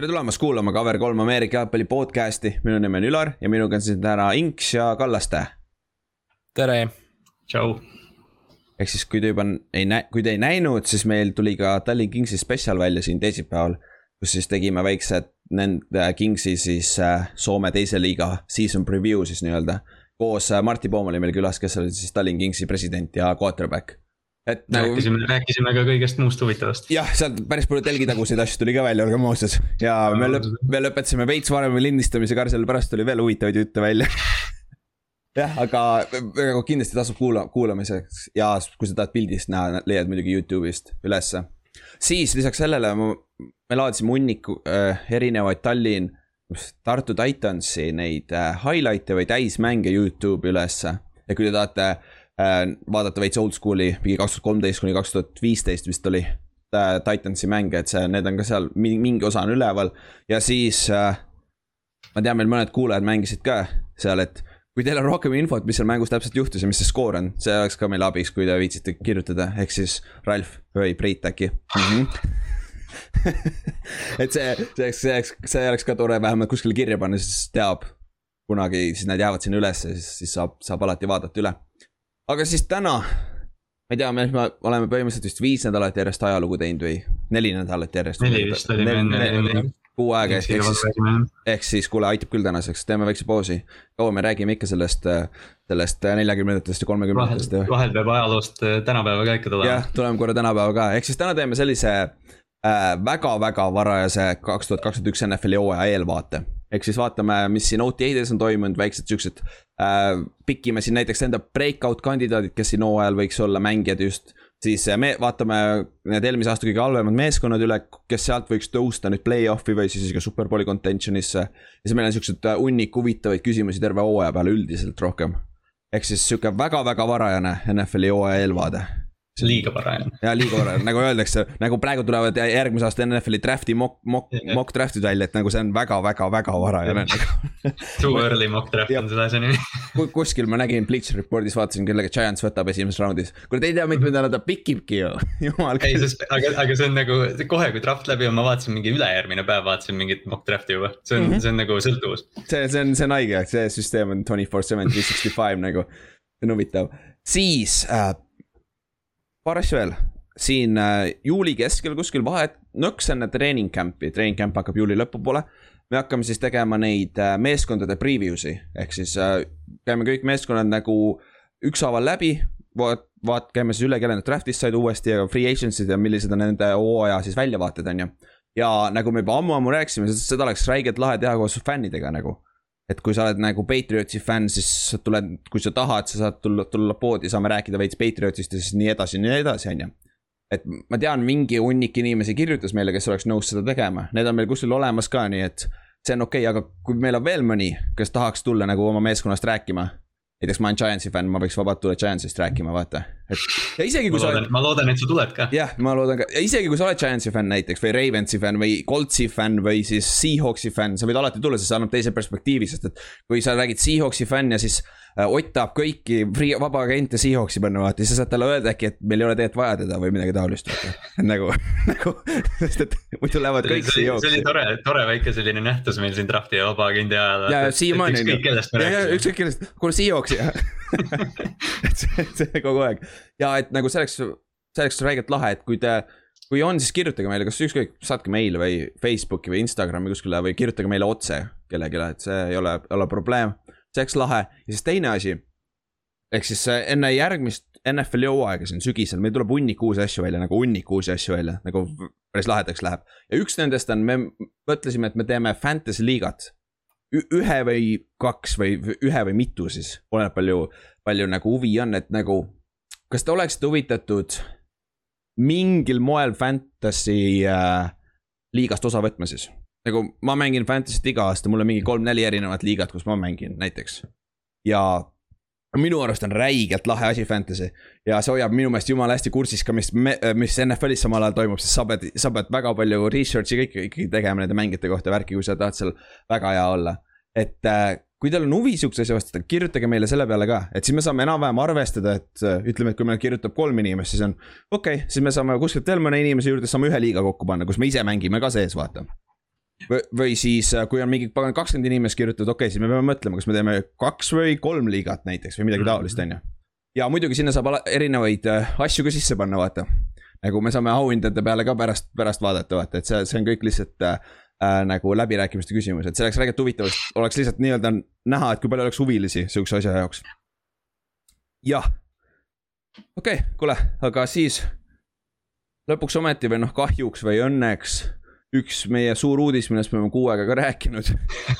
tere tulemast kuulama Cover3 Ameerika jalgpalli podcast'i, minu nimi on Ülar ja minuga on siin täna Inks ja Kallaste. tere. tšau. ehk siis, kui te juba ei näe, kui te ei näinud, siis meil tuli ka Tallinn Kingsi spetsial välja siin teisipäeval. kus siis tegime väikse nende Kingsi siis äh, Soome teise liiga season preview siis nii-öelda. koos äh, Martti Poom oli meil külas, kes oli siis Tallinn Kingsi president ja quarterback et nagu. rääkisime, rääkisime ka kõigest muust huvitavast. jah, sealt päris palju telgitaguseid asju tuli ka välja, olgem ausad. ja me lõp-, me lõpetasime veits varem lindistamise ka, sellepärast tuli veel huvitavaid jutte välja jah, aga, aga kindlasti tasub kuula-, kuulamiseks ja kui sa tahad pildist näha, leiad muidugi Youtube'ist ülesse. siis lisaks sellele ma, me laadisime hunniku äh, erinevaid Tallinn, Tartu Titansi neid äh, highlight'e või täismänge Youtube'i ülesse. ja kui te tahate Äh, vaadata veits oldschool'i, mingi kaks tuhat kolmteist kuni kaks tuhat viisteist vist oli. Äh, Titansi mänge, et see, need on ka seal, mingi osa on üleval ja siis äh,. ma tean, meil mõned kuulajad mängisid ka seal, et kui teil on rohkem infot, mis seal mängus täpselt juhtus ja mis see skoor on, see oleks ka meile abiks, kui te viitsite kirjutada, ehk siis Ralf või Priit äkki mm. -hmm. et see, see oleks, see oleks, see oleks ka tore vähemalt kuskile kirja panna, siis teab kunagi, siis need jäävad sinna ülesse, siis, siis saab, saab alati vaadata üle aga siis täna, ma ei tea, me oleme põhimõtteliselt vist viis nädalat järjest ajalugu teinud või neli nädalat järjest. neli vist oli meil kuu aega ehk, ehk siis, ehk siis kuule, aitab küll tänaseks, teeme väikse pausi. kaua me räägime ikka sellest, sellest neljakümnendatest ja kolmekümnendatest. vahel peab ajaloost äh, tänapäeva ka ikka tulema. jah, tuleme korra tänapäeva ka, ehk siis täna teeme sellise väga-väga äh, varajase kaks tuhat kakskümmend üks NFL-i hooaja eelvaate ehk siis vaatame, mis siin OTA-des on toimunud, väiksed siuksed äh,. pikime siin näiteks enda breakout kandidaadid, kes siin hooajal võiks olla mängijad just. siis äh, me vaatame need eelmise aasta kõige halvemad meeskonnad üle, kes sealt võiks tõusta nüüd play-off'i või siis ka superbowli contention'isse. ja siis meil on siuksed äh, hunnik huvitavaid küsimusi terve hooaja peale üldiselt rohkem. ehk siis sihuke väga-väga varajane NFL-i hooaja eelvaade liiga varajane. ja liiga varajane, nagu öeldakse, nagu praegu tulevad järgmise aasta NFL-i draft'i mock, mock, mock draft'id välja, et nagu see on väga-väga-väga varajane Too early mock draft on selle asja nimi kuskil ma nägin Bleacher Reportis, vaatasin, kellega Giants võtab esimeses raundis. kuule, te ei tea, mitmendana ta pikibki ju, jumal. ei, sest, aga, aga see on nagu kohe, kui draft läbi on, ma vaatasin mingi ülejärgmine päev vaatasin mingit mock draft'i juba. see on mm, -hmm. see on nagu sõltuvus. see, see on, see on haige, see süsteem on twenty four seven, three sixty five nagu, see on huvitav. siis äh, paar asja veel, siin äh, juuli keskel kuskil vahet, nõks enne treening camp'i, treening camp hakkab juuli lõpupoole. me hakkame siis tegema neid äh, meeskondade preview'si, ehk siis äh, käime kõik meeskonnad nagu ükshaaval läbi. vaat-, vaat-, käime siis üle, kelle nad draft'ist said uuesti ja free agency'd ja millised on nende hooaja siis väljavaated, on ju. ja nagu me juba ammu-ammu rääkisime, seda oleks räigelt lahe teha koos fännidega nagu et kui sa oled nagu Patriotsi fänn, siis sa tuled, kui sa tahad, sa saad tulla, tulla poodi, saame rääkida veits Patriotsist ja siis nii edasi, nii edasi, on ju. et ma tean, mingi hunnik inimesi kirjutas meile, kes oleks nõus seda tegema, need on meil kuskil olemas ka, nii et see on okei okay,, aga kui meil on veel mõni, kes tahaks tulla nagu oma meeskonnast rääkima näiteks ma olen Giantsi fänn, ma võiks vabalt tulla Giantsist rääkima, vaata. Et ja isegi kui ma sa loodan, oled. ma loodan, et sa tuled ka. jah, ma loodan ka ja isegi kui sa oled Giantsi fänn näiteks või Ravensi fänn või Coltsi fänn või siis Seahawksi fänn, sa võid alati tulla, sest see annab teise perspektiivi, sest et. kui sa räägid Seahawksi fänn ja siis Ott tahab kõiki free, vaba agente Seahawksi panna, vaata, siis sa saad talle öelda äkki, et meil ei ole tegelikult vaja teda või midagi taolist, nagu, nagu, sest et muidu lähevad kõik Seahawksi. see oli tore, tore väike selline nähtus meil siin draft'i ja vaba agendi ajal. ja, ja siiamaani ükskõik kellest me rääkisime. ükskõik kellest, kuule Seahawksi et see, see kogu aeg ja et nagu see oleks räigelt lahe, et kui te kui on, siis kirjutage meile, kas ükskõik, saatke meile või Facebooki või Instagrami kuskile või kirjutage meile otse kellelegi, et see ei ole, ole probleem see oleks lahe ja siis teine asi. ehk siis enne järgmist NFL-i hooaega siin sügisel, meil tuleb hunnik uusi asju välja, nagu hunnik uusi asju välja, nagu päris lahedaks läheb. ja üks nendest on, me mõtlesime, et me teeme fantasy liigat. ühe või kaks või ühe või mitu siis, oleneb palju, palju nagu huvi on, et nagu. kas te oleksite huvitatud mingil moel fantasy äh, liigast osa võtma siis? Nagu ma mängin Fantasy't iga aasta, mul on mingi kolm-neli erinevat liigat, kus ma mängin näiteks. ja minu arust on räigelt lahe asi Fantasy ja see hoiab minu meelest jumala hästi kursis ka, mis, mis NFL-is samal ajal toimub, sest sa pead, sa pead väga palju research'i kõik ikkagi tegema nende mängijate kohta värki, kui sa tahad seal väga hea olla. et äh, kui teil on huvi sihukese asja vastu, kirjutage meile selle peale ka, et siis me saame enam-vähem arvestada, et äh, ütleme, et kui meil kirjutab kolm inimest, siis on okei okay,, siis me saame kuskilt veel mõne inimese juurde, saame ühe liiga kokku panna, kus me ise mängime ka sees, vaata või, või siis, äh, kui on mingi pagan kakskümmend inimest kirjutatud, okei okay,, siis me peame mõtlema, kas me teeme kaks või kolm liigat näiteks või midagi taolist, on ju. ja muidugi sinna saab erinevaid äh, asju ka sisse panna, vaata. nagu me saame auhindade peale ka pärast, pärast vaadata, vaata, et see, see on kõik lihtsalt äh, äh, nagu läbirääkimiste küsimus, et see oleks räägitud huvitavalt, oleks lihtsalt nii-öelda näha, et kui palju oleks huvilisi sihukese asja jaoks. jah, okei okay,, kuule, aga siis lõpuks ometi või noh, kahjuks või õnneks üks meie suur uudis, millest me oleme kuu aega ka rääkinud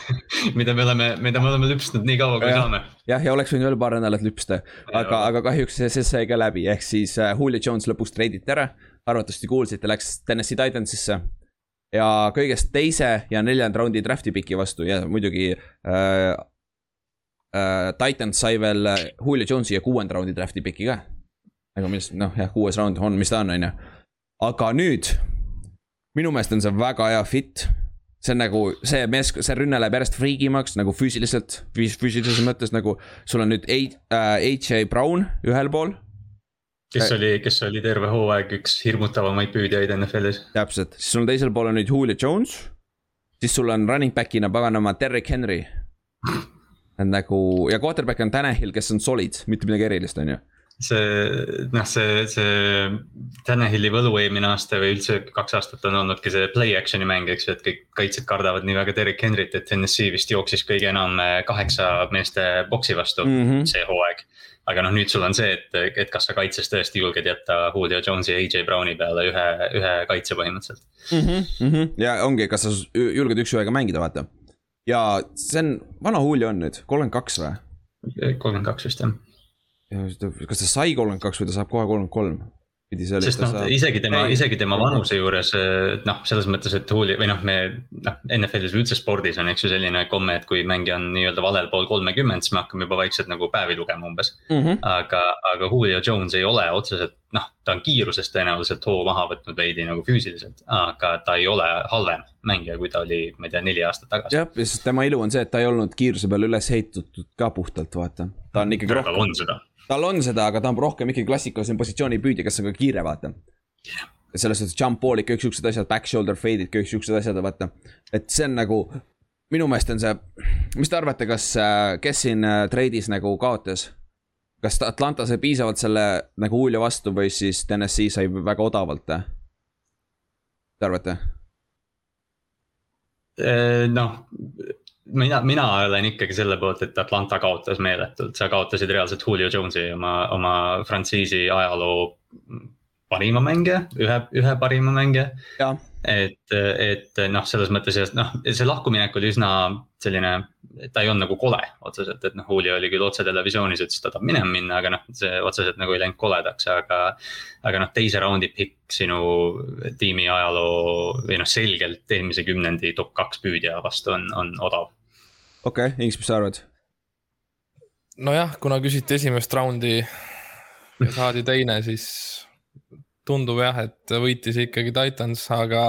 mida me oleme, mida me oleme lüpsnud nii kaua, kui ja, saame. jah, ja oleks võinud veel paar nädalat lüpsta, aga, aga kahjuks see, see sai ka läbi, ehk siis uh, Julio Jones lõpuks treiditi ära. arvatavasti kuulsite, läks Tennessee Titansisse. ja kõigest teise ja neljanda raundi draft'i piki vastu ja muidugi uh, uh, Titans sai veel Julio Jonesi ja kuuenda raundi draft'i piki ka. aga mis, noh jah, kuues round on, mis ta on, on ju. aga nüüd minu meelest on see väga hea fit. see on nagu see mees, see rünne läheb järjest friigimaks nagu füüsiliselt, füüsilises mõttes nagu sul on nüüd H.J. Brown ühel pool. kes äh, oli, kes oli terve hooaeg üks hirmutavamaid püüdjaid NFL-is. täpselt, siis sul teisel pool on nüüd Julio Jones. siis sul on running back'ina paganama Derek Henry. et nagu ja quarterback on Tanahil, kes on solid, mitte midagi erilist, on ju see noh, see, see Tannehilli võlu eelmine aasta või üldse kaks aastat on olnudki see play action'i mäng, eks ju, et kõik kaitsjad kardavad nii väga Derek Henryt, et NSC vist jooksis kõige enam eh, kaheksa meeste boksi vastu mm -hmm. see hooaeg. aga noh, nüüd sul on see, et, et kas sa kaitses tõesti julged jätta Julio Jones'i ja AJ Browni peale ühe, ühe kaitse põhimõtteliselt mm. -hmm, mm -hmm. ja ongi, kas sa julged üks-ühega mängida, vaata. ja see on, vana Julio on nüüd, kolmkümmend kaks või? kolmkümmend kaks vist jah kas ta sai kolmkümmend kaks või ta saab kohe kolmkümmend kolm? sest noh saab..., isegi tema, isegi tema vanuse juures noh, selles mõttes, et huuli või noh, me noh, NFL-is või üldse spordis on, eks ju, selline komme, et kui mängija on nii-öelda valel pool kolmekümmend, siis me hakkame juba vaikselt nagu päevi lugema umbes mm. -hmm. aga, aga Julio Jones ei ole otseselt noh, ta on kiirusest tõenäoliselt hoo maha võtnud veidi nagu füüsiliselt, aga ta ei ole halvem mängija, kui ta oli, ma ei tea, neli aastat tagasi. jah, sest tema ilu on see, et ta ei olnud kiiruse peale üles ehitatud ka puhtalt, vaata. ta on ikkagi rohkem. tal on seda tal on seda, aga ta on rohkem ikkagi klassikalisem positsioonipüüdja, kes on ka kiire, vaata selles suhtes jump ball'id, kõik siuksed asjad, back shoulder fade'id, kõik siuksed asjad, vaata. et see on nagu, minu meelest on see, mis te arvate, kas, äh, kes siin äh, treidis nagu kaotas? kas Atlanta sai piisavalt selle nagu Julio vastu või siis TNS-i sai väga odavalt? Mis te arvate? Äh, noh, mina, mina olen ikkagi selle poolt, et Atlanta kaotas meeletult, sa kaotasid reaalselt Julio Jones'i oma, oma frantsiisi ajaloo parima mängija, ühe, ühe parima mängija. et, et noh, selles mõttes ja noh, see lahkuminek oli üsna selline, ta ei olnud nagu kole otseselt, et noh, Julio oli küll otsetelevisioonis, ütles, et ta tahab minema minna, aga noh, see otseselt nagu ei läinud koledaks, aga. aga noh, teise raundi pikk sinu tiimi ajaloo või noh, selgelt eelmise kümnendi top kaks püüdja vastu on, on odav okei okay,, Inks, mis sa arvad? nojah, kuna küsiti esimest raundi ja saadi teine, siis tundub jah, et võitis ikkagi Titans, aga.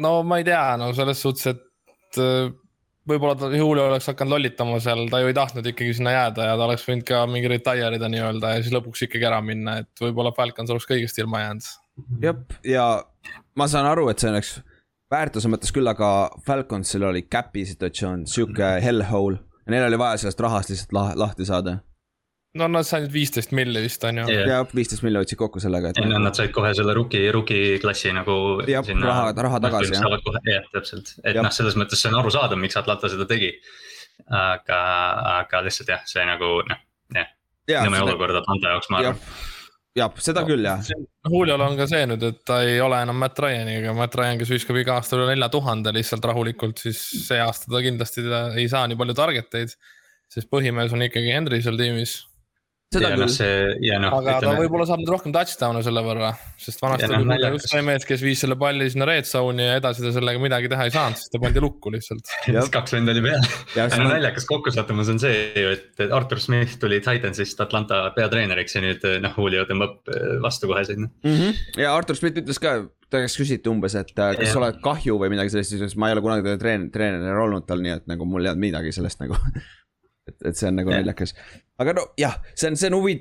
no ma ei tea, no selles suhtes, et äh, võib-olla ta Julio oleks hakanud lollitama seal, ta ju ei tahtnud ikkagi sinna jääda ja ta oleks võinud ka mingi retire ida nii-öelda ja siis lõpuks ikkagi ära minna, et võib-olla Falcons oleks kõigest ilma jäänud. jah, ja ma saan aru, et see oleks väärtuse mõttes küll, aga Falconsil oli cap'i situatsioon, sihuke mhm. hellhole ja neil oli vaja sellest rahast lihtsalt lah lahti saada. no nad said viisteist milli vist on ju yeah.. jah, viisteist milli võtsid kokku sellega. ja nad said kohe selle rookie, rookie klassi nagu. jah, raha, raha tagasi jah. jah, täpselt, et noh, selles mõttes see on arusaadav, miks Atlanta seda tegi. aga, aga lihtsalt jah, see nagu noh, jah ja,. nõme olukord Atlanta jaoks, ma arvan jah, seda küll jah. Juliol on ka see nüüd, et ta ei ole enam Matt Ryaniga, Matt Ryan, kes viskab iga aasta üle nelja tuhande lihtsalt rahulikult, siis see aasta ta kindlasti ta ei saa nii palju target eid. sest põhimees on ikkagi Henry seal tiimis seda ja noh, küll. No, aga ütleme... ta võib-olla saab nüüd rohkem touchdown'e selle võrra, sest vanasti oli no, just see mees, kes viis selle palli sinna red zone'i ja edasi ta sellega midagi teha ei saanud, sest ta pandi lukku lihtsalt. kaks venda oli peal. no naljakas kokkusattumus on see ju, et Artur Smith tuli Titansist Atlanta peatreeneriks ja nüüd noh, Julio tõmbab äh, vastu kohe sinna mm. -hmm. ja Artur Smith ütles ka, ta käest küsiti umbes, et äh, kas ja. sa oled kahju või midagi sellist, siis ma ei ole kunagi treen-, treener olnud tal, nii et nagu mul ei olnud midagi sellest nagu et, et see on nagu naljakas. aga no jah, see on, see on huvi-,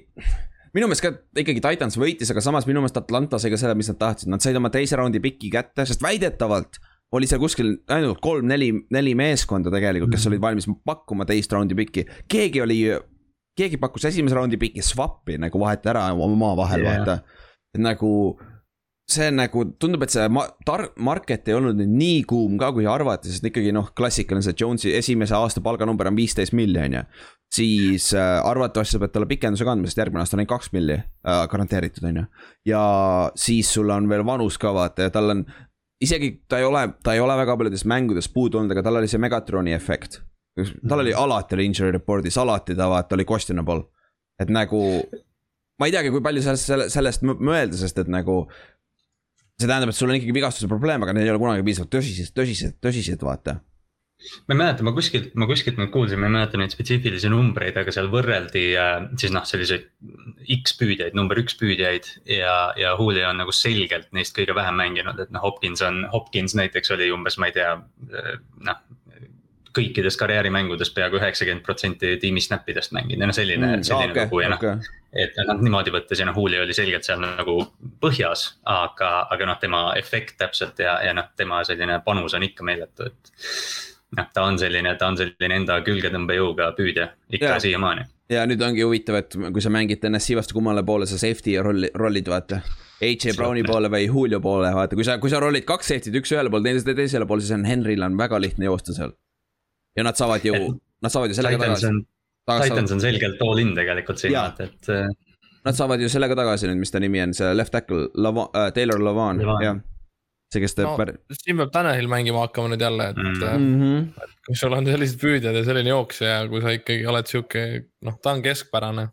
minu meelest ka ikkagi Titans võitis, aga samas minu meelest Atlanta sai ka selle, mis nad tahtsid, nad said oma teise raundi piki kätte, sest väidetavalt oli seal kuskil ainult kolm-neli, neli meeskonda tegelikult, kes olid valmis pakkuma teist raundi piki, keegi oli, keegi pakkus esimese raundi piki swap'i nagu vaheta ära omavahel yeah., vaata. nagu see nagu tundub, et see ma-, tar-, market ei olnud nüüd nii kuum ka, kui arvati, sest ikkagi noh, klassikaline see Jones'i esimese aasta palganumber on viisteist milli, on ju. siis äh, arvatavasti sa pead talle pikenduse kandma, sest järgmine aasta on ainult kaks milli äh, garanteeritud, on ju. ja siis sul on veel vanus ka vaata ja tal on, isegi ta ei ole, ta ei ole väga paljudes mängudes puudu olnud, aga tal oli see Megatroni efekt. tal oli alati oli injury report'is, alati ta vaata oli questionable, et nagu ma ei teagi, kui palju sellest, sellest mõelda, sest et nagu see tähendab, et sul on ikkagi vigastuse probleem, aga need ei ole kunagi piisavalt tõsised, tõsised, tõsised, vaata. Ma ei mäleta, ma kuskilt, ma kuskilt nüüd kuulsin, ma ei mäleta neid spetsiifilisi numbreid, aga seal võrreldi äh, siis noh, selliseid X püüdjaid, number üks püüdjaid ja, ja Julio on nagu selgelt neist kõige vähem mänginud, et noh, Hopkins on, Hopkins näiteks oli umbes, ma ei tea, äh, noh kõikides karjäärimängudes peaaegu üheksakümmend protsenti tiimi snap idest mänginud ja noh, selline mm,, selline okay, lugu ja noh okay.. et noh, niimoodi võttes ja noh, Julio oli selgelt seal nagu põhjas, aga, aga noh, tema efekt täpselt ja, ja noh, tema selline panus on ikka meeletu, et. noh, ta on selline, ta on selline enda külgetõmbejõuga püüdja ikka siiamaani. ja nüüd ongi huvitav, et kui sa mängid NSC vastu kummale poole sa safety rolli, rollid vaata. AJ Browni poole või Julio poole, vaata, kui sa, kui sa rollid kaks safety't, üks ühele poole, teine teisele poole, siis on Henry'l on väga lihtne joosta seal ja nad saavad ju, nad saavad ju sellega tagasi. Titans on selgelt all in tegelikult siin, et. Äh, nad saavad ju sellega tagasi nüüd, mis ta nimi on, see left tackle, Lava- äh,, Taylor Lavan, jah. see, kes teeb no, pär.... siin peab Tanahil mängima hakkama nüüd jälle, et mm -hmm. kui sul on sellised püüdjad ja selline jooksja ja kui sa ikkagi oled sihuke, noh, ta on keskpärane.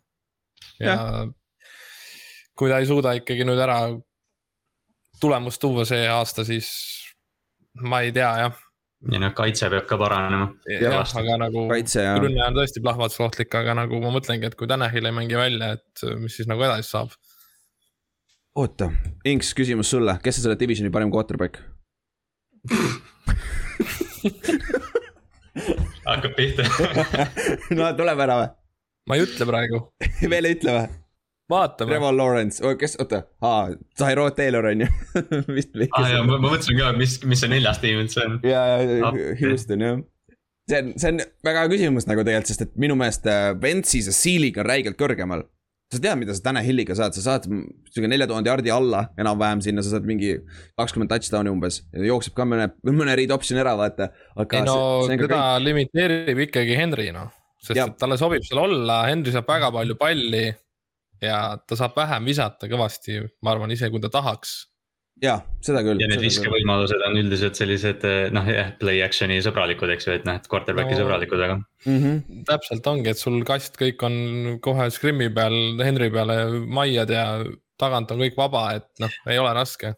ja, ja kui ta ei suuda ikkagi nüüd ära tulemust tuua see aasta, siis ma ei tea jah ja noh, kaitse peab ka paranema. jah, aga nagu rünne on tõesti plahvatuslik ohtlik, aga nagu ma mõtlengi, et kui Tanahil ei mängi välja, et mis siis nagu edasi saab. oota, Inks, küsimus sulle, kes on selle divisioni parim quarterback hakkab pihta no tuleb ära või? ma ei ütle praegu veel ei ütle või? Vaatame. Trevor Lawrence, kes, oota, aa, Tyrod Taylor on ju vist. aa ah, jaa, ma mõtlesin ka, mis, mis see neljas tiim üldse on. ja, ja Houston jah. see on, see on väga hea küsimus nagu tegelikult, sest et minu meelest Ventsi äh, see ceiling on räigelt kõrgemal. sa tead, mida sa täna Hilliga saad, sa saad sihuke nelja tuhande jardi alla enam-vähem sinna, sa saad mingi kakskümmend touchdown'i umbes. jookseb ka mõne, mõne read option'i ära, vaata. ei no teda limiteerib ikkagi Henry noh, sest ja. et talle sobib seal olla, Henry saab väga palju palli ja ta saab vähem visata kõvasti, ma arvan, ise kui ta tahaks. ja, seda küll. ja need viskevõimalused on üldiselt sellised eh, noh, jah, play action'i sõbralikud, eks ju, et noh, et quarterback'i no, sõbralikud, aga mm. -hmm. täpselt ongi, et sul kast kõik on kohe scrim'i peal, Henry peale maiad ja tagant on kõik vaba, et noh, ei ole raske.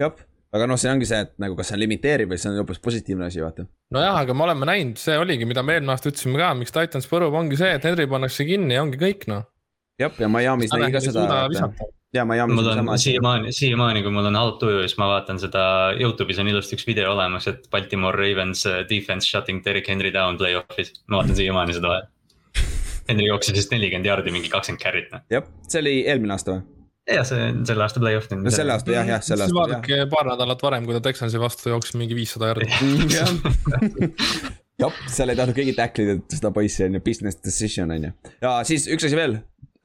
jah aga noh, see ongi see, et nagu kas see on limiteeriv või see on hoopis positiivne asi, vaata. nojah, aga me oleme näinud, see oligi, mida me eelmine aasta ütlesime ka, miks Titans põrub, ongi see, et Henry pannakse kinni ja ongi kõik noh jah, ja Miami's nägi ka seda. ja Miami's on sama asi. siiamaani, siiamaani, kui mul on halb tuju, siis ma vaatan seda, Youtube'is on ilusti üks video olemas, et Baltimore Ravens uh, defense shutting Derek Henry down play-off'is, ma vaatan siiamaani seda vahet. Henry jooksis vist nelikümmend jaardi, mingi kakskümmend carry't. Noh. jah, see oli eelmine aasta või? jah, see on selle aasta play-off nüüd. no selle aasta jah, jah, selle aasta. vaadake paar nädalat varem, kui ta Texansi vastu jooksis mingi viissada jaardi jah, seal ei tahtnud keegi tackle ida seda poissi on ju, business decision on ju. ja siis üks asi veel,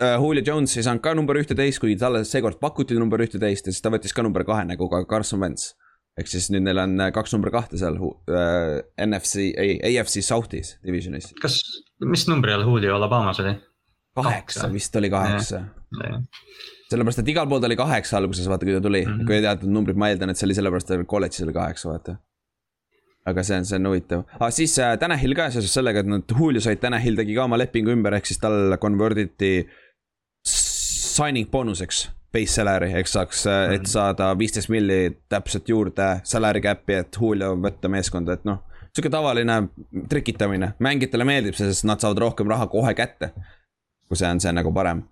Julio Jones ei saanud ka number ühteteist, kuigi talle seekord pakuti number ühteteist ja siis ta võttis ka number kahe nagu ka Carson Wentz. ehk siis nüüd neil on äh, kaks number kahte seal uh, NFC, ei, AFC South'is divisionis. kas, mis numbri all Julio Alabamas oli? kaheksa vist oli kaheksa. sellepärast, et igal pool ta oli kaheksa alguses, vaata, kui ta tuli mm, -hmm. kui ei teatud numbrit, ma eeldan, et see oli sellepärast, et kolledžis oli kaheksa, vaata aga see on, see on huvitav ah,, siis äh, Tanahil ka seoses sellega, et nad, Julio said, Tanahil tegi ka oma lepingu ümber, ehk siis tal convert iti signing boonuseks base salary, ehk saaks, et mhm. saada viisteist milli täpselt juurde salary cap'i, et Julio võtta meeskonda, et noh. sihuke tavaline trikitamine, mängijatele meeldib see, sest nad saavad rohkem raha kohe kätte. kui see on, see nagu parem.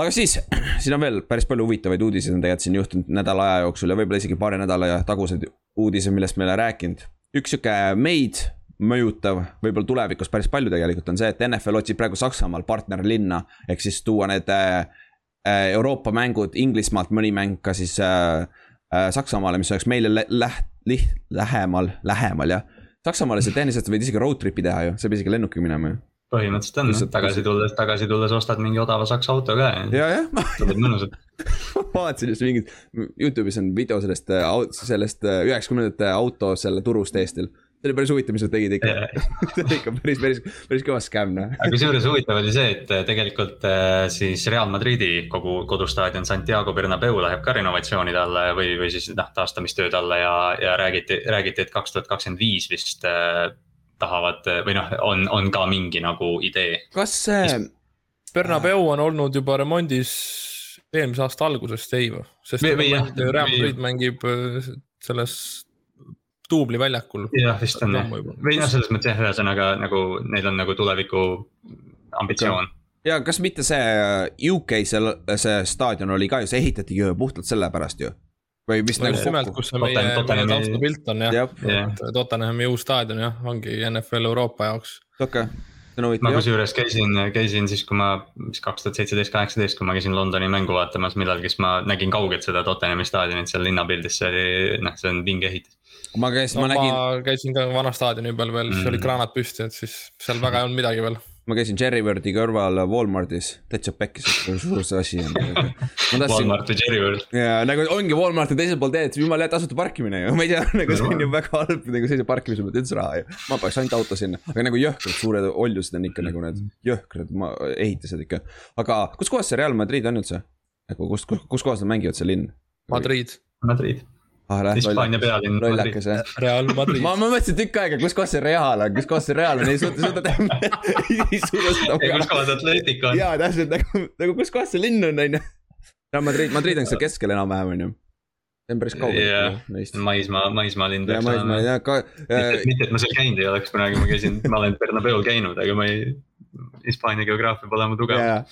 aga siis, siin on veel päris palju huvitavaid uudiseid on tegelikult siin juhtunud nädala aja jooksul ja võib-olla isegi paari nädala taguseid uudiseid, millest me ei ole rääkinud. üks sihuke maid mõjutav, võib-olla tulevikus päris palju tegelikult on see, et NFL otsib praegu Saksamaal partnerlinna. ehk siis tuua need äh, Euroopa mängud Inglismaalt, mõni mäng ka siis äh, äh, Saksamaale, mis oleks meile läht-, liht-, lähemal, lähemal jah. Saksamaale sa tehniliselt võid isegi road trip'i teha ju, sa ei pea isegi lennukiga minema ju põhimõtteliselt on, tagasi tulles, tagasi tulles ostad mingi odava saksa auto ka ja ja, jah tuleb mõnusalt. vaatasin just mingit, Youtube'is on video sellest, sellest äh, üheksakümnendate auto selle turust Eestil. See oli päris huvitav, mis nad tegid ikka. see oli ikka päris, päris, päris kõva skämm noh. aga kusjuures huvitav oli see, et äh, tegelikult äh, siis Real Madridi kogu kodustaadion Santiago Bernabeu läheb ka renovatsioonide alla või, või siis noh, taastamistööde alla ja, ja räägiti, räägiti, et kaks tuhat kakskümmend viis vist äh, tahavad või noh, on, on ka mingi nagu idee. kas see, Bernabeu on olnud juba remondis eelmise aasta algusest, ei või? sest Või- või jah, Real Madrid mängib äh, selles duubli väljakul. jah, vist on jah, Ammu juba. või noh, selles mõttes jah, ühesõnaga nagu neil on nagu tuleviku ambitsioon. ja kas mitte see äh, UK see, see staadion oli ka ju, see ehitatigi ju puhtalt sellepärast ju. või vist nagu just nimelt, kus see meie, meie taustapilt on jah jah, Jah. et Tottenhami uus staadion jah, ongi NFL Euroopa jaoks. okei, see on ma huvitav jah. kusjuures käisin, käisin siis, kui ma, mis kaks tuhat seitseteist, kaheksateist, kui ma käisin Londoni mängu vaatamas millalgi, siis ma nägin kaugelt seda Tottenhami staadionit seal linnapildis, see oli, noh, see on vinge ehitus. Ma käisin, no ma nägin, ma käisin ka vana staadioni peal veel, siis Mm. olid kraanad püsti, et siis seal väga ei olnud midagi veel. ma käisin Cherrybirdi kõrval Walmartis, täitsa pekkis, kui suur see asi on. Walmart või Cherryworld, ja nagu ongi Walmarti teisel pool teed, jumala hea tasuta parkimine ju, ma ei tea, nagu see on ju väga halb nagu sellise parkimise mõttes üldse raha ju. ma paneks ainult auto sinna, aga nagu jõhkrad suured oljused on ikka nagu need jõhkrad ehitised ikka. aga kus kohas see Real Madrid on üldse? nagu kus, kus, kus kohas nad mängivad, see linn? Madrid, Madrid, Hispaania pealinn Madrid. lollakas jah. Real Madrid ma, ma mõtlesin tükk aega, kus kohas see Real on, kus kohas see Real on, ei suuda, suuda teha, ei suuda seda kus kohas Atletic on? jaa, täpselt nagu, nagu kus kohas see linn on, on ju. Real Madrid, Madrid on seal keskel enam-vähem, on ju. see on päris kaugel Jah. neist. maismaa, maismaalind ja peaks olema. tea ka äh,, mitte, et ma seal käinud ei oleks kunagi, ma käisin, ma olen Bernabeul käinud, aga ma ei, Hispaania geograafia pole mu tugev. jaa,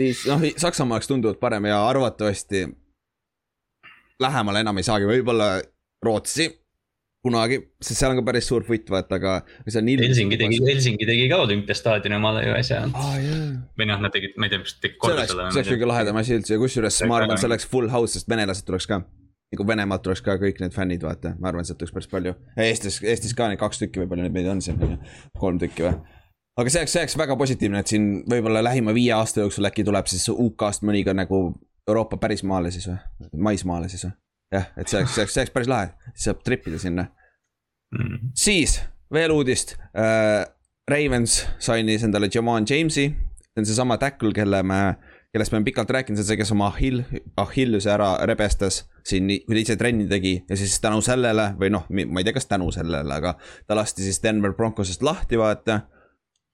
siis noh, Saksamaa oleks tunduvalt parem ja arvatavasti lähemale enam ei saagi, võib-olla Rootsi kunagi, sest seal on ka päris suur vutt, vaata, aga see on ilm. Helsingi tegi, Helsingi tegi ka olümpiastaadioni omale ju äsja. aa jaa või noh, nad tegid, ma ei tea, mis tegi see korda selle. see oleks kõige lahedam asi üldse ja kusjuures ma arvan, see oleks full house, sest venelased tuleks ka. nagu Venemaalt tuleks ka kõik need fännid, vaata, ma arvan, sealt tuleks päris palju. Eestis, Eestis ka neid kaks tükki või palju neid meid on siin, on ju, kolm tükki või. aga see oleks, see oleks väga positiivne, et siin võib-olla lähima viie aasta jooksul äkki tuleb siis UK-st mõni ka nagu Euroopa pärismaale siis või, maismaale siis või. jah, et see oleks, see oleks, see oleks päris lahe, saab tripida sinna. mm.. siis veel uudist äh,. Ravens sainis endale Jamal Jamesi, see on seesama tackle, kelle me, kellest me oleme pikalt rääkinud, see on see, kes oma ahill, ahilluse ära rebestas siin, kui ta ise trenni tegi ja siis tänu sellele või noh, ma ei tea, kas tänu sellele, aga ta lasti siis Denver Broncosest lahti, vaata.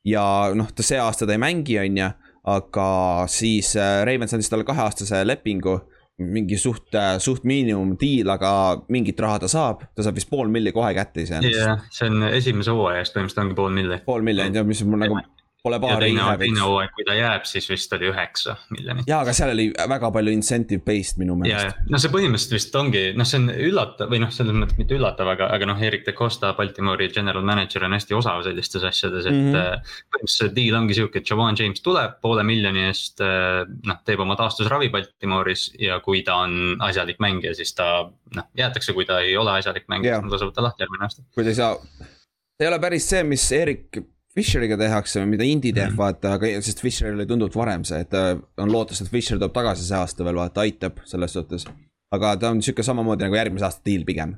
ja noh, ta see aasta ta ei mängi, on ju, aga siis äh, Ravens andis talle kaheaastase lepingu mingi suht, suht miinimum deal, aga mingit raha ta saab, ta saab vist pool milli kohe kätte iseenesest jah, see on esimese hooaja eest põhimõtteliselt ongi pool miljonit. pool miljonit ja mis mul nagu pole paari teine, teine hooaeg, kui ta jääb, siis vist oli üheksa miljonit. jaa, aga seal oli väga palju incentive based minu meelest. no see põhimõtteliselt vist ongi, noh, see on üllatav või noh, selles mõttes mitte üllatav, aga, aga noh, Erik de Costa, Baltimoori general manager on hästi osav sellistes asjades, et mm -hmm. põhimõtteliselt see deal ongi sihuke, et Javan James tuleb poole miljoni eest. noh, teeb oma taastusravi Baltimooris ja kui ta on asjalik mängija, siis ta noh, jäetakse, kui ta ei ole asjalik mängija yeah., siis laseb ta lahti järgmine aasta. kui ta ei saa, see ei ole päris see, mis Erik Fisheriga tehakse mida Indy teeb, Mhm. vaata, aga sest Fisheril oli tunduvalt varem see, et äh, on lootust, et Fisher tuleb tagasi see aasta veel, vaata, aitab selles suhtes. aga ta on sihuke samamoodi nagu järgmise aasta deal pigem.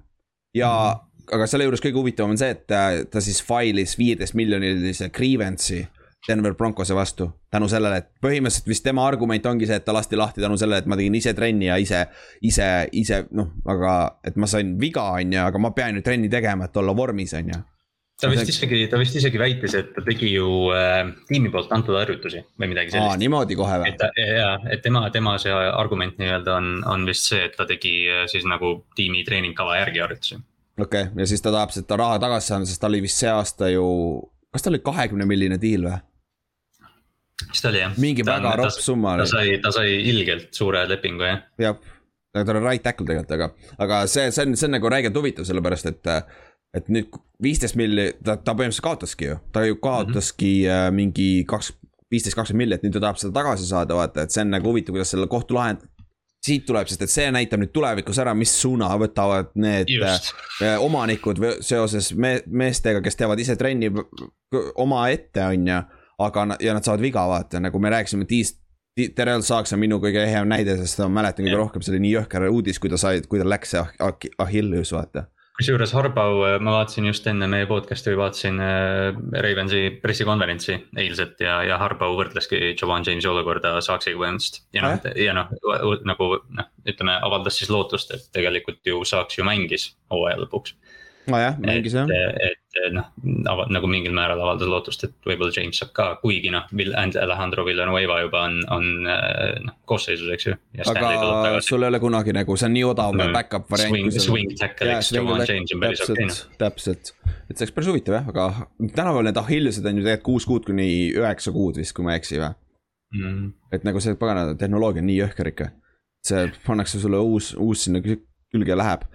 ja mm, aga selle juures kõige huvitavam on see, et ta, ta siis file'is viieteist miljonilise grievance'i Denver Broncose vastu. tänu sellele, et põhimõtteliselt vist tema argument ongi see, et ta lasti lahti tänu sellele, et ma tegin ise trenni ja ise, ise, ise noh, aga et ma sain viga, on ju, aga ma pean ju trenni tegema, et olla vormis, on ju. Ta vist isegi, ta vist isegi väitis, et ta tegi ju äh, tiimi poolt antud harjutusi või midagi sellist. niimoodi kohe või ta ja, et tema, tema see argument nii-öelda on, on vist see, et ta tegi äh, siis nagu tiimi treeningkava järgi harjutusi. okei okay., ja siis ta tahab seda raha tagasi saada, sest tal oli vist see aasta ju, kas tal oli kahekümne milline deal või? mis ta oli jah? mingi väga ropp summa ta oli, sai, ta sai ilgelt suure lepingu jah. jah. ta on right tackle tegelikult, aga, aga see, see on, see on nagu räigelt huvitav, sellepärast et äh, et nüüd viisteist milli, ta, ta põhimõtteliselt kaotaski ju, ta ju kaotaski mm -hmm. mingi kaks, viisteist, kakskümmend milli, et nüüd ta tahab seda tagasi saada, vaata, et see on nagu huvitav, kuidas selle kohtulahend siit tuleb, sest et see näitab nüüd tulevikus ära, mis suuna võtavad need Just. Äh, omanikud seoses me meestega, kes teevad ise trenni omaette, on ju. aga, ja nad saavad viga, vaata, nagu me rääkisime, Tiis, Terel Saaks on minu kõige ehem näide, sest ma mäletan kõige rohkem, see oli nii jõhker uudis, kui ta sai, kui tal läks see Achilleus, vaata kusjuures Harbau, äh, ma vaatasin just enne meie podcast'i, vaatasin äh, Ravensi pressikonverentsi eilset ja, ja Harbau võrdleski Jovan James'i olukorda Saaksiga põhimõtteliselt. ja noh, ja noh, nagu noh, ütleme, avaldas siis lootust, et tegelikult ju Saaks ju mängis hooaja lõpuks nojah, mängis jah. et, et noh, nagu mingil määral avaldas lootust, et võib-olla James saab ka, kuigi noh, Alejandro Villanueva juba on, on äh, noh koosseisus, eks ju. aga sul ei ole kunagi nagu, see on nii odav no, back-up variant. Swing, swing tackle'iks Jamal James on päris okei noh. täpselt, et see oleks päris huvitav jah, aga tänapäeval need Achillesed on ju tegelikult kuus kuud kuni üheksa kuud vist, kui ma ei eksi või mm.? et nagu see pagana tehnoloogia on nii jõhker ikka. see pannakse sulle uus, uus sinna külge läheb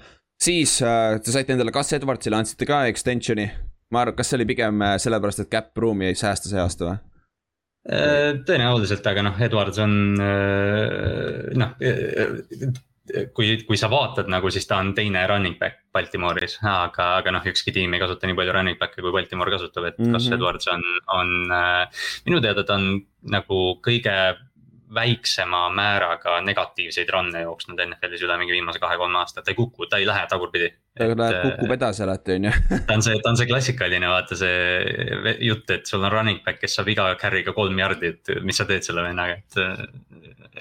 siis äh, te saite endale Gus Edwardsile andsite ka extension'i. ma arvan, kas see oli pigem äh, sellepärast, et cap room'i ei säästa see aasta või? Äh, tõenäoliselt, aga noh, Edwards on noh, kui, kui sa vaatad nagu, siis ta on teine running back Baltimooris, aga, aga noh, ükski tiim ei kasuta nii palju running back'e kui Baltimore kasutab, et mm -hmm. kas Edwards on, on. minu teada ta on nagu kõige väiksema määraga negatiivseid run'e jooksnud NFL-is üle mingi viimase kahe-kolme aasta, ta ei kuku, ta ei lähe tagurpidi. ta läheb, kukub edasi alati, on ju. ta on see, ta on see klassikaline, vaata see jutt, et sul on running back, kes saab iga carry'ga kolm jardi, et mis sa teed selle vennaga, et.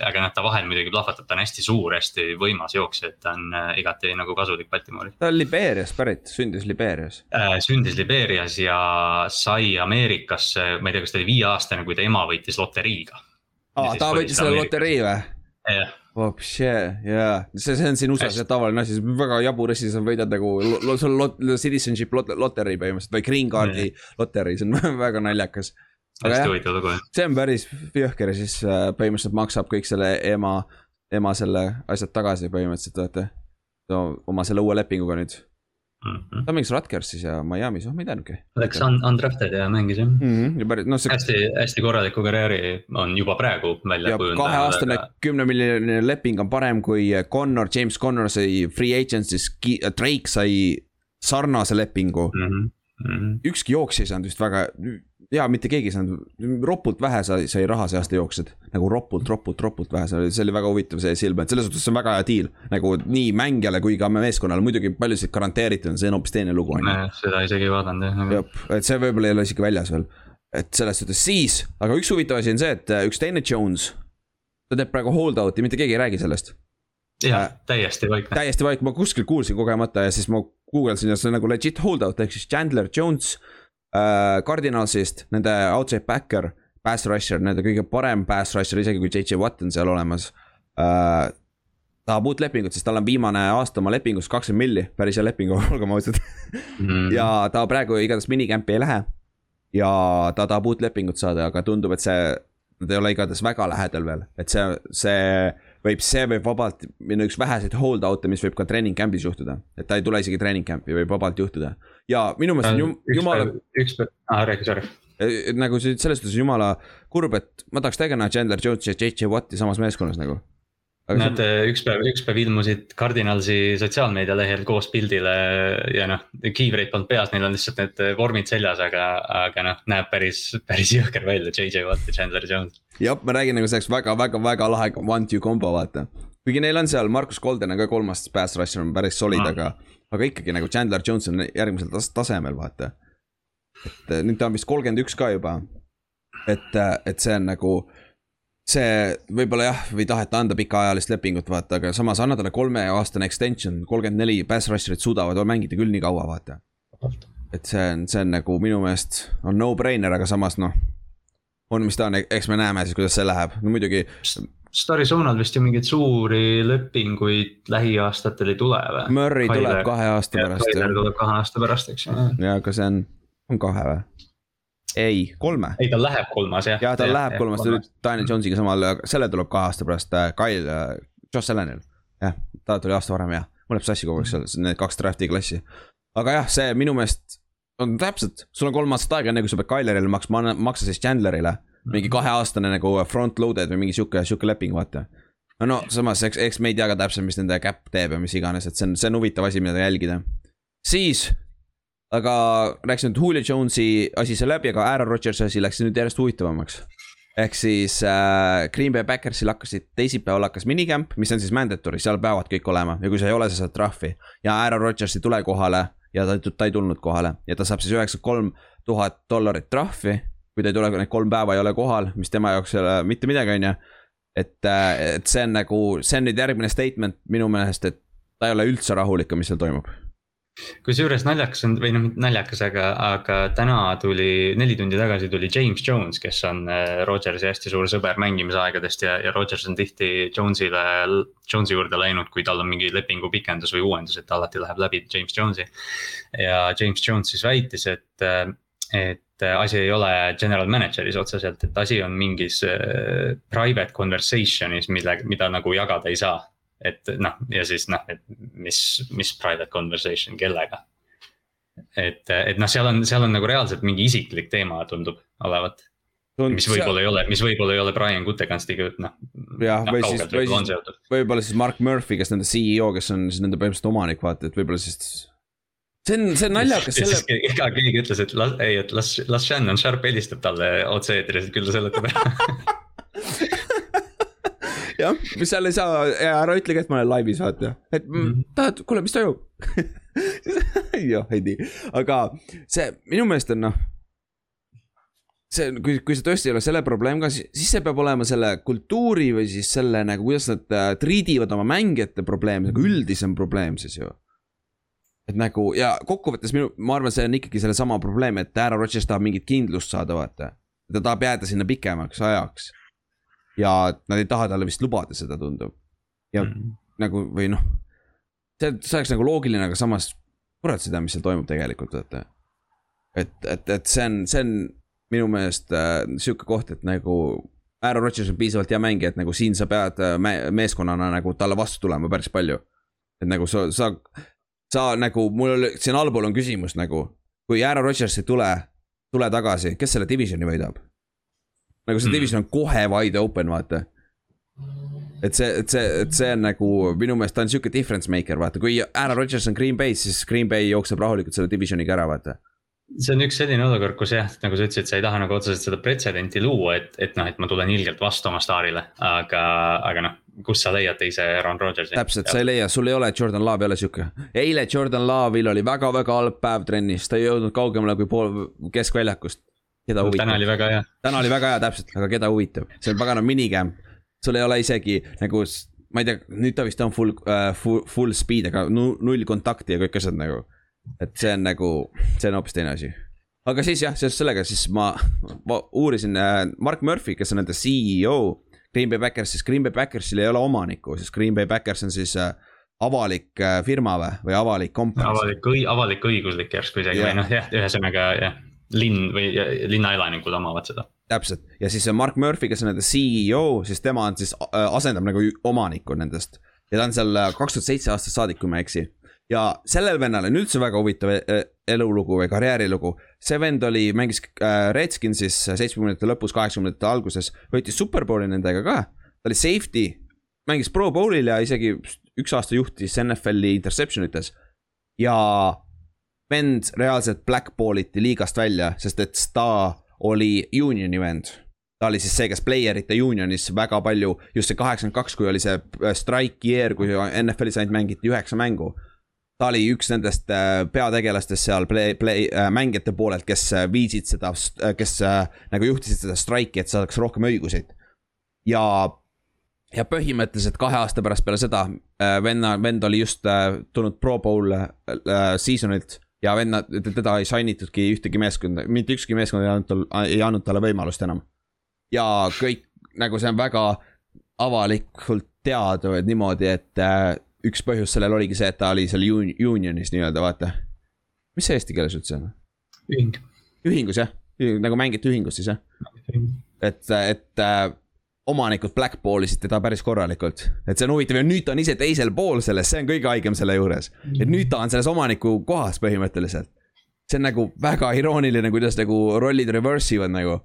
aga noh, ta vahel muidugi plahvatab, ta on hästi suur, hästi võimas jooksja, et ta on äh, igati nagu kasulik Baltimooris. ta on Liberiast pärit, sündis Liberias äh,. sündis Liberias ja sai Ameerikasse, ma ei tea, kas ta oli viieaastane, kui ta ema võitis loteriiga aa, ta võitis selle loterii või? jah. Vapšee, jaa, see, see on siin USA-s jah tavaline asi, väga jabur asi, sa võidad nagu, sul on lot-, citizenship lot-, loterii põhimõtteliselt või green card'i loterii, see on väga naljakas. hästi huvitav lugu jah. see on päris jõhker ja siis äh, põhimõtteliselt maksab kõik selle ema, ema selle asjad tagasi põhimõtteliselt vaata. oma selle uue lepinguga nüüd mm. -hmm. ta mängis Rutgersis ja Miami's, oh ma ei teadnudki. Läks un undrafted ja mängis jah mm. -hmm. ja päris, noh see. hästi, hästi korraliku karjääri on juba praegu välja kujundanud. kaheaastane aga... kümne miljoni leping on parem kui Connor, James Connor sai free agency's, Drake sai sarnase lepingu mm. -hmm. Mm -hmm. ükski jooksja ei saanud vist väga, ja mitte keegi ei saanud, ropult vähe sai, sai raha see aasta jooksjad. nagu ropult, ropult, ropult vähe, see oli, see oli väga huvitav see silm, et selles suhtes see on väga hea deal. nagu nii mängijale kui ka meeskonnale, muidugi paljusid garanteeritud on, see on hoopis teine lugu on ju. seda isegi ei vaadanud jah. jah, et see võib-olla ei ole isegi väljas veel. et selles suhtes siis, aga üks huvitav asi on see, et üks teine Jones. ta teeb praegu hold out'i, mitte keegi ei räägi sellest jah äh,, täiesti vaikne. täiesti vaikne, ma kuskil kuulsin kogemata ja siis ma guugeldasin ja see on nagu legit hold out ehk siis Chandler Jones äh,. Cardinalsist, nende outside backer, pass rusher, nende kõige parem pass rusher, isegi kui JJ Watt on seal olemas äh,. tahab uut lepingut, sest tal on viimane aasta oma lepingus kakskümmend milli, päris hea leping, olgem ausad mm.. ja ta praegu igatahes minicamp'i ei lähe. ja ta tahab uut lepingut saada, aga tundub, et see, nad ei ole igatahes väga lähedal veel, et see, see võib, see võib vabalt minna üks väheseid hold out'e, mis võib ka treening camp'is juhtuda. et ta ei tule isegi treening camp'i, võib vabalt juhtuda ja minu meelest on jum, jumala. üks päev, aa räägi, sorry. nagu see selles suhtes jumala kurb, et ma tahaks tegelikult näha Chandler Jones'i ja JJ Watti samas meeskonnas nagu. Nad see... üks päev, üks päev ilmusid Cardinalsi sotsiaalmeedia lehel koos pildile ja noh, kiivreid polnud peas, neil on lihtsalt need vormid seljas, aga, aga noh, näeb päris, päris jõhker välja, JJ Watt ja Chandler Jones. jah, ma räägin nagu see oleks väga-väga-väga lahe one-two combo vaata. kuigi neil on seal Markus Golden on ka kolmas pass rusher on päris solid mm., aga aga ikkagi nagu Chandler Jones on järgmisel tas tasemel, vaata. et äh, nüüd ta on vist kolmkümmend üks ka juba. et, äh, et see on nagu, see võib-olla jah, või taheta anda pikaajalist lepingut, vaata, aga samas anna talle kolmeaastane extension, kolmkümmend neli pass rusher'it suudavad mängida küll nii kaua, vaata. et see on, see on nagu minu meelest on no-brainer, aga samas noh on, mis ta on, eks me näeme siis, kuidas see läheb, no muidugi sest Arizonal vist ju mingeid suuri lepinguid lähiaastatel ei tule või? Murry Kailer, tuleb kahe aasta pärast. Kailer tuleb kahe aasta pärast, eks ju. ja, aga see on, on kahe või? ei, kolme. ei, tal läheb kolmas jah. jah, tal läheb kolmas, ta nüüd Daniel Jonesiga samal, selle tuleb kahe aasta pärast äh, Kyle äh,, Josh Allanil. jah, ta tuli aasta varem jah, mul läheb sassi kogu aeg seal, need kaks draft'i klassi. aga jah, see minu meelest on täpselt, sul on kolm aastat aega, enne kui sa pead Tylerile maksma, maksa siis Chandlerile. Mingi kaheaastane nagu front loaded või mingi sihuke, sihuke leping, vaata. no no samas, eks, eks me ei tea ka täpselt, mis nende cap teeb ja mis iganes, et see on, see on huvitav asi, mida jälgida. siis, aga rääkisin nüüd Julio Jones'i asi sai läbi, aga Aaron Rodgersi asi läks nüüd järjest huvitavamaks. ehk siis äh, Green Bay Backersil hakkasid, teisipäeval hakkas minicamp, mis on siis mandatory, seal peavad kõik olema ja kui sa ei ole, sa saad trahvi. ja Aaron Rodgers ei tule kohale ja ta, ta ei tulnud kohale ja ta saab siis üheksakümmend kolm tuhat dollarit trahvi. Kui ta ei tule, need kolm päeva ei ole kohal, mis tema jaoks ei ole mitte midagi, on ju. et, et see on nagu, see on nüüd järgmine statement minu meelest, et ta ei ole üldse rahulik, mis seal toimub. kusjuures naljakas on või noh, naljakas, aga, aga täna tuli, neli tundi tagasi tuli James Jones, kes on äh, Rodgersi hästi suur sõber mängimisaegadest ja, ja Rodgers on tihti Jones'ile, Jones'i juurde läinud, kui tal on mingi lepingu pikendus või uuendus, et ta alati läheb läbi James Jones'i. ja James Jones siis väitis, et, et asi ei ole general manager'is otseselt, et asi on mingis äh, private conversation'is, mille, mida nagu jagada ei saa et noh, ja siis noh, et mis, mis private conversation, kellega. et, et noh, seal on, seal on nagu reaalselt mingi isiklik teema tundub olevat, mis võib-olla ei ole, mis võib-olla ei ole Brian Gutekunstiga noh. Jah, või siis- või siis- võib-olla siis Mark Murphy, kes nende CEO, kes on siis nende põhimõtteliselt omanik, vaata, et võib-olla siis. See on, see on naljakas, ja selle ega keegi ütles, et las, ei, et las, las Shannon Sharp helistab talle otse-eetris, et küll ta seletab ära. jah, mis seal ei saa, ära ütlegi, et ma olen laivis, vaata, et mm, Mhm. tahad, kuule, mis toimub. jah, ei nii, aga see minu meelest on noh. see, kui, kui see tõesti ei ole selle probleem ka, siis, see peab olema selle kultuuri või siis selle nagu, kuidas nad äh, triidivad oma mängijate probleem, nagu üldisem probleem siis ju. Et nagu ja kokkuvõttes minu, ma arvan, see on ikkagi sellesama probleem, et Aaron Rodgers tahab mingit kindlust saada, vaata. ta tahab jääda sinna pikemaks ajaks. ja nad ei taha talle vist lubada seda, tundub. ja Mhm. nagu või noh, see, see oleks nagu loogiline, aga samas kurat seda, mis seal toimub tegelikult, vaata. et, et, et see on, see on minu meelest äh, sihuke koht, et nagu Aaron Rodgers on piisavalt hea mängija, et nagu siin sa pead äh, me meeskonnana nagu talle vastu tulema päris palju. et nagu sa, sa, sa nagu mul siin allpool on küsimus nagu, kui Aaron Rodgers ei tule, tule tagasi, kes selle divisioni võidab? nagu see Hmm. division on kohe wide open, vaata et see, et see, et see on nagu minu meelest ta on sihuke difference maker, vaata, kui Aaron Rodgers on Green Bay's, siis Green Bay jookseb rahulikult selle divisioniga ära, vaata. See on üks selline olukord, kus jah, nagu sa ütlesid, sa ei taha nagu otseselt seda pretsedenti luua, et, et noh, et ma tulen ilgelt vastu oma staarile, aga, aga noh, kust sa leiad teise Aaron Rodgersi. täpselt, sa ei leia, sul ei ole Jordan Love ei ole sihuke. eile Jordan Love'il oli väga-väga halb päev trennis, ta ei jõudnud kaugemale kui pool keskväljakust. keda täna huvitab, oli väga hea, täna oli väga hea, täpselt, aga keda huvitab, see on pagana minicamp. sul ei ole isegi nagu, ma ei tea, nüüd ta vist on full uh,, full, full speed, aga nu- null kontakti ja kõik asjad nagu. Et see on nagu, see on hoopis teine asi. aga siis jah, seoses sellega siis ma, ma uurisin äh, Mark Murphy, kes on nende CEO. Green Bay Packers, siis Green Bay Packersil ei ole omanikku, sest Green Bay Packers on siis äh, avalik äh, firma või, või avalik kompanii. avalik, avalik-õiguslik järsku isegi Jah. või noh, jah, ühesõnaga jah, linn või linnaelanikud omavad seda. täpselt ja siis on Mark Murphy, kes on nende CEO, siis tema on siis äh, asendab nagu omanikku nendest. ja ta on seal kaks tuhat seitse aastast saadik, kui ma ei eksi. Ja sellel vennal on üldse väga huvitav äh, elulugu või karjäärilugu. see vend oli, mängis äh, Redskinsis seitsmekümnendate lõpus, kaheksakümnendate alguses, võitis superbowli nendega ka. ta oli safety, mängis pro bowl'il ja isegi üks aasta juhtis NFL-i interception ites. ja vend reaalselt blackball iti liigast välja, sest et ta oli unioni vend. ta oli siis see, kes player'ite unionis väga palju, just see kaheksakümmend kaks, kui oli see äh, strike year, kui NFL-is ainult mängiti üheksa mängu. Ta oli üks nendest äh, peategelastest seal play, play äh, mängijate poolelt, kes äh, viisid seda, kes äh, nagu juhtisid seda strike'i, et saadaks rohkem õiguseid. ja, ja põhimõtteliselt kahe aasta pärast peale seda äh, venna, vend oli just äh, tulnud Pro Bowl äh, äh, season'ilt ja venna, teda ei sign itudki ühtegi meeskonda, mitte ükski meeskond ei andnud tal, ei andnud talle võimalust enam. ja kõik nagu see on väga avalikult teada, et niimoodi, et äh, üks põhjus sellel oligi see, et ta oli seal un- union'is nii-öelda, vaata. mis see eesti keeles üldse on? ühing. ühingus jah, nagu mängite ühingus siis jah, et, et äh, omanikud blackball isid teda päris korralikult. et see on huvitav ja nüüd ta on ise teisel pool selles, see on kõige haigem selle juures. et nüüd ta on selles omaniku kohas põhimõtteliselt. see on nagu väga irooniline, kuidas nagu rollid reverse ivad nagu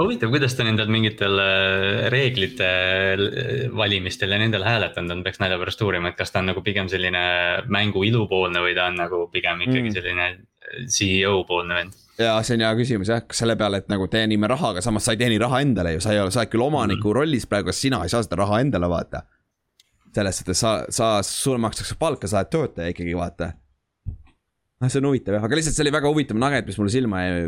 huvitav, kuidas ta nendel mingitel äh, reeglite äh, valimistel ja nendel hääletanud on, peaks nalja pärast uurima, et kas ta on nagu pigem selline mängu ilupoolne või ta on nagu pigem ikkagi mm. selline äh, CEO poolne vend. ja see on hea küsimus jah, selle peale, et nagu teenime raha, aga samas sa ei teeni raha endale ju, sa ei ole, sa oled küll omaniku mm. rollis praegu, sina ei saa seda raha endale vaata. selles suhtes sa, sa, sulle makstakse palka, sa oled töötaja ikkagi vaata noh, see on huvitav jah, aga lihtsalt see oli väga huvitav nugget, mis mulle silma jäi,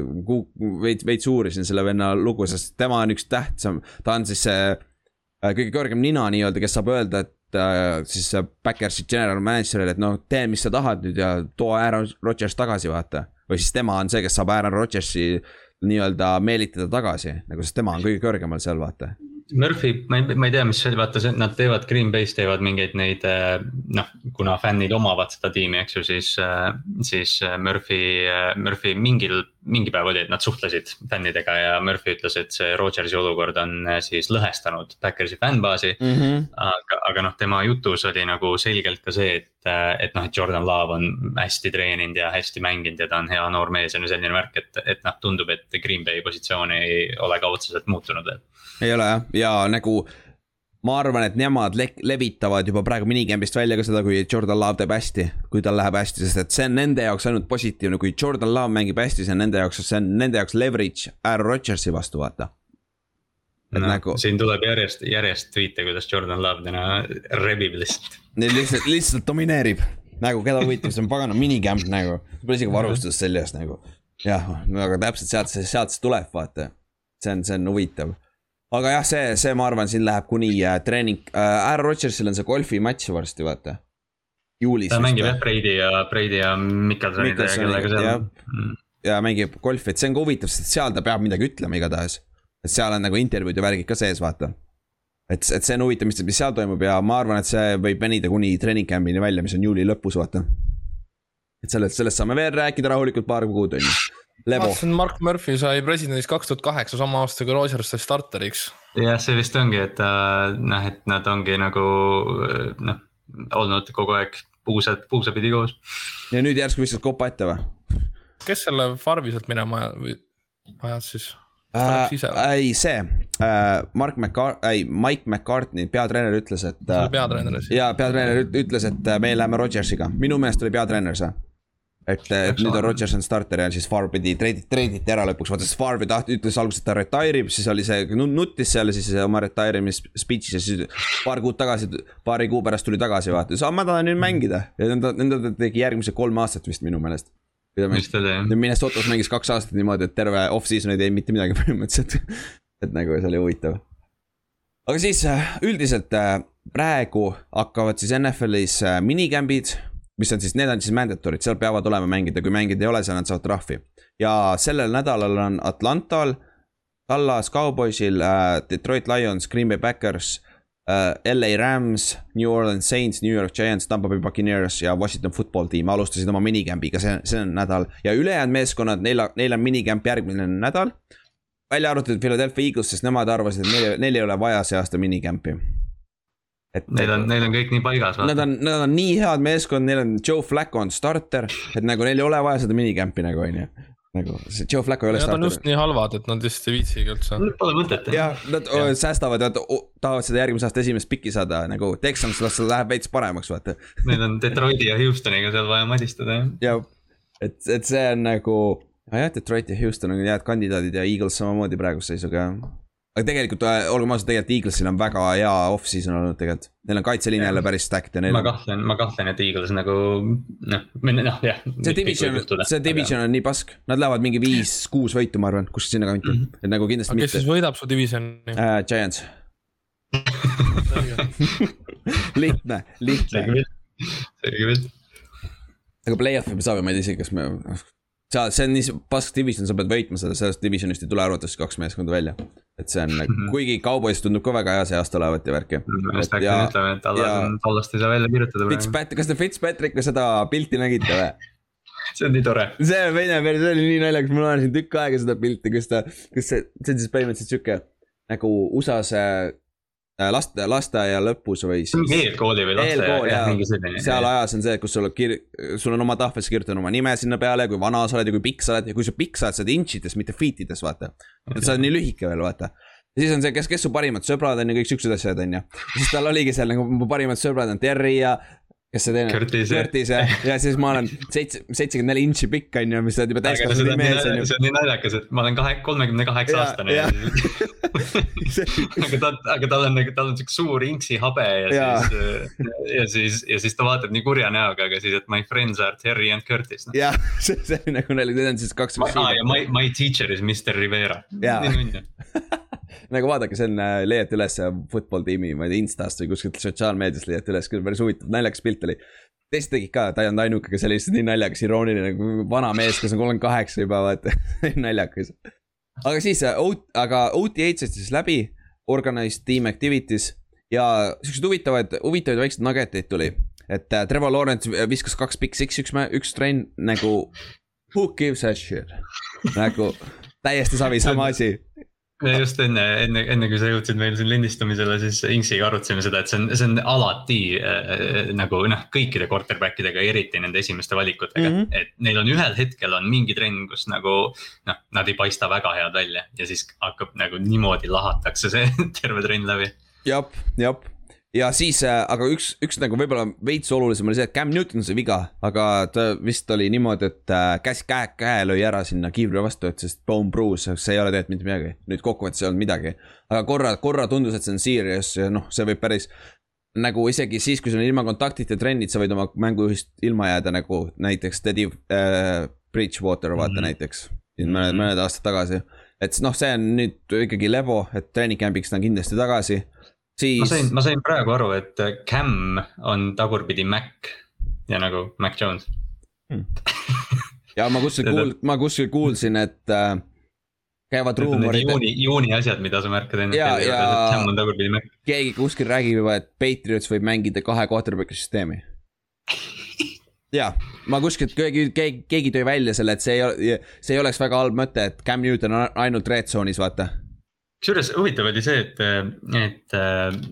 veits, veits uurisin selle venna lugu, sest tema on üks tähtsam, ta on siis see äh, kõige kõrgem nina nii-öelda, kes saab öelda, et äh, siis Backersi general manager'ile, et noh, tee, mis sa tahad nüüd ja too Aaron Rodgers tagasi, vaata. või siis tema on see, kes saab Aaron Rodgersi nii-öelda meelitada tagasi, nagu sest tema on kõige kõrgemal seal, vaata Murphy, ma ei, ma ei tea, mis vaata, nad teevad, Green Bay's teevad mingeid neid eh, noh, kuna fännid omavad seda tiimi, eks ju, siis, eh, siis eh, Murphy, Murphy mingil, mingi päev oli, et nad suhtlesid fännidega ja Murphy ütles, et see Rodgersi olukord on siis lõhestanud Backersi fännbaasi mm. -hmm. aga, aga noh, tema jutus oli nagu selgelt ka see, et, et noh, et Jordan Love on hästi treeninud ja hästi mänginud ja ta on hea noor mees ja no selline värk, et, et noh, tundub, et Green Bay positsioon ei ole ka otseselt muutunud veel ei ole jah, ja nagu ma arvan, et nemad le levitavad juba praegu minicamp'ist välja ka seda, kui Jordan Love teeb hästi, kui tal läheb hästi, sest et see on nende jaoks ainult positiivne, kui Jordan Love mängib hästi, see on nende jaoks, see on nende jaoks leverage Aaron Rodgersi vastu, vaata. No, nagu... siin tuleb järjest, järjest tweet'e, kuidas Jordan Love täna rebib lihtsalt. lihtsalt, lihtsalt domineerib, nagu keda huvitab, see on pagana minicamp nagu, pole isegi varustus seljas nagu. jah, aga täpselt sealt see, sealt see tuleb, vaata. see on, see on huvitav aga jah, see, see, ma arvan, siin läheb kuni äh, treening äh,, Aaron Rodgersil on see golfimatš varsti, vaata. juulis. ta mängib jah, Breidi ja, Breidi ja Mikkelsoniga ja. Mm. ja mängib golfi, et see on ka huvitav, sest seal ta peab midagi ütlema igatahes. Et seal on nagu intervjuud ja värgid ka sees, vaata. et, et see on huvitav, mis, mis seal toimub ja ma arvan, et see võib venida kuni treening camp'ini välja, mis on juuli lõpus, vaata. et sellest, sellest saame veel rääkida rahulikult paar kuud, on ju vaatasin, Mark Murphy sai presidendiks kaks tuhat kaheksa, sama aasta kui Rogers sai starteriks. jah, see vist ongi, et äh, noh, et nad ongi nagu noh, olnud kogu aeg puusad, puusapidi koos. ja nüüd järsku viskad kopa ette või? kes selle Farvi sealt minema ajas siis? Äh, ei, see. Äh, Mark McCart-, ei Mike McCartney, peatreener ütles, et. peatreener siis. ja peatreener ütles, et me läheme Rodgersiga, minu meelest oli peatreener see. Et, et nüüd on Rodgers on starter ja siis Favre pidi treiditi, treiditi ära lõpuks, vaata siis Favre tahtis, ütles alguses, et ta retire ib, siis oli see, nuttis seal siis oma retire imis speech'is ja siis paar kuud tagasi, paari kuu pärast tuli tagasi, vaata, ütles, ma tahan nüüd mängida. Ja nende, nende tegi järgmised kolm aastat vist minu meelest. Minnesotas mängis kaks aastat niimoodi, et terve off-season ei teinud mitte midagi põhimõtteliselt et nagu see oli huvitav. aga siis üldiselt äh, praegu hakkavad siis NFL-is äh, minicamb'id mis on siis, need on siis mandatory'd, seal peavad olema mängida, kui mängida ei ole, seal nad saavad trahvi. ja sellel nädalal on Atlantal, Dallas Cowboysil äh,, Detroit Lions, Green Bay Packers äh,, LA Rams, New Orleans Saints, New York Giants, Tampa Bay Buccaneers ja Washington Football Team alustasid oma minicamp'iga see, see nädal. ja ülejäänud meeskonnad, neil, neil on minicamp järgmine nädal. välja arvatud Philadelphia Eagles, sest nemad arvasid, et neil, neil ei ole vaja see aasta minicamp'i et neil on, neil on kõik nii paigas. Nad on, nad on nii head meeskond, neil on Joe Flacco on starter, et nagu neil ei ole vaja seda minicamp'i nagu on ju nagu see Joe Flacco ei ole starter. Nad on just nii halvad, et nad lihtsalt ei viitsigi üldse. Pole mõtet. jah, nad ja. säästavad, nad tahavad seda järgmise aasta esimest pikki saada nagu Texans, las see läheb veits paremaks, vaata. Neil on Detroiti ja Houstoniga seal vaja madistada jah. jah, et, et see on nagu, jah, Detroit ja Houston on head kandidaadid ja Eagles samamoodi praeguse seisuga jah aga tegelikult äh, olgem ausad, tegelikult Eaglesil on väga hea off-season olnud tegelikult. Neil on kaitseliin jälle päris stacked ja neil. ma kahtlen, ma kahtlen, et Eagles nagu noh, noh jah. see division, see division aga... on nii pask, nad lähevad mingi viis-kuus võitu, ma arvan, kuskil sinnakanti mm, -hmm. et nagu kindlasti aga mitte. kes siis võidab su divisioni uh,? Giants lihtne, lihtne. selge pilt. aga play-off'i me saame, ma ei tea isegi, kas me, sa, see on nii pask division, sa pead võitma seda, sellest divisionist ei tule arvatavasti kaks meeskonda välja et see on mm, -hmm. kuigi Cowboys tundub ka väga hea see aasta olevat ja värki. just hakkasin ütlema, et Tallas, Tallast ei saa välja kirjutada. Fitzpatrick, kas te Fitzpatricku seda pilti nägite või? see on nii tore. see on peal, see oli nii naljakas, ma lugesin tükk aega seda pilti, kus ta, kus see, see on siis põhimõtteliselt sihuke nagu USA-s äh, laste, lasteaia lõpus või siis. eelkooli või lasteaia, seal ajas on see, kus sul kir-, sul on oma tahvlis kirjutanud oma nime sinna peale, kui vana sa oled ja kui pikk sa oled ja kui sa pikk sa oled, sa oled inčides, mitte feet ides, vaata. et sa oled nii lühike veel, vaata. ja siis on see, kes, kes su parimad sõbrad on ja kõik siuksed asjad, on ju. siis tal oligi seal nagu mu parimad sõbrad on Terry ja kes see teine Curtis, jah. Curtis jah, ja siis ma olen seitse, seitsekümmend neli intši pikk on ju, mis sa oled juba täiskasvanud on mees on naljakas, ju. see on nii naljakas, et ma olen kahe, kolmekümne kaheksa aastane ja. ja aga ta, aga tal on tal on siuke suur inksi habe ja, Ja. siis. ja siis, ja siis ta vaatab nii kurja näoga, aga siis, et my friends are Terry and Curtis no.. jah, see, see oli nagu nali, need on siis kaks. aa ja my, my teacher is Mr Rivera. Nii nunnu. Nagu vaadake, see on, äh, leiate üles football tiimi, ma ei tea, Instast või kuskilt sotsiaalmeediast leiate üles, küll päris huvitav, naljakas pilt oli. teised tegid ka, ta ei olnud ainuke, kes oli lihtsalt nii naljakas, irooniline nagu vana mees, kes on kolmkümmend kaheksa juba, vaata naljakas. aga siis, aga OTA-d siis läbi, organized team activities ja siukseid huvitavaid, huvitavaid väikseid nuggeteid tuli. et äh, Trevor Lawrence viskas kaks big six, üks, üks trenn nagu who gives a shit nagu täiesti savi, sama asi me just enne, enne, enne kui sa jõudsid meil siin lindistamisele, siis Inksiga arutasime seda, et see on, see on alati äh, nagu noh, kõikide quarterback idega, eriti nende esimeste valikutega mm. -hmm. et neil on ühel hetkel on mingi trenn, kus nagu noh, nad ei paista väga head välja ja siis hakkab nagu niimoodi lahatakse see terve trenn läbi. jep, jep ja siis, aga üks, üks nagu võib-olla veits olulisem oli see, et Cam Newton sai viga, aga ta vist oli niimoodi, et äh, käsi, käe, käe lõi ära sinna kiivri vastu, et sest bone bruise, see ei ole tegelikult mitte midagi. nüüd kokkuvõttes ei olnud midagi, aga korra, korra tundus, et see on serious ja noh, see võib päris. nagu isegi siis, kui sul on ilma kontaktita trennid, sa võid oma mängujuhist ilma jääda nagu näiteks Teddy äh, Bridgewater vaata mm -hmm. näiteks. mõned, mõned aastad tagasi, et noh, see on nüüd ikkagi levo, et treening camp'iks ta on kindlasti tagasi siis. ma sain, ma sain praegu aru, et Cam on tagurpidi Mac ja nagu Mac Jones hmm. ja ma kuskil kuul-, ma kuskil kuulsin, et äh, käivad ruumorid. juuni, juuni asjad, mida sa märkad enne. ja, ja Cam on tagurpidi Mac. keegi kuskil räägib juba, et Patriots võib mängida kahe quarterback'i süsteemi ja, ma kuskilt, keegi, keegi, keegi tõi välja selle, et see ei ole, see ei oleks väga halb mõte, et Cam Newton on ainult red zone'is, vaata kusjuures huvitav oli see, et, et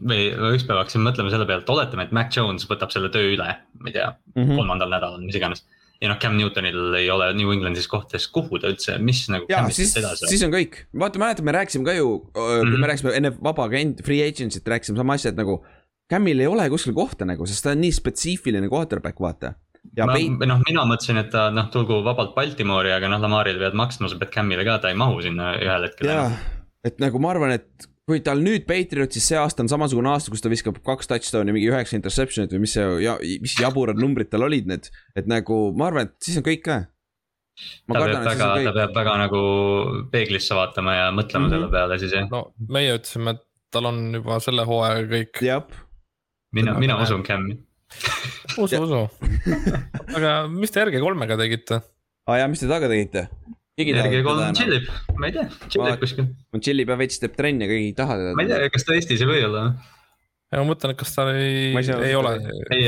me üks päev hakkasime mõtlema selle peale, et oletame, et Mac Jones võtab selle töö üle, ma ei tea mm -hmm., kolmandal nädalal, mis iganes. ja noh, Cam Newtonil ei ole New Englandis kohta, siis kuhu ta üldse, mis nagu. ja siis, siis on kõik, vaata, mäletad, me rääkisime ka ju mm, -hmm. kui me rääkisime enne vaba agent, free agent'it rääkisime sama asja, et nagu. Camil ei ole kuskil kohta nagu, sest ta on nii spetsiifiline quarterback, vaata ja no, peit... noh, mina mõtlesin, et ta noh, tulgu vabalt Baltimoori, aga noh, Lamarile pead maksma, sa pead Camile ka, ta ei mahu sinna ühel hetkel. jaa, et nagu ma arvan, et kui tal nüüd Patriotsis see aasta on samasugune aasta, kus ta viskab kaks touchdown'i, mingi üheksa interception'it või mis see ja mis jaburad numbrid tal olid need, et nagu ma arvan, et siis on kõik ka. ta kardan, peab väga, ta peab väga nagu peeglisse vaatama ja mõtlema mm -hmm. selle peale siis jah. no meie ütlesime, et tal on juba selle hooajaga kõik. mina, mina usun Cam'i usu, usu. aga mis te RG3-ga tegite? aa ah, jaa, mis te taga tegite? RG3 tšillib, ma ei tea, tšillib kuskil. tšillib ja veits teeb trenni, aga keegi ei taha teda. ma ei tea, kas ta Eestis ei või olla? ja ma mõtlen, et kas tal ei, ei, ei ole. ei,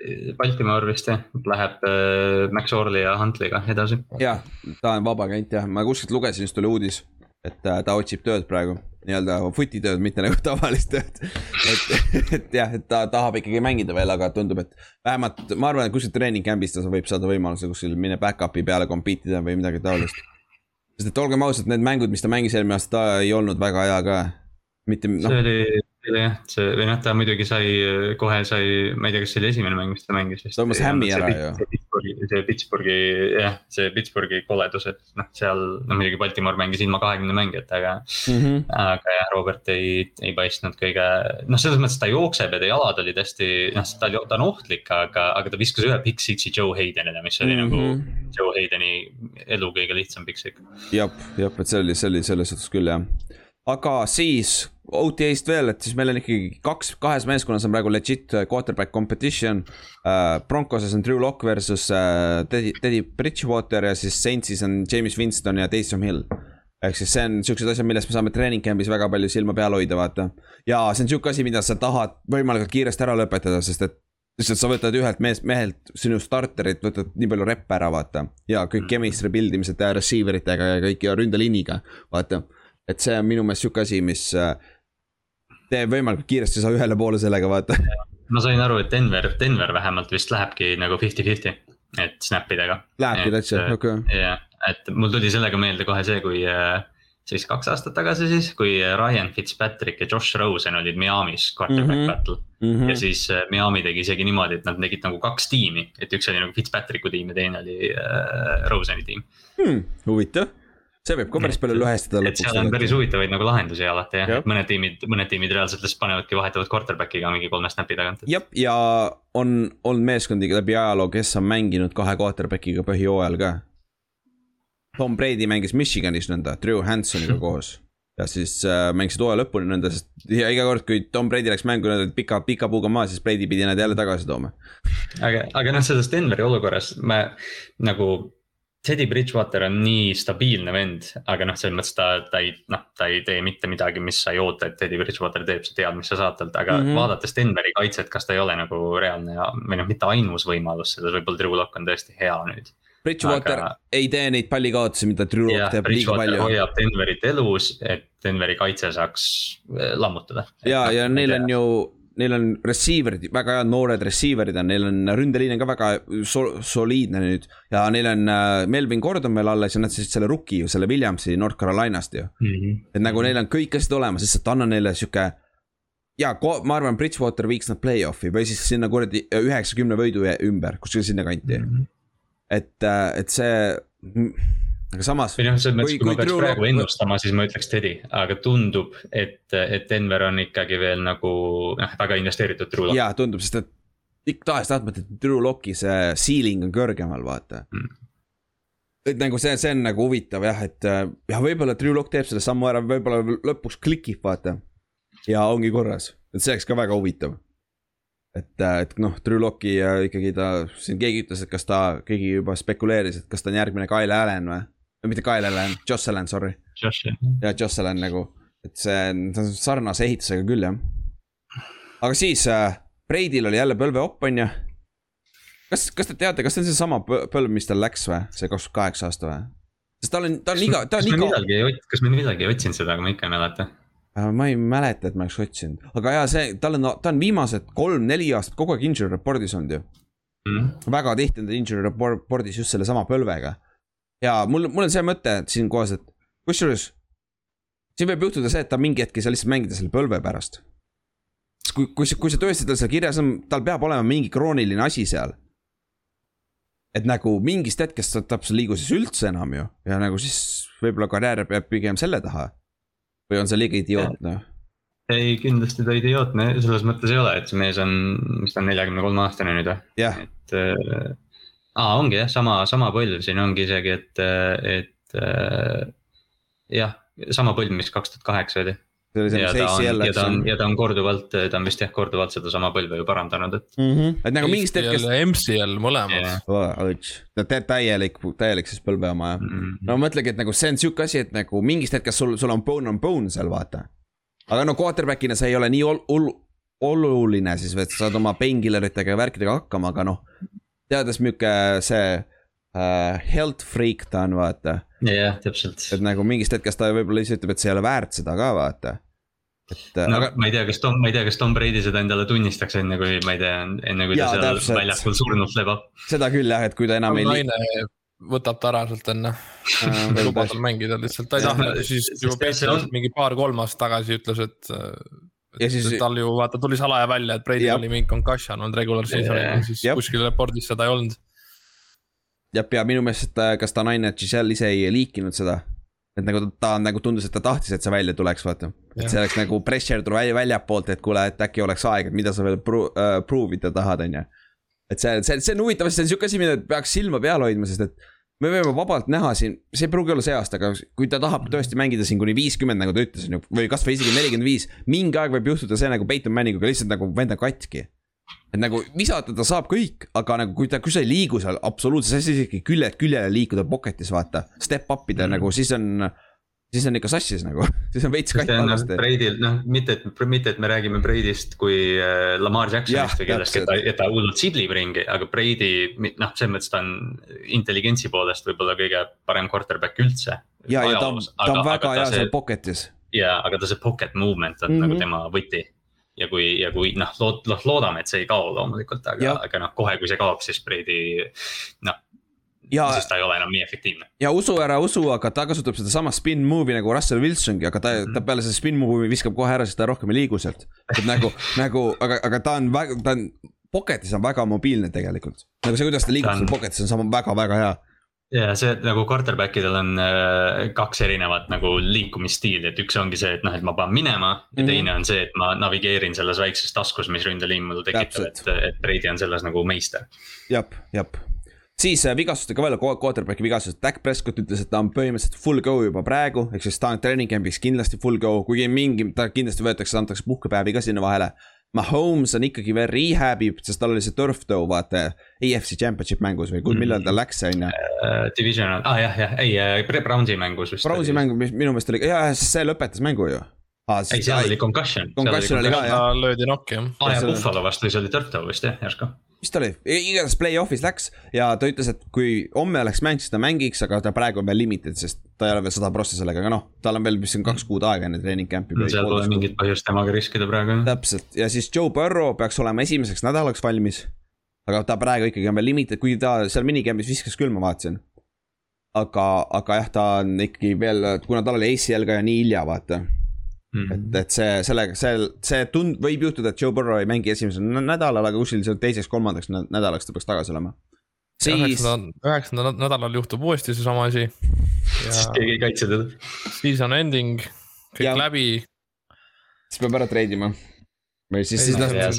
ei, Baltimore vist jah, läheb äh, Max Orley ja Huntley'ga edasi. ja, ta on vaba agent jah, ma kuskilt lugesin, just tuli uudis, et ta, ta otsib tööd praegu nii-öelda footi tööd, mitte nagu tavalist tööd. et, et jah, et ta tahab ikkagi mängida veel, aga tundub, et vähemalt ma arvan, et kuskil treening camp'is ta võib saada võimaluse kuskil minna back-up'i peale compete ida või midagi taolist. sest et olgem ausad, need mängud, mis ta mängis eelmine aasta, ta ei olnud väga hea ka. mitte noh. see oli oli jah, see või noh, ta muidugi sai, kohe sai, ma ei tea, kas see oli esimene mäng, mis ta mängis vist. tõmbas hämmi ära ju. see Pittsburghi, jah, see Pittsburghi koledus, et noh, seal no muidugi Baltimore mängis ilma kahekümne mängijatega mm. -hmm. aga jah, Robert ei, ei paistnud kõige, noh, selles mõttes ta jookseb ja ta jalad olid hästi, noh, ta, ta on ohtlik, aga, aga ta viskas ühe big six'i Joe Haydenile, mis oli mm -hmm. nagu Joe Haydeni elu kõige lihtsam big six. jah, jah, et see oli, see oli selles suhtes küll jah aga siis OTA-st veel, et siis meil on ikkagi kaks, kahes meeskonnas on praegu legit quarterback competition uh,. Broncoses on Drew Lock versus uh, Teddy, Teddy Bridgewater ja siis Saintsis on James Winston ja Taysom Hill. ehk siis see on siuksed asjad, millest me saame treening camp'is väga palju silma peal hoida, vaata. ja see on sihuke asi, mida sa tahad võimalikult kiiresti ära lõpetada, sest et lihtsalt sa võtad ühelt meest, mehelt sinu starterit, võtad nii palju reppe ära, vaata. ja kõik chemistry build imised receiver itega ja kõik ja ründeliiniga, vaata et see on minu meelest sihuke asi, mis, tee võimalikult kiiresti saa ühele poole sellega vaata. ma sain aru, et Denver, Denver vähemalt vist lähebki nagu fifty-fifty, et snap idega. Lähebki täitsa, okei. jah, et mul tuli sellega meelde kohe see, kui siis kaks aastat tagasi siis, kui Ryan Fitzpatrick ja Josh Rosen olid Miami's quarterback mm -hmm. battle. Mhm. ja siis äh, Miami tegi isegi niimoodi, et nad tegid nagu kaks tiimi, et üks oli nagu Fitzpatricku tiim ja teine oli äh, Roseni tiim. Hmm, huvitav, see võib ka päris palju lõhestada et seal on päris huvitavaid nagu lahendusi alati jah ja., et mõned tiimid, mõned tiimid reaalselt lihtsalt panevadki vahetavad quarterback'iga mingi kolme snap'i tagant. jah, ja on olnud meeskondi läbi ajaloo, kes on mänginud kahe quarterback'iga põhijooajal ka. Tom Brady mängis Michiganis nõnda, Drew Hansoniga koos. ja siis äh, mängisid hooaja lõpuni nõnda, sest ja iga kord, kui Tom Brady läks mängu, nad olid pika, pika puuga maas, siis Brady pidi nad jälle tagasi tooma. aga, aga noh, selles Denveri olukorras me nagu. Teddy Bridgewater on nii stabiilne vend, aga noh, selles mõttes ta, ta ei, noh, ta ei tee mitte midagi, mis sa ei oota, et Teddy Bridgewater teeb, sa tead, mis sa saad talt, aga mm. -hmm. vaadates Denveri kaitset, kas ta ei ole nagu reaalne ja, või noh, mitte ainus võimalus, selles võib-olla Drew Lock on tõesti hea nüüd. Bridgewater Aga- ei tee neid pallikaotusi, mida Drew Lock, teeb liiga palju. hoiab Denverit elus, et Denveri kaitse saaks eh, lammutada. ja, ja neil on ju, neil on receiver'id, väga head noored receiver'id on, neil on ründeliin on ka väga so, soliidne nüüd. ja neil on äh, Melvin Gordon veel alles ja nad siis selle rookie ju, selle Williamsi North Carolinast ju. mm. -hmm. et nagu neil on kõik asjad olemas, lihtsalt anna neile sihuke. ja ma arvan, Bridgewater viiks nad play-off'i või siis sinna kuradi üheksakümne võidu ümber, kuskil sinnakanti mm. -hmm. et, et see, aga samas või noh, selles mõttes, Kui- kui ma peaks Drew praegu ennustama, siis ma ütleks Teddy, aga tundub, et, et Denver on ikkagi veel nagu noh, väga investeeritud Drew Lock. jaa, tundub, sest et tahes-tahtmata, et Drew Locki see ceiling on kõrgemal, vaata Mm. et nagu see, see on nagu huvitav jah, et äh, jah, võib-olla Drew Lock teeb selle sammu ära, võib-olla lõpuks klikib, vaata. ja ongi korras, et see oleks ka väga huvitav. et, et noh, Drew Locki äh, ikkagi ta, siin keegi ütles, et kas ta, keegi juba spekuleeris, et kas ta on järgmine Kyle Allan või. Või mitte Kyle Allan, Josh Allan, sorry. Ja Allan nagu, et see on, ta on sarnase ehitusega küll jah. aga siis äh, Breidil oli jälle põlveopp, on ju. kas, kas te teate, kas see on seesama põ- põlv, mis tal läks või, see kakskümmend kaheksa aasta või? sest ta on, ta on iga, ta kas on me iga, millalgi ei ot-, kas me millalgi ei otsinud seda, aga ma ikka ei mäleta. ma ei mäleta, et ma oleks otsinud, aga jaa, see, tal on, ta on viimased kolm-neli aastat kogu aeg injury report'is olnud ju. Mm. väga tihti on ta injury report'is just sellesama põlvega. Ja mul, mul on see mõte et siin kohas, et kusjuures. siin võib juhtuda see, et ta mingi hetk ei saa lihtsalt mängida selle põlve pärast. kui, kui see, kui see tõesti tal seal kirjas on, tal peab olema mingi krooniline asi seal. et nagu mingist hetkest ta ta ei liigu siis üldse enam ju ja nagu siis võib-olla karjäär peab pigem selle taha. või on see liiga idiootne? ei, kindlasti ta idiootne selles mõttes ei ole, et see mees on, mis ta on, neljakümne kolme aastane nüüd või? et äh,. aa, ongi jah, sama, sama põlv siin ongi isegi, et, et äh, jah, sama põlv, mis kaks tuhat kaheksa oli. see oli see, ja ta on, ja ta on, ja ta on korduvalt, ta on vist jah, korduvalt sedasama põlve ju parandanud, et. mm. -hmm. et nagu mingist hetkest. MCL mõlemad Yeah. ta teeb täielik, täielik siis põlve oma jah. Mm. no mõtlegi, et nagu see on sihuke asi, et nagu mingist hetkest sul, sul on bone on bone seal vaata. aga no quarterback'ina see ei ole nii ol-, ol-, oluline siis, et sa saad oma painkilleritega ja värkidega hakkama, aga noh. Teades milline see äh, health freak ta on, vaata. jah, täpselt. et nagu mingist hetkest ta võib-olla ise ütleb, et see ei ole väärt seda ka vaata. et no aga ma ei tea, kas Tom, ma ei tea, kas Tom Brady seda endale tunnistaks, enne kui ma ei tea, enne kui Jaa, ta seal täpselt. väljakul surnult lebab. seda küll jah, et kui ta enam ei liigu. võtab ta ära sealt enne, ei luba tal mängida lihtsalt, ta ei tahtnud siis juba Patriots mingi paar-kolm aastat tagasi ütles, et. Ja siis- tal ju vaata tuli salaja välja, et Brady Jah. oli mingi concussion olnud regular season'il Jah. siis Jah. kuskil report'is seda ei olnud. ja pea minu meelest, et kas ta naine Giselle ise ei liikinud seda. et nagu ta, ta nagu tundus, et ta tahtis, et see välja tuleks, vaata. et Jah. see oleks nagu pressure tuli välja, väljapoolt, et kuule, et äkki oleks aeg, et mida sa veel pro- uh, prove ida tahad, on ju. et see, see, see on huvitav, see on sihuke asi, mida peaks silma peal hoidma, sest et me võime vabalt näha siin, see ei pruugi olla see aasta, aga kui ta tahab tõesti mängida siin kuni viiskümmend, nagu ta ütles, või kasvõi isegi nelikümmend viis, mingi aeg võib juhtuda see nagu Peyton Manninguga lihtsalt nagu vend on katki et nagu visata ta saab kõik, aga nagu kui ta, kui sa ei liigu seal absoluutselt, sa ei saa isegi küljelt küljele liikuda pocket'is vaata. Step up ida mm. nagu siis on, siis on ikka sassis nagu, siis on veits katt noh halvasti. Brady'l noh, mitte, et, mitte, et me räägime Brady'st kui äh, Lamar Jacksonist või kellestki, et ta, et ta hullult siblib ringi, aga Brady noh, selles mõttes ta on intelligentsi poolest võib-olla kõige parem quarterback üldse. ja, ja ta on, ta on väga hea seal pocket'is. ja, aga ta see pocket movement on mm -hmm. nagu Mhm. tema võti. ja kui, ja kui noh, lood-, noh loodame, et see ei kao loomulikult, aga, aga noh, kohe, kui see kaob, siis Brady noh, ja, siis ta ei ole enam nii efektiivne. ja usu ära usu, aga ta kasutab sedasama spin move'i nagu Russell Wilsongi, aga ta mm, -hmm. ta peale seda spin move'i viskab kohe ära, sest ta rohkem ei liigu sealt. et nagu, nagu, aga, aga ta on väga, ta on, pocket'is on väga mobiilne tegelikult. nagu see, kuidas ta liigub seal pocket'is on sama väga-väga hea. ja see nagu quarterback idel on äh, kaks erinevat nagu liikumisstiili, et üks ongi see, et noh, et ma pean minema ja Mhm. teine on see, et ma navigeerin selles väikses taskus, mis ründeliin mul tekitab, et, et Brady on selles nagu meister. jep, jep. Siis äh, vigastustega veel, quarterback'i vigastused, Dak Prescott ütles, et ta on põhimõtteliselt full go juba praegu, ehk siis ta on treening camp'iks kindlasti full go, kuigi mingi, ta kindlasti võetakse, antakse puhkepäevi ka sinna vahele. Mahomes on ikkagi veel rehab ib, sest tal oli see turf toe, vaata, AFC championship mängus või kui, millal ta läks, on ju. Uh, division on, aa ah, jah, jah, ei äh, Brownsi mängus vist. Brownsi mäng, mis minu meelest oli, jaa, see lõpetas mängu ju. ei, seal oli concussion. Concussion oli ka, jah. löödi nokki jah. aa ja Buffalo vastu siis oli Turtle vist jah, järsku. Mis ta oli, igatahes play-off'is läks ja ta ütles, et kui homme oleks mäng, siis ta mängiks, aga ta praegu on veel limited, sest ta ei ole veel sada prossa sellega, aga noh, tal on veel, mis on kaks kuud aega enne treening camp'i. seal pole mingit põhjust temaga riskida praegu. täpselt ja siis Joe Burrow peaks olema esimeseks nädalaks valmis. aga ta praegu ikkagi on veel limited, kuigi ta seal minicamp'is viskas küll, ma vaatasin. aga, aga jah, ta on ikkagi veel, kuna tal oli ACL ka ja nii hilja, vaata Mhm. et, et see, sellega, see, see tund-, võib juhtuda, et Joe Burrow ei mängi esimesel nä- nädalal, aga kuskil seal teiseks-kolmandaks nä- nädalaks ta peaks tagasi olema. siis, üheksandal, nädalal juhtub uuesti seesama asi. siis keegi ei kaitse teda. season ending, kõik Ja- läbi. siis peab ära treidima. või siis, siis noh, see,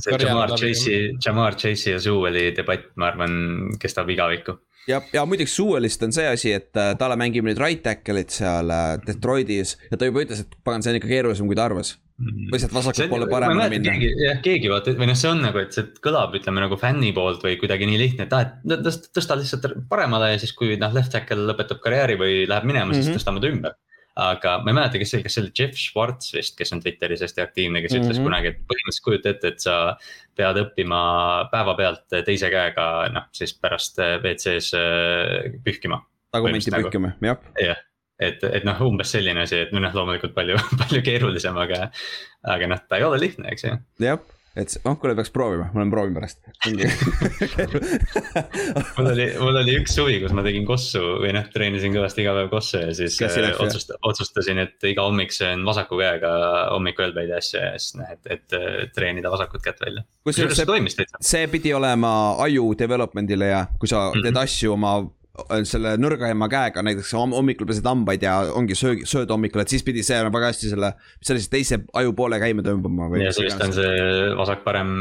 see Jamar. Chase'i, Jamar Chase'i ja Sewell'i debatt, ma arvan, kestab igavikku. Ja, ja muideks Sewellist on see asi, et äh, talle mängib nüüd right tackle'it seal äh, Detroitis ja ta juba ütles, et pagan, see on ikka keerulisem, kui ta arvas. või sealt vasakult poole paremale minna. keegi, jah, keegi vaata, või noh, see on nagu, et see kõlab, ütleme nagu fänni poolt või kuidagi nii lihtne, et aa, et tõsta, lihtsalt paremale ja siis, kui noh, left tackle lõpetab karjääri või läheb minema mm, -hmm. Mhm. siis tõstame ta ümber. Aga ma ei mäleta, kes see oli, kas see oli Jeff Schwartz vist, kes on Twitteris hästi aktiivne, kes mm -hmm. ütles Mhm. kunagi, et põhimõtteliselt kujuta ette, et sa pead õppima päevapealt teise käega, noh siis pärast WC-s äh, pühkima. tagumenti pühkima, jah. jah, et, et noh, umbes selline asi, et noh, loomulikult palju, palju keerulisem, aga, aga noh, ta ei ole lihtne, eks ju. jah, et noh, kuule peaks proovima, ma lähen proovin pärast mul oli, mul oli üks suvi, kus ma tegin kossu või noh, treenisin kõvasti iga päev kossu ja siis äh, otsust, otsustasin, et iga hommik söön vasaku käega hommikuelbeid ja asju ja siis noh, et, et äh, treenida vasakut kätt välja. kusjuures see see, see pidi olema aju development'ile ja kui sa Mhm. teed asju oma selle nõrgema käega, näiteks homm- hommikul pesed hambaid ja ongi söög, sööd hommikul, et siis pidi see väga hästi selle, mis see oli siis teise ajupoole käima tõmbama või. ja siis vist on see vasak-parem.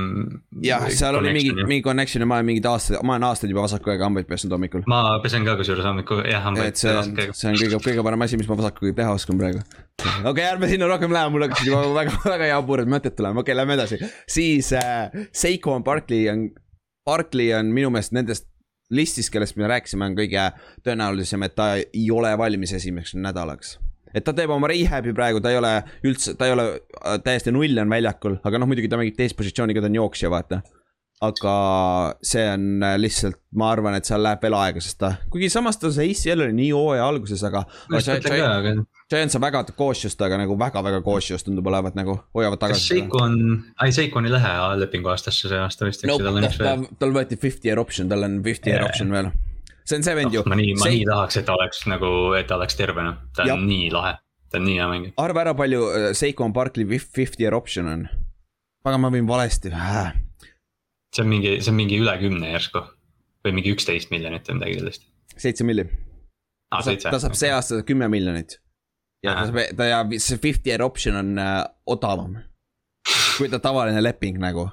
jah, seal oli mingi, mingi connection ja ma olen mingid aastad, ma olen aastaid juba vasaku käega hambaid pesnud hommikul. ma pesen ka kusjuures hommikul jah hambaid see on, see on kõige, kõige parem asi, mis ma vasakuga teha oskan praegu. okei okay,, ärme sinna rohkem lähe, mul hakkasid juba väga, väga jaburad mõtted tulema, okei okay,, lähme edasi. siis äh, Seiko Barkley on, Barkley on minu meelest nendest listist, kellest me rääkisime, on kõige tõenäolisem, et ta ei ole valmis esimeseks nädalaks. et ta teeb oma rehab'i praegu, ta ei ole üldse, ta ei ole äh, täiesti null on väljakul, aga noh, muidugi ta mängib teist positsiooni, ta on jooksja, vaata aga see on äh, lihtsalt, ma arvan, et seal läheb veel aega, sest ta, kuigi samas ta see ACL oli nii hooaja alguses, aga. Giants on väga cautious taga nagu väga-väga cautious tundub olevat nagu, hoiavad kas tagasi. Seiko on, ei Seiko on ei lähe lepingu aastasse see aasta vist, eks ju, tal on üks veel. tal võeti fifty year option, tal on fifty year option veel. see on see vend ju Oh, ma nii, ma nii tahaks, et ta oleks nagu, et ta oleks terve noh, ta on nii lahe, ta on nii hea mängija. arva ära, palju äh, Seiko on Barkley fifty year option on. aga ma võin valesti. See on mingi, see on mingi üle kümne järsku. Või mingi üksteist miljonit või midagi sellist. seitse milli. aa, ta saab, ta saab see aasta kümme miljonit. ja ta saab, ta ja see fifty year option on äh, odavam. kui ta tavaline leping nagu.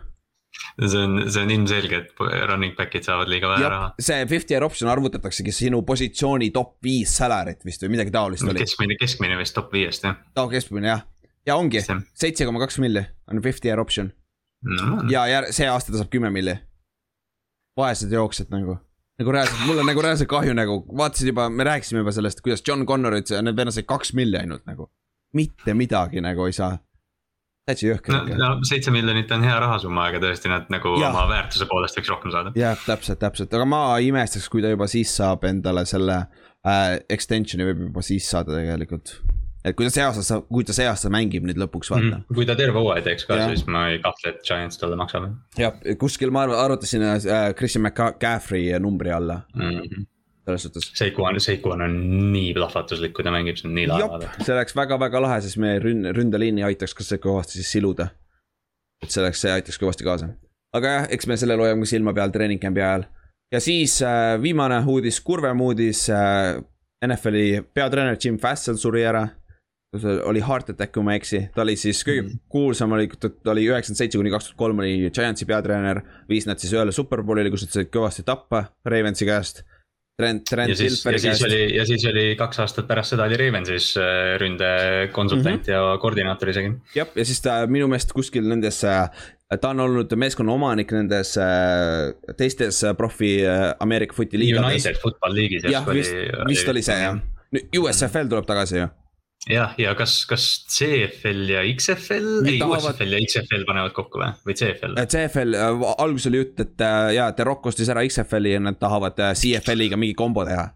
See on, see on ilmselge, et running back'id saavad liiga vähe raha. see fifty year option arvutataksegi sinu positsiooni top viis salary't vist või midagi taolist oli. keskmine, keskmine vist top viiest jah. Ta keskmine jah, ja ongi. Seitse koma kaks milli on fifty year option no,. ja jär- see aasta ta saab kümme milli. vaesed jooksjad nagu, nagu reaalselt, mul on nagu reaalselt kahju nagu, vaatasin juba, me rääkisime juba sellest, kuidas John Connor ütles, et need vennad said kaks milli ainult nagu. mitte midagi nagu ei saa. täitsa jõhker no, no seitse miljonit on hea rahasumma, aga tõesti nad nagu ja. oma väärtuse poolest võiks rohkem saada. jah, täpselt, täpselt, aga ma imestaks, kui ta juba siis saab endale selle äh, extension'i võib juba siis saada tegelikult. Et kui ta see aasta, kui ta see aasta mängib nüüd lõpuks vaata mm. kui ta terve hooaja teeks ka, siis ma ei kahtle, et Giants talle maksab jah, kuskil ma arv- arvutasin äh, Christian McCaffrey numbri alla mm. selles suhtes. Seikuan, Seikuan on nii plahvatuslik, kui ta mängib, see on nii lahe see oleks väga-väga lahe, siis meie rünn-, ründeliini aitaks ka see kõvasti siis siluda. et see oleks, see aitaks kõvasti kaasa. aga jah, eks me sellele hoiame ka silma peal treening camp'i ajal. ja siis äh, viimane uudis, kurvem uudis äh,. NFL-i peatreener Jim Fassel suri ära. Oli heart attack, kui ma ei eksi, ta oli siis kõige Mhm. kuulsam oli, ta oli üheksakümmend seitse kuni kaks tuhat kolm oli Giantsi peatreener. viis nad siis ühele superbowlile, kus nad said kõvasti tappa Ravensi käest. Trent, Trent siis käest. oli, ja siis oli kaks aastat pärast seda oli Ravensis äh, ründekonsultant mm -hmm. ja koordinaator isegi. jah, ja siis ta minu meelest kuskil nendes, ta on olnud meeskonna omanik nendes äh, teistes äh, profi äh, Ameerika footi liigades. United Football League'is jah, vist, vist oli see jah. nüüd USFL tuleb tagasi ju. jah, ja kas, kas CFL ja XFL, ei tahavad- USFL ja XFL panevad kokku või, või CFL? CFL, alguses oli jutt, et äh, jaa, The Rock ostis ära XFL-i ja nad tahavad äh, CFL-iga mingi kombo teha.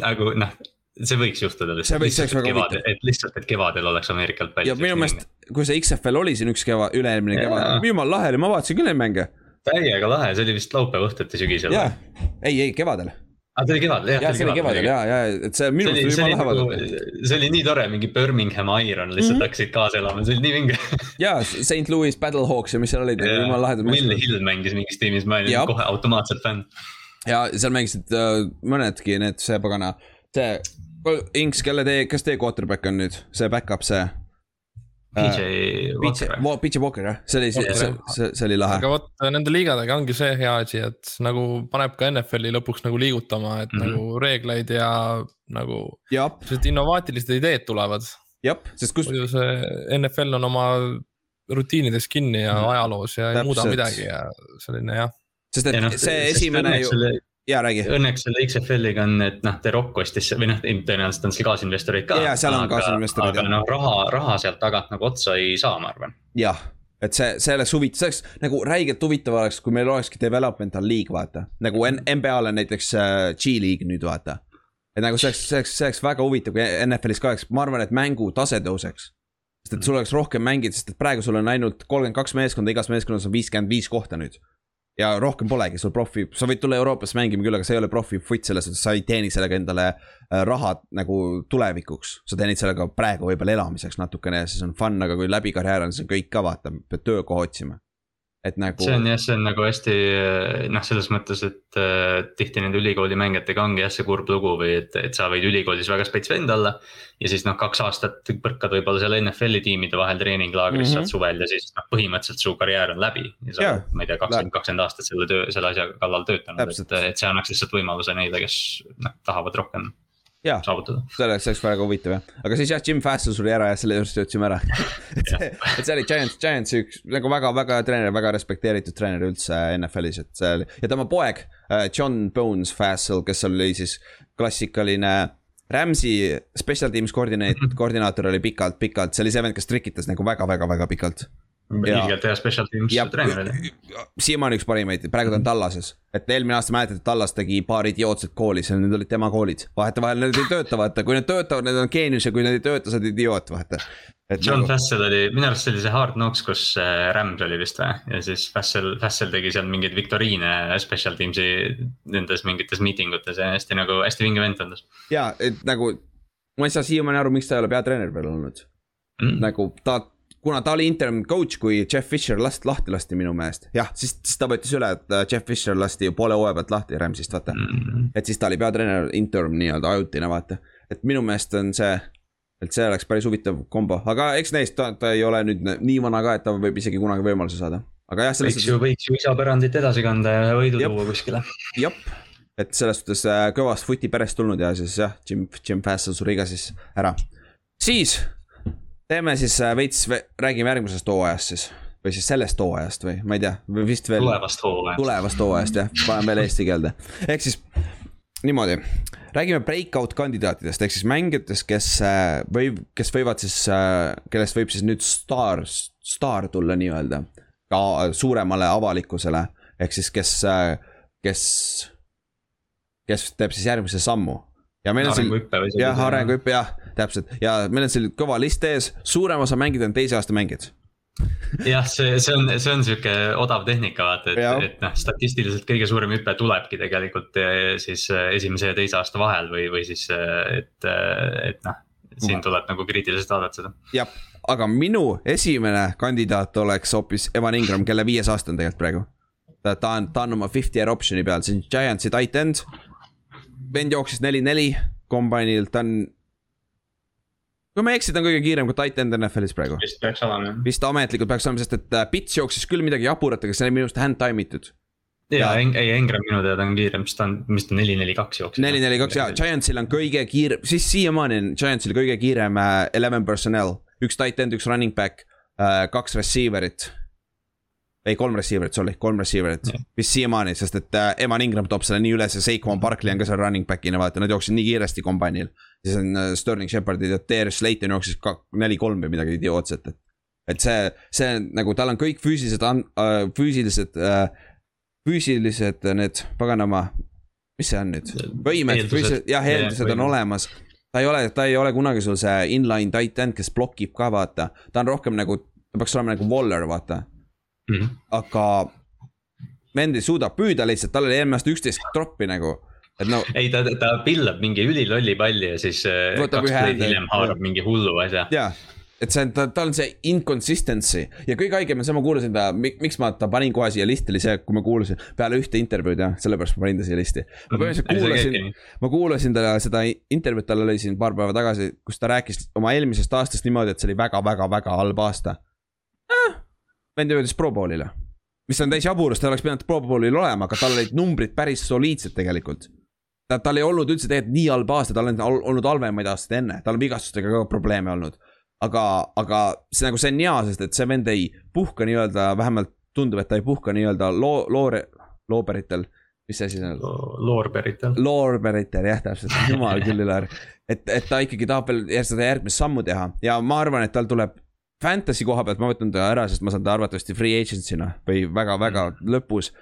nagu noh, see võiks juhtuda lihtsalt, et et lihtsalt, et kevadel oleks Ameerikalt ja minu meelest, kui see XFL oli siin üks keva, üle-eelmine kevad, jumala lahe oli, ma vaatasin küll neid mänge. täiega lahe, see oli vist laupäeva õhtuti sügisel. jaa, ei, ei kevadel. aa, ta oli kevadel, jah. jaa, see oli kevadel ja, ja, et see minu see meelest oli, see jumala nagu vaadata., see oli nii tore, mingi Birmingham Iron lihtsalt Mhm. hakkasid kaasa elama, see oli nii vinge. jaa, St Louis Battlehawks ja mis seal olid, jumala lahedad Will. Hill mängis mingis tiimis, ma olin Jah. kohe automaatselt fänn. ja seal mängisid äh, mõnedki need, see pagana, see, Inks, kelle teie, kes teie quarterback on nüüd, see back-up, see. PJ PJ Walker, PJ Walker jah, see oli, see see, see, oli lahe aga. vot nende liigadega ongi see hea asi, et nagu paneb ka NFL-i lõpuks nagu liigutama, et mm. -hmm. nagu reegleid ja nagu sellised innovaatilised ideed tulevad. jah, sest kus, muidu see NFL on oma rutiinides kinni ja Mhm. ajaloos ja ei muuda Täpselt. midagi ja selline jah. sest et ja noh, see esimene ju, jaa räägi. õnneks selle XFL-iga on, et noh, The Rock ostis või noh, tõenäoliselt on seal kaasinvestorid ka. Jaa, seal on kaasinvestorid, aga jah. noh, raha, raha sealt tagant nagu otsa ei saa, ma arvan. jah, et see, see oleks huvitav, see oleks nagu räigelt huvitav oleks, kui meil olekski developmental league, vaata. nagu NBA-l on näiteks äh, G-League nüüd, vaata. et nagu see oleks, see oleks, see oleks väga huvitav, kui NFL-is ka oleks, ma arvan, et mängu tase tõuseks. sest et sul oleks rohkem mängida, sest et praegu sul on ainult kolmkümmend kaks meeskonda, igas meeskonnas on viiskümmend viis kohta nüüd. Ja rohkem polegi sul profi, sa võid tulla Euroopasse mängima küll, aga sa ei ole profi foot selles suhtes, sa ei teeni sellega endale äh, raha nagu tulevikuks. sa teenid sellega praegu võib-olla elamiseks natukene ja siis on fun, aga kui läbi karjääri on see kõik ka vaata, pead töökoha otsima. Et nagu. see on jah, see on nagu hästi noh, selles mõttes, et äh, tihti nende ülikooli mängijatega ongi jah see kurb lugu või et, et sa võid ülikoolis väga spets vend olla. ja siis noh, kaks aastat põrkad võib-olla seal NFL-i tiimide vahel treeninglaagris mm. -hmm. sealt suvel ja siis noh, põhimõtteliselt su karjäär on läbi. ja sa oled, ma ei tea, kakskümmend, kakskümmend aastat selle töö, selle asja kallal töötanud, et, et see annaks lihtsalt võimaluse neile, kes noh, tahavad rohkem jaa, see oleks, see oleks väga huvitav jah, aga siis jah, Jim Fassel suri ära ja selle juurest jõudsime ära. et see, et see oli Giants, Giantsi üks nagu väga-väga treener, väga respekteeritud treener üldse NFL-is, et see oli ja tema poeg äh, John Bones Fassel, kes oli siis klassikaline. Rams'i special teams koordineet-, koordinaator oli pikalt-pikalt, see oli see vend, kes trikitas nagu väga-väga-väga pikalt. Ilgelt hea special teams ja treener oli. siiamaani üks parimaid, praegu ta on Tallases. et eelmine aasta mäletad, et Tallas tegi paar idiootset kooli, see, need olid tema koolid. vahetevahel need ei tööta, vaata, kui need töötavad, need on geenius ja kui need ei tööta, sa oled idioot, vaata. John nagu, Fassel oli, minu arust see oli see Hard Knocks, kus äh, Rams oli vist või ja siis Fassel, Fassel tegi seal mingeid viktoriine special teams'i nendes mingites miitingutes ja hästi nagu hästi vinge vend tundus ja, et nagu. ma ei saa siiamaani aru, miks ta ei ole peatreener veel olnud, mm.. nagu ta, kuna ta oli interim coach, kui Jeff Fisher last lahti lasti minu meelest, jah, siis, siis ta võttis üle, et äh, Jeff Fisher lasti ju poole hooaja pealt lahti Rams'ist, vaata Mm. et siis ta oli peatreener interim nii-öelda ajutine, vaata. et minu meelest on see, et see oleks päris huvitav kombo, aga eks näis, ta, ta ei ole nüüd nii vana ka, et ta võib isegi kunagi võimaluse saada. aga jah, selles võiks ju, võiks ju isapärandit edasi kanda ja võidu Jep. tuua kuskile. jah, et selles suhtes äh, kõvast footi perest tulnud ja siis jah, Jim, Jim Fassel suri ka siis ära. siis teeme siis äh, veits, räägime järgmisest hooajast siis. või siis sellest hooajast või ma ei tea, või vist veel tulevast hooajast. tulevast hooajast jah, panen veel eesti keelde, ehk siis niimoodi, räägime breakout kandidaatidest ehk siis mängijatest, kes äh, võib, kes võivad siis, kellest võib siis nüüd staar, staar tulla nii-öelda. Ka suuremale avalikkusele, ehk siis kes, kes, kes teeb siis järgmise sammu ja meil on või jah, arenguhüpe jah, täpselt ja meil on siin kõva list ees, suurem osa mängijad on teise aasta mängijad. jah, see, see on, see on sihuke odav tehnika vaata, et, et noh, statistiliselt kõige suurem hüpe tulebki tegelikult eh, siis eh, esimese ja teise aasta vahel või, või siis, et, et noh. siin tuleb nagu kriitiliselt vaadata seda. jah, aga minu esimene kandidaat oleks hoopis Evan Ingram, kelle viies aasta on tegelikult praegu. ta, ta on, ta on oma fifty year option'i peal, see on Giantsi tight end. Vend jooksis neli-neli kombainil, ta on. kui ma ei eksi, ta on kõige kiirem kui tight end NFL-is praegu. vist peaks olema jah. vist ametlikult peaks olema, sest et äh, Pits jooksis küll midagi jaburat, aga see oli minu arust hand time itud. ja Ja- ei, Engram minu teada on kiirem, sest ta on, mis ta neli, neli, kaks jooksis. neli, neli, kaks ja Giantsil on kõige kiirem, siis siiamaani on Giantsil kõige kiirem äh, eleven personnel, üks tight end, üks running back, kaks receiver'it. ei, kolm receiver'it, sorry, kolm receiver'it Jah. vist siiamaani, sest et äh, Evan Ingram toob selle nii üles ja Saquon Barkley on ka seal running back'ina, vaata, nad jooksid nii kiiresti kombainil. siis on äh, Sterling Shepardid ja Darius Slayton jooksis ka neli-kolm või midagi idiootset, et. et see, see on nagu tal on kõik füüsilised, füüsilised, füüsilised äh, need paganama, mis see on nüüd? võimed, Eeldused. jah, eeldused on võimed. olemas. ta ei ole, ta ei ole kunagi sul see inline tight end, kes blokib ka vaata, ta on rohkem nagu, ta peaks olema nagu Waller, vaata, Mhm. aga. vend ei suuda püüda lihtsalt, tal oli eelmine aasta üksteist troppi nagu, et no ei, ta, ta pillab mingi ülilolli palli ja siis eh, Võtab kaks play'd hiljem haarab mingi hullu asja. jaa, et see on, ta, tal on see inconsistency ja kõige haigem on see, ma kuulasin ta, miks ma ta panin kohe siia listi, oli see, kui ma kuulasin peale ühte intervjuud jah, sellepärast ma panin ta siia listi. ma põhimõtteliselt kuulasin, ma kuulasin ta seda intervjuud, tal oli siin paar päeva tagasi, kus ta rääkis oma eelmisest aastast niimoodi, et see oli väga-väga-väga halb aasta eh,. Vend jõudis Pro Bowlile, mis on täis jaburus, ta oleks pidanud Pro Bowlil olema, aga tal olid numbrid päris soliidsed tegelikult. ta, tal ei olnud üldse tegelikult nii halb aasta, tal on ol- olnud halvemaid aastaid enne, tal on vigastustega ka probleeme olnud. aga, aga see nagu see on hea, sest et see vend ei puhka nii-öelda, vähemalt tundub, et ta ei puhka nii-öelda loo, loore, looberitel, mis see siis on? Loorberitel. Loorberitel jah, täpselt, jumal küll üle. et, et ta ikkagi tahab veel seda järgmist sammu teha ja ma arvan, et tal tuleb fantasy koha pealt, ma võtan ta ära, sest ma saan ta arvatavasti free agency'na või väga-väga lõpus.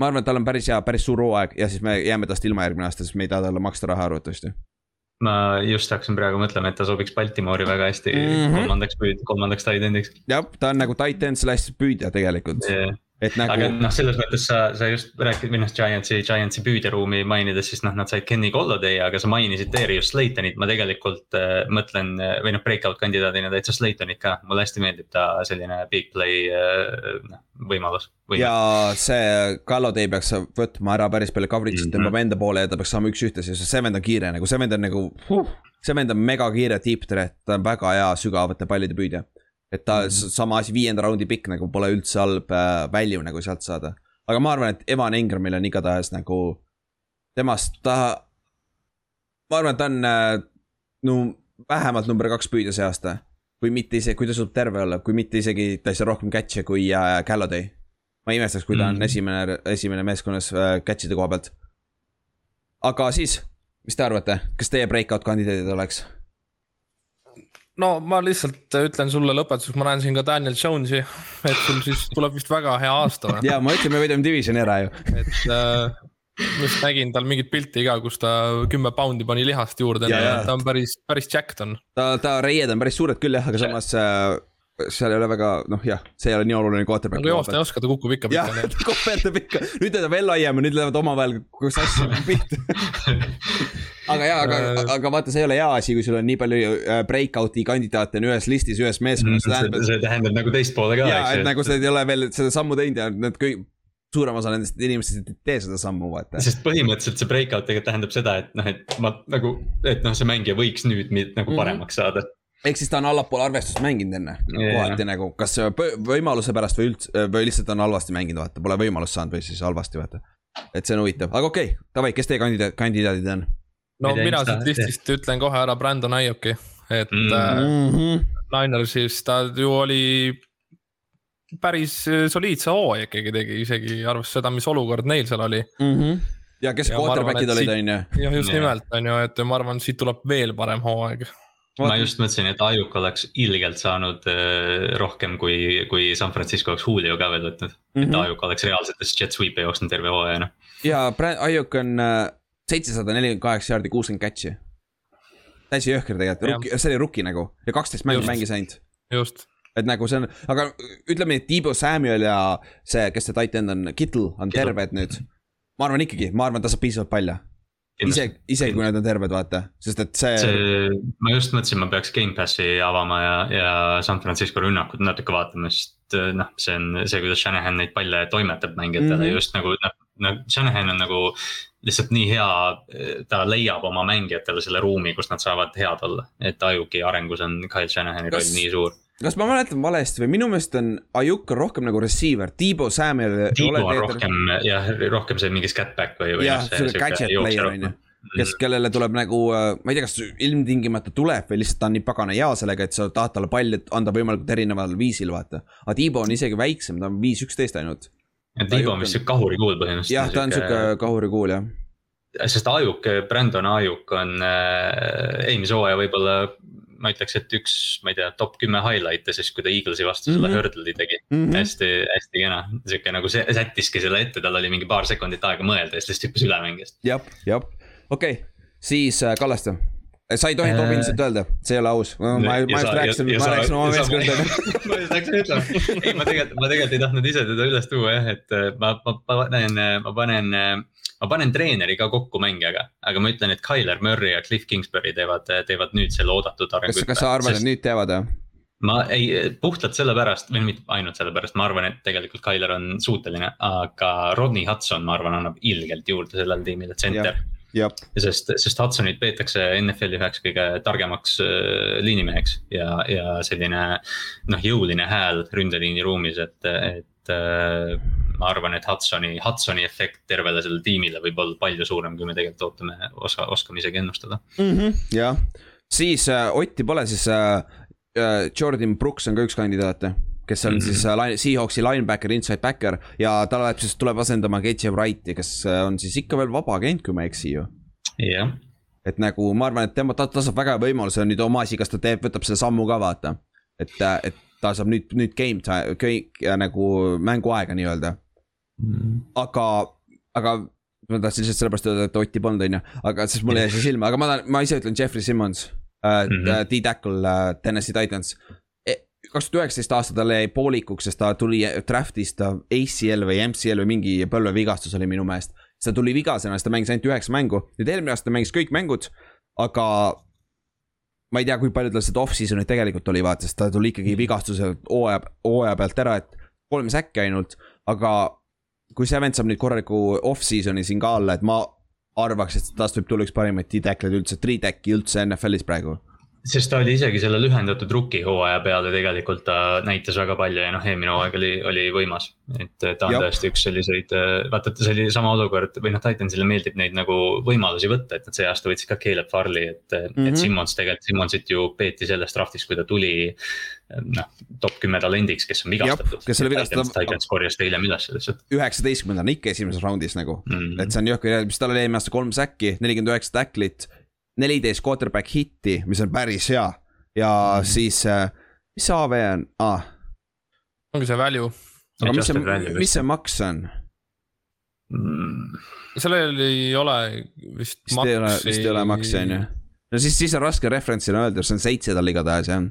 ma arvan, et tal on päris hea, päris suur hooaeg ja siis me jääme tast ilma järgmine aasta, sest me ei taha talle maksta raha arvatavasti. ma just hakkasin praegu mõtlema, et ta sobiks Baltimoori väga hästi mm. -hmm. kolmandaks püüd, kolmandaks tight end'iks. jah, ta on nagu tight end slash püüdja tegelikult, et aga nagu noh, selles mõttes sa, sa just rääkisid minu arust Giantsi, Giantsi püüderuumi mainides, siis noh, nad said Kenny Golladay, aga sa mainisid Darius Slaytonit, ma tegelikult äh, mõtlen äh, või noh, breakout kandidaadina täitsa Slaytonit ka, mulle hästi meeldib ta selline big play äh, noh, võimalus. ja see Galladay peaks võtma ära päris palju coverage'it Mhm. tõmbab enda poole ja ta peaks saama üks-ühte, sest see vend on kiire nagu, see vend on nagu huh,. see vend on megakiire deep threat, ta on väga hea sügavate pallide püüdja. Et ta mm -hmm. sama asi, viienda raundi pikk nagu pole üldse halb äh, välju nagu sealt saada. aga ma arvan, et Evan Ingramil on igatahes nagu, temast ta, ma arvan, et ta on äh, no vähemalt number kaks püüdja see aasta. kui mitte isegi, kui ta suudab terve olla, kui mitte isegi ta ei saa rohkem catch'e kui äh, Galladay. ma ei imestaks, kui ta on Mhm. esimene, esimene meeskonnas äh, catch'ide koha pealt. aga siis, mis te arvate, kas teie breakout kandidaadid oleks? No ma lihtsalt ütlen sulle lõpetuseks, ma näen siin ka Daniel Jones'i, et sul siis tuleb vist väga hea aasta ja ma ütlen, me võidame divisioni ära ju. et äh, just nägin tal mingit pilti ka, kus ta kümme poundi pani lihast juurde ta on päris, päris jacked on. ta, ta reied on päris suured küll jah, aga samas äh, seal ei ole väga, noh jah, see ei ole nii oluline quarterback. aga joosta ei oska, ta kukub ikka jah pikka, nii et koperdab ikka, nüüd ta veel laiem ja nüüd lähevad omavahel sassi pihta. aga jaa, aga, Äh. aga vaata, see ei ole hea asi, kui sul on nii palju äh, breakout'i kandidaate on ühes listis, ühes meeskonnas, see tähendab, Mm, see tähendab nagu teist poole ka, jaa, et nagu sa ei ole veel seda sammu teinud ja need kõik, suurem osa nendest inimestest ei tee seda sammu, vaata. sest põhimõtteliselt see breakout tegelikult tähendab seda, et noh, et ma nagu, et noh, see mängija võiks nüüd nagu Mhm. paremaks saada. Ehk siis ta on allapoole arvestust mänginud enne Jaa. kohati nagu, kas võimaluse pärast või üldse, või lihtsalt on halvasti mänginud, vaata, pole võimalust saanud või siis halvasti, vaata. et see on huvitav, aga okei okay,, davai, kes teie kandidaat, kandidaadid on no tea, mina siit listist ütlen kohe ära Brandon Aioki, et Mm. mm. mm? -hmm. Linersis ta ju oli päris äh, soliidse hooaja ikkagi tegi, isegi arvestades seda, mis olukord neil seal oli. Mm -hmm. ja kes quarterback'id olid, on ju. jah, just nimelt on ju, et ma arvan, siit tuleb veel parem hooaeg. Ma just mõtlesin, et Ajuk oleks ilgelt saanud äh, rohkem, kui, kui San Francisco oleks Julio ka veel võtnud mm. -hmm. et Mhm. Ajuk oleks reaalsetes jet sweep'e jooksnud terve hooaja noh. ja Ayuk on, seitsesada nelikümmend kaheksa jaardi, kuuskümmend catch'i. täiesti jõhker tegelikult, see oli rookie nagu ja kaksteist mängu mängis ainult. just. et nagu see on, aga ütleme et Tiibo Samuel ja see, kes see titan on, Kittel on terved nüüd. ma arvan ikkagi, ma arvan, ta saab piisavalt palju isegi, isegi kui nad on terved, vaata, sest et see, see. ma just mõtlesin, ma peaks Gamepassi avama ja, ja San Francisco rünnakut natuke vaatama, sest noh, see on see, kuidas Shanahan neid palle toimetab mängijatele mm -hmm. just nagu noh, noh, Shanahan on nagu. lihtsalt nii hea, ta leiab oma mängijatele selle ruumi, kus nad saavad head olla, et Ajuki arengus on Kyle Shanahani roll nii suur kas ma mäletan valesti või minu meelest on Ajuk on rohkem nagu receiver, Tiibo Samuel. Tiibo on rohkem jah, rohkem see mingi scatback või, või. jah, sihuke gadget player on ju kes, kellele tuleb nagu, äh, ma ei tea, kas ilmtingimata tuleb või lihtsalt ta on nii pagana hea sellega, et sa tahad talle palli anda võimalikult erineval viisil, vaata. aga Tiibo on isegi väiksem, ta on viis üksteist ainult. Tiibo on vist sihuke kahurikuul põhimõtteliselt. jah, ta on sihuke kahurikuul jah. sest Ajuk, Brandon Ajuk on äh, eelmise hooaja võib-olla ma ütleks, et üks, ma ei tea, top kümme highlight'e siis, kui ta Eaglesi vastu mm -hmm. selle hurdle'i tegi mm. -hmm. hästi, hästi kena, sihuke nagu see sättiski selle ette, tal oli mingi paar sekundit aega mõelda ja siis lihtsalt hüppas üle mängijast. jah, jah, okei okay., siis äh, Kallaste sa ei tohi äh... Tobinsit öelda, see ei ole aus, ma, ma just rääkisin, ma rääkisin oma meeskonda. ma just läksin ütlema, ei ma tegelikult, ma tegelikult ei tahtnud ise teda üles tuua jah, et äh, ma, ma, ma panen, ma panen äh, ma panen treeneri ka kokku mängijaga, aga ma ütlen, et Tyler Murry ja Cliff Kingsbury teevad, teevad nüüd selle oodatud arengu. kas, kas sa arvad sest..., et nüüd teevad jah? ma ei, puhtalt sellepärast, või mitte ainult sellepärast, ma arvan, et tegelikult Tyler on suuteline, aga Rodney Hudson, ma arvan, annab ilgelt juurde sellele tiimile, center. sest, sest Hudsonit peetakse NFL-i üheks kõige targemaks äh, liinimeheks ja, ja selline noh, jõuline hääl ründeliini ruumis, et, et äh, ma arvan, et Hudsoni, Hudsoni efekt tervele sellele tiimile võib olla palju suurem, kui me tegelikult ootame, oska, oskame isegi ennustada mm. -hmm, jah, siis äh, Otti pole, siis äh, äh, Jordan Brooks on ka üks kandidaate kes on mm -hmm. siis äh, Seahawksi linebacker, inside backer ja ta läheb siis, tuleb asendama KJ Wrighti, kes äh, on siis ikka veel vaba agent, kui ma ei eksi ju. jah yeah. et nagu ma arvan, et tema, ta, ta saab väga hea võimaluse nüüd oma asi, kas ta teeb, võtab selle sammu ka vaata. et, et ta saab nüüd, nüüd game time, nagu mänguaega nii-öelda mm.. aga, aga ma tahtsin lihtsalt sellepärast öelda, et Otti polnud, on ju, aga siis mulle jäi see silma, aga ma tahan, ma ise ütlen Jeffrey Simmons äh, mm -hmm. D-Tackle äh, Tennessee Titans. E,. kaks tuhat üheksateist aasta tal jäi poolikuks, sest ta tuli draft'ist ACL või MCL või mingi põlvevigastus oli minu meelest. siis ta tuli vigasena, siis ta mängis ainult üheksa mängu, nüüd eelmine aasta ta mängis kõik mängud, aga ma ei tea, kui palju tal seda off-season'it tegelikult oli, vaata, sest ta tuli ikkagi vigastuse hooaja, hooaja pealt ära, et kolm säkki ainult, aga kui see vend saab nüüd korraliku off-season'i siin ka alla, et ma arvaks, et tast võib tulla üks parimaid D-tackle'id üldse, three-tack'i üldse NFL-is praegu sest ta oli isegi selle lühendatud rookie hooaja peale tegelikult ta näitas väga palju ja noh, eelmine hooaeg oli, oli võimas. et ta on Jop. tõesti üks selliseid, vaata, see oli sama olukord või noh, Titansile meeldib neid nagu võimalusi võtta, et nad see aasta võtsid ka Caleb Farley, et mm, -hmm. et mhm. Simmons tegelikult, Simmonsit ju peeti sellest draft'ist, kui ta tuli. noh, top kümme talendiks, kes on vigastatud. kes oli vigastatud. Titans korjas ta hiljem üles lihtsalt. üheksateistkümnendana ikka esimeses raundis nagu mm, -hmm. et see on jõhker, mis tal oli eelmine aasta kolm säkki, nelikümmend üheksa tacklit neliteist quarterback hitti, mis on päris hea ja mm. siis, äh, mis see AV on ah.? ongi see value. aga mis see, mis see maks on mm.? sellel ei ole vist. vist ei ole, vist ei ole maksi on ju. no siis, siis on raske referentsina öelda, see on seitse tal igatahes jah.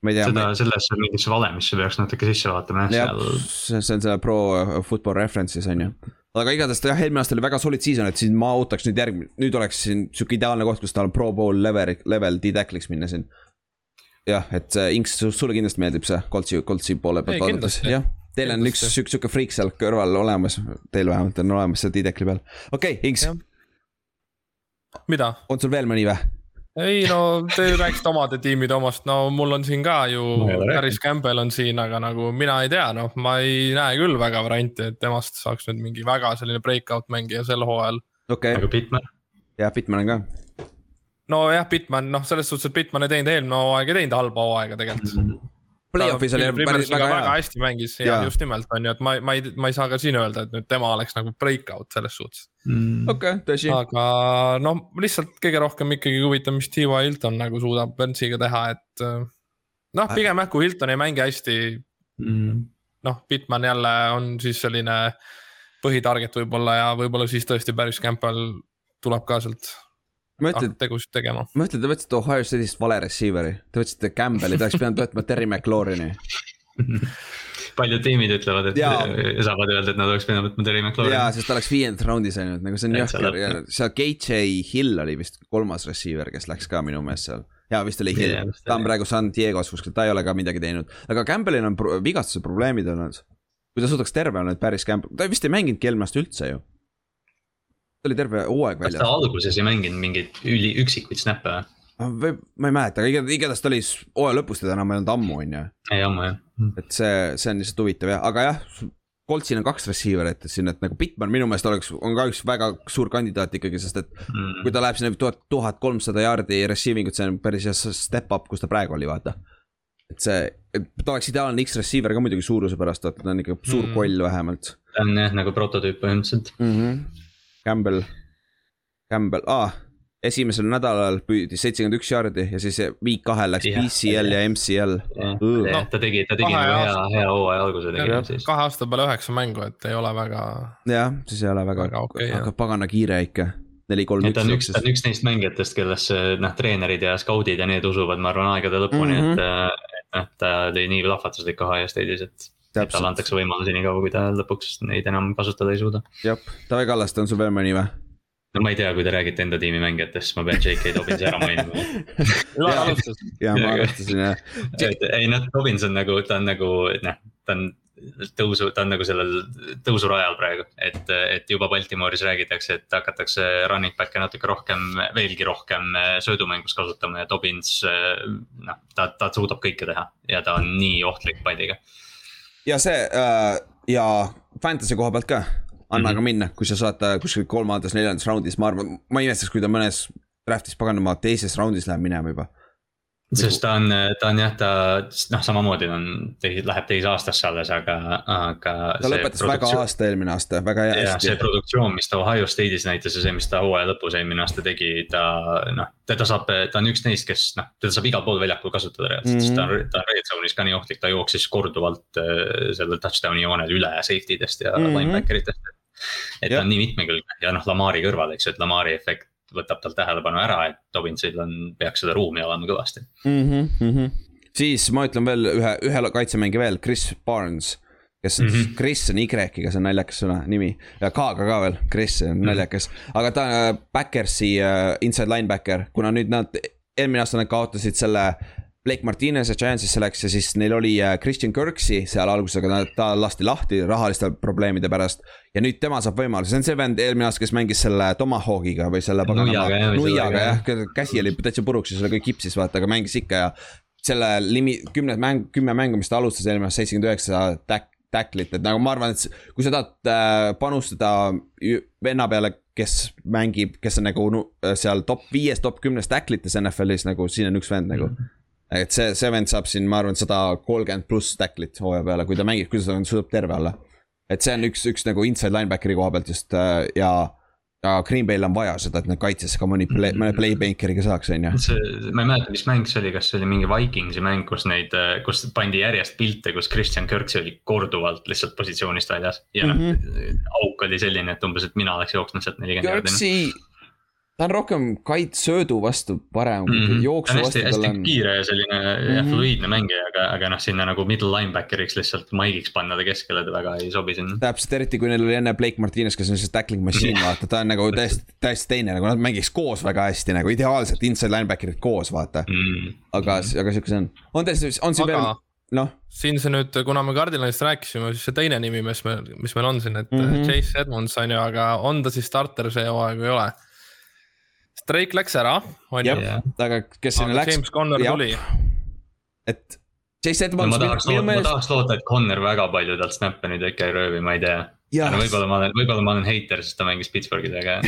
ma ei tea. seda, sellesse mingisse valemisse peaks natuke sisse vaatama jah, seal. see on selle pro football reference'is on ju aga igatahes ta jah, eelmine aasta oli väga solid season, et siin ma ootaks nüüd järgmine, nüüd oleks siin sihuke ideaalne koht, kus tal pro bowl level, level D-tackle'iks minna siin. jah, et Inks, sulle kindlasti meeldib see Coltsi, Coltsi poole pealt vaadates, jah. Teil on üks sihuke, sihuke friik seal kõrval olemas, teil vähemalt on olemas seal D-tackle'i peal, okei okay,, Inks. mida? on sul veel mõni või? Ei no te rääkisite omade tiimide omast, no mul on siin ka ju, Harris Campbell on siin, aga nagu mina ei tea, noh, ma ei näe küll väga varianti, et temast saaks nüüd mingi väga selline breakout mängija sel hooajal. okei okay.. aga Bitman? jah, Bitman on ka. nojah, Bitman, noh, selles suhtes, et Bitman ei teinud eelmine hooaeg, ei teinud halba hooaega tegelikult mm. -hmm Play-off'is oli päris väga hea. väga hästi mängis ja, ja just nimelt on ju, et ma, ma ei, ma ei saa ka siin öelda, et nüüd tema oleks nagu breakout selles suhtes mm.. okei okay,, tõsi. aga noh, lihtsalt kõige rohkem ikkagi huvitav, mis T.Y. Hilton nagu suudab Burnsiga teha, et. noh, pigem jah, kui Hilton ei mängi hästi mm.. noh, Bitman jälle on siis selline põhitarget võib-olla ja võib-olla siis tõesti Paris Campbell tuleb ka sealt ma ütlen, tegusid tegema. ma ütlen, te võtsite Ohio State'ist vale receiver'i, te võtsite Campbell'i, te oleks pidanud võtma Terry McLaurin'i. paljud tiimid ütlevad, et Jaa. saavad öelda, et nad oleks pidanud võtma Terry jaa, McLaurin. sest ta oleks viiendas raundis ainult, nagu see on jõhker ja seal KJ Hill oli vist kolmas receiver, kes läks ka minu meelest seal. jaa, vist oli Hill Jaa, vist, ta on praegu San Diego's kuskil, ta ei ole ka midagi teinud, aga Campbellil on pro- vigastuse probleemid olnud. kui ta suudaks terve olla nüüd päris Campbell, ta vist ei mänginudki eelmine aasta üldse ju. Ta oli terve hooaeg kas ta väljas, alguses ei mänginud mingeid üli üksikuid snappe või? või ma ei mäleta, aga igatahes, ta oli hooaja lõpus teda enam ei olnud ammu, on ju. ei ammu jah. et see, see on lihtsalt huvitav jah, aga jah, Coltsil on kaks receiver'it, siin, et nagu Bitman minu meelest oleks, on ka üks väga suur kandidaat ikkagi, sest et Mm. kui ta läheb sinna tuhat, tuhat kolmsada jaardi receiving ut, see on päris hea step up, kus ta praegu oli, vaata. et see, ta oleks ideaalne X-receiver ka muidugi suuruse pärast, vaata ta on ikka suur Mm. koll vähemalt ta on jah nagu prototüüp põhimõtteliselt. mm. -hmm. Campbell, Campbell ah,, esimesel nädalal püüdis seitsekümmend üks jaardi ja siis viik kahel läks Jah. BCL ja MCL. jah, ta tegi, ta tegi nagu hea hea hooaja alguse tegi siis. kahe aasta peale üheksa mängu, et ei ole väga, jah, siis ei ole väga, Väga jah. aga pagana kiire ikka. neli, kolm, et ta on üks, üks ta on üks neist mängijatest, kellesse noh, treenerid ja skaudid ja need usuvad, ma arvan, aegade lõpuni mm, Mhm. -hmm. et, et noh, ta oli nii plahvatuslik Ohio State'is, et. Et talle antakse võimalusi nii kaua, kui ta lõpuks neid enam kasutada ei suuda. jah, Taavi Kallaste on sul veel mõni või? no ma ei tea, kui te räägite enda tiimi mängijatest, ma pean J.K. Dobbinsi ära mainima. Ja ma arvestasin jah, et ei noh, Dobbins on nagu, ta on nagu noh, ta on tõusu, ta on nagu sellel tõusurajal praegu, et, et juba Baltimooris räägitakse, et hakatakse running back'e natuke rohkem, veelgi rohkem söödumängus kasutama ja Dobbins. noh, ta, ta suudab kõike teha ja ta on nii ohtlik palliga. Ja see äh, ja Fantasy koha pealt ka, anna Mhm. aga minna, kui sa saad ta kuskil kolmandas-neljandas raundis, ma arvan, ma imestaks, kui ta mõnes draft'is paganama teises raundis läheb minema juba. Sest ta on, ta on jah, ta noh, samamoodi on, läheb teise aastasse alles, aga, aga. ta lõpetas väga aasta eelmine aasta, väga hea ja see produktsioon, mis ta Ohio State'is näitas ja see, mis ta hooaja lõpus eelmine aasta tegi, ta noh, teda saab, ta on üks neist, kes noh, teda saab igal pool väljakul kasutada reaalselt mm, -hmm. Mhm. sest ta on, ta on red zone'is ka nii ohtlik, ta jooksis korduvalt äh, sellel touchdown'i joonel üle safety dest ja mm Mhm. -hmm. linebacker itest. et Jah. ta on nii mitmekülgne ja noh, Lamari kõrval, eks ju, et Lamari efekt võtab talt tähelepanu ära, et Dobbinsil on, peaks seda ruumi olema kõvasti. Mm -hmm. siis ma ütlen veel ühe, ühe kaitsemängija veel, Chris Barnes. kes on mm. -hmm. Chris on Y-ga, see on naljakas sõna, nimi ja K-ga ka veel, Chris on naljakas, aga ta on äh, Backersi äh, inside linebacker, kuna nüüd nad, eelmine aasta nad kaotasid selle. Blake Martinez ja Giantsisse läks ja siis neil oli äh, Christian Kirksey seal alguses, aga ta, lasti lahti rahaliste probleemide pärast. ja nüüd tema saab võimaluse, see on see vend eelmine aasta, kes mängis selle Tomahawk'iga või selle Nuiaga, nuiaga jah, käsi oli täitsa puruks ja selle kõik kipsis vaata, aga mängis ikka ja selle limi, kümne mäng, kümme mängu, mis ta alustas eelmine aasta, seitsekümmend üheksa tack-, tacklit, et nagu ma arvan, et kui sa tahad äh, panustada venna peale, kes mängib, kes on nagu seal top viies, top kümnes tacklites NFL-is nagu siin on üks vend nagu mm. -hmm. Et see, see vend saab siin, ma arvan, sada kolmkümmend pluss tacklit hooaja peale, kui ta mängib, kui ta on- suudab terve olla. et see on üks, üks nagu inside linebackeri koha pealt just äh, ja, ja Green Bay'l on vaja seda, et nad kaitses ka mõni play, mõne playmaker'iga saaks, on ju. see, ma ei mäleta, mis mäng see oli, kas see oli mingi Vikingsi mäng, kus neid, kus pandi järjest pilte, kus Christian Kirksey oli korduvalt lihtsalt positsioonist väljas. ja mm -hmm. auk oli selline, et umbes, et mina oleks jooksnud sealt nelikümmend jaardi. Ta on rohkem kaitsesöödu vastu parem mm, Mhm. -hmm. jooksu vastu hästi, hästi on. kiire ja selline mm Mhm. -hmm. fluiidne mängija, aga, aga noh, sinna nagu middle linebackeriks lihtsalt maigiks panna ta keskele, ta väga ei sobi sinna. täpselt, eriti kui neil oli enne Blake Martinez, kes on siis tackling machine, vaata, ta on nagu täiesti, täiesti teine, nagu nad mängiks koos väga hästi nagu ideaalselt inside linebacker'id koos, vaata. Mm. aga, aga sihuke see on, on teil, on siin aga veel, noh, siin see nüüd, kuna me Cardinalist rääkisime, siis see teine nimi, mis meil, mis meil on siin, et mm Mhm. -hmm. Chase Edmonds on ju, aga on ta siis starter see hooaeg või ei ole? Drake läks ära, on ju, aga kes sinna läks, James Conner jah. tuli. et Chase Edmonds ma tahaks loota, ma tahaks loota, et Connor väga palju talt snappe nüüd ikka ei röövi, ma ei tea. võib-olla ma olen, võib-olla ma olen heiter, sest ta mängis Pittsburghis, aga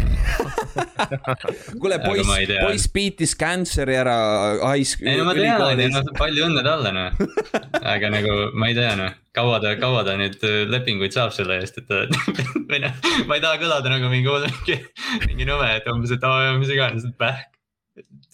kuule poiss poiss beat'is cancer'i ära high ei no ma tean, ei palju õnne talle noh. aga nagu ma ei tea noh, kaua ta, kaua ta nüüd äh, lepinguid saab selle eest, et ta või noh, ma ei taha kõlada nagu mingi, mingi, mingi nõme, et umbes, et aa, mis iganes, et pähk.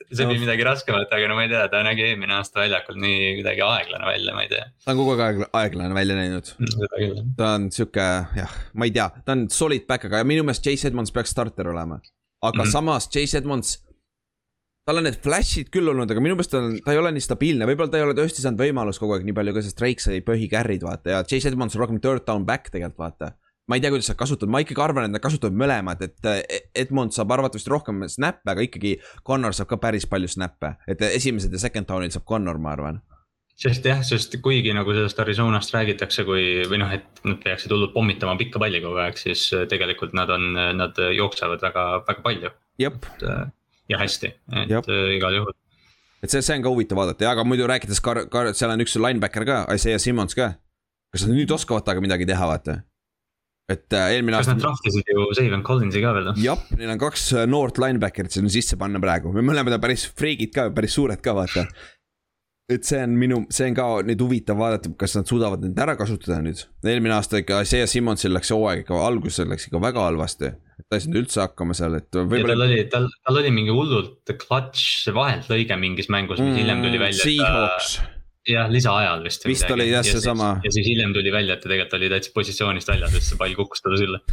see oli midagi raskemat, aga no ma ei tea, ta nägi eelmine aasta väljakul nii kuidagi aeglane välja, ma ei tea. ta on kogu aeg aeg, aeglane välja näinud. küll. ta on sihuke jah, ma ei tea, ta on solid back, aga minu meelest Chase Edmonds peaks starter olema. aga mm -hmm. samas Chase Edmonds tal on need flash'id küll olnud, aga minu meelest on, ta ei ole nii stabiilne, võib-olla ta ei ole tõesti saanud võimalust kogu aeg nii palju ka, sest Drake sai põhi carry'd vaata ja Chase Edmonds on rohkem third down back tegelikult vaata. Ma ei tea, kuidas sa kasutad, ma ikkagi arvan, et nad kasutavad mõlemad, et Edmond saab arvatavasti rohkem snap'e, aga ikkagi Connor saab ka päris palju snap'e, et esimesed ja second down'id saab Connor, ma arvan. Sest jah, sest kuigi nagu sellest Arizonast räägitakse, kui või noh, et nad peaksid hullult pommitama pikka palli kogu aeg, siis tegelikult nad on, nad jooksevad väga, väga palju. Ja hästi, et Jep. igal juhul et see, see on ka huvitav vaadata ja, aga muidu rääkides ka, ka seal on üks linebacker ka, Isaiah Simmons ka. kas nad nüüd oskavad temaga midagi teha, vaata? et äh, eelmine aasta. kas nad draftisid ju Steven Collinsi ka veel või? jah, neil on kaks äh, noort linebacker'it sinna sisse panna praegu, mõlemad on päris friigid ka, päris suured ka vaata. Et see on minu, see on ka nüüd huvitav vaadata, kas nad suudavad neid ära kasutada nüüd. eelmine aasta ikka Isaiah Simmonsil läks hooaeg ikka, alguses läks ikka väga halvasti. ta ei saanud üldse hakkama seal, et võib-olla. tal oli, tal, tal oli mingi hullult clutch vaheltlõige mingis mängus, mis mm, hiljem tuli välja. Seahawks jah, lisaajal vist. vist oli jah seesama. ja siis hiljem tuli välja, et ta tegelikult oli täitsa positsioonist väljas, sest see pall kukkus talle sülle.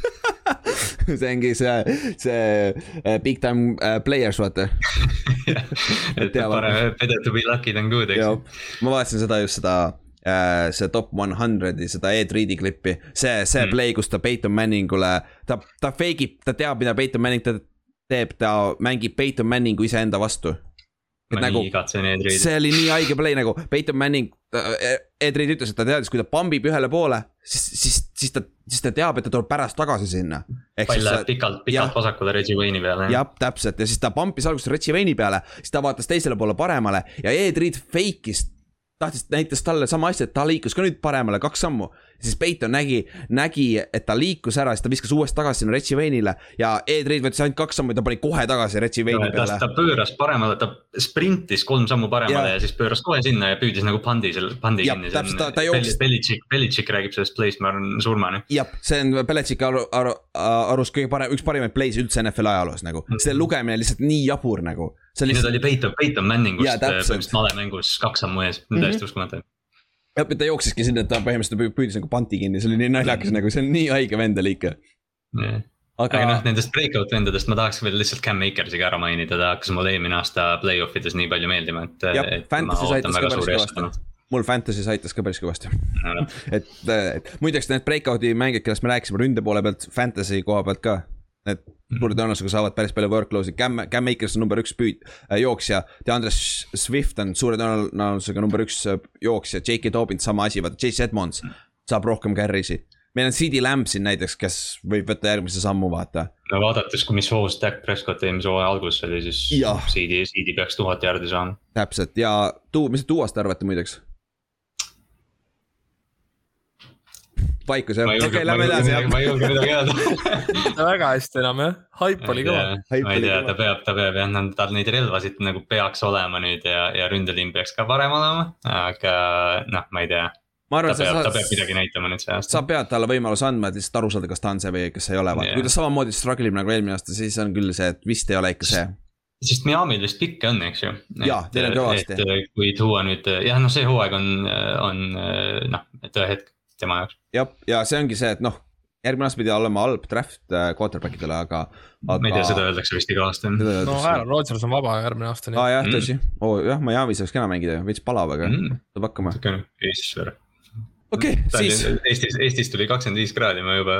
See ongi see, see uh, big time uh, players vaata. Et parem better to be lucky than good, eks. Ma vaatasin seda just seda uh, see top one hundred'i, seda Ed-Reedi klippi, see, see mm. play, kus ta Peyton Manningule, ta, ta fake ib, ta teab, mida Peyton Manning teeb, ta mängib Peyton Manningu iseenda vastu ma nagu, nii igatsen Ed-Reidi. see oli nii haige play nagu, Peyton Manning, Ed-Reid ütles, et ta teadis, kui ta pambib ühele poole, siis, siis, siis ta, siis ta teab, et ta tuleb pärast tagasi sinna. pall läheb pikalt, pikalt vasakule Reggie Wayne'i peale. jah, täpselt ja siis ta pampis alguses Reggie Wayne'i peale, siis ta vaatas teisele poole paremale ja Ed-Reid fake'is tahtis, näitas talle sama asja, et ta liikus ka nüüd paremale kaks sammu. Siis Peiton nägi, nägi, et ta liikus ära, siis ta viskas uuesti tagasi sinna Retsi Veinile ja Ed Reid võttis ainult kaks sammu ja ta pani kohe tagasi Retsi Veini peale. ta pööras paremale, ta sprintis kolm sammu paremale ja. ja siis pööras kohe sinna ja püüdis nagu pandi selle, pandi ja, kinni. täpselt, ta, ta jooksis. Belichik, Belichik räägib sellest play'st, ma arvan, surmani. jah, see on Belichiki aru, aru, arust kõige parem, üks parimaid play'si üldse NFL ajaloos nagu mm., see lugemine lihtsalt nii jabur nagu. Lihtsalt... Need oli Peyton, Peyton Manningust põhimõtteliselt malemängus kaks sammu ees, täiesti mhm. uskumatu jah, ta jooksiski sinna, et ta põhimõtteliselt püüdis nagu panti kinni, see oli nii naljakas nagu, see on nii haige vend oli ikka yeah.. aga, aga noh, nendest breakout vendadest ma tahaks veel lihtsalt Cam Makersi ka ära mainida, ta hakkas mulle eelmine aasta play-off ides nii palju meeldima, et. jah, Fantasy's aitas ka päris kõvasti. mul Fantasy's aitas ka päris kõvasti. Et, et muideks need breakout'i mängijad, kellest me rääkisime ründe poole pealt, Fantasy koha pealt ka Need suure tõenäosusega saavad päris palju workload'i, Cam, Cam Akers on number üks püüd- äh,, jooksja. DeAndre Swift on suure tõenäosusega number üks äh, jooksja, J.K. Dobbins sama asi, vaata Chase Edmonds saab rohkem carry sid. meil on CD Lamb siin näiteks, kes võib võtta järgmise sammu, vaata. no vaadates, kui mis hoos Dak Prescott eelmise hooaja alguses oli, siis CD, CD peaks tuhat jaardi saama. täpselt ja tuu, mis te tuuast arvate muideks? Vaikus jah, okei okay, lähme edasi jah. ma ei julge midagi öelda väga hästi enam jah, haip oli kõva. ma ei tea, ta peab, ta peab jah, tal neid relvasid nagu peaks olema nüüd ja, ja ründeliin peaks ka parem olema, aga noh, ma ei tea. Arvan, ta, peab, saad, ta peab midagi näitama nüüd see aasta. sa pead talle võimaluse andma, et lihtsalt aru saada, kas ta on see või kas ei ole, vaata yeah., kui ta samamoodi struggle ib nagu eelmine aasta, siis on küll see, et vist ei ole ikka see sest Miami'l vist pikke on, eks ju. jaa, teil on kõvasti. et kui tuua nüüd, jah, noh, see hooaeg on, on noh, tõehetk tema jaoks. jah, ja see ongi see, et noh, järgmine aasta pidi olema halb draft äh, quarterback idele, aga, aga. ma ei tea, seda öeldakse vist iga aasta. no Aaron Rodgers on vaba järgmine aasta. aa jah, tõsi mm., oo oh, jah, Miami's oleks kena mängida, veits palav, aga mm. saab hakkama. Eestis veel. okei okay,, siis. Eestis, Eestis tuli kakskümmend viis kraadi, ma juba,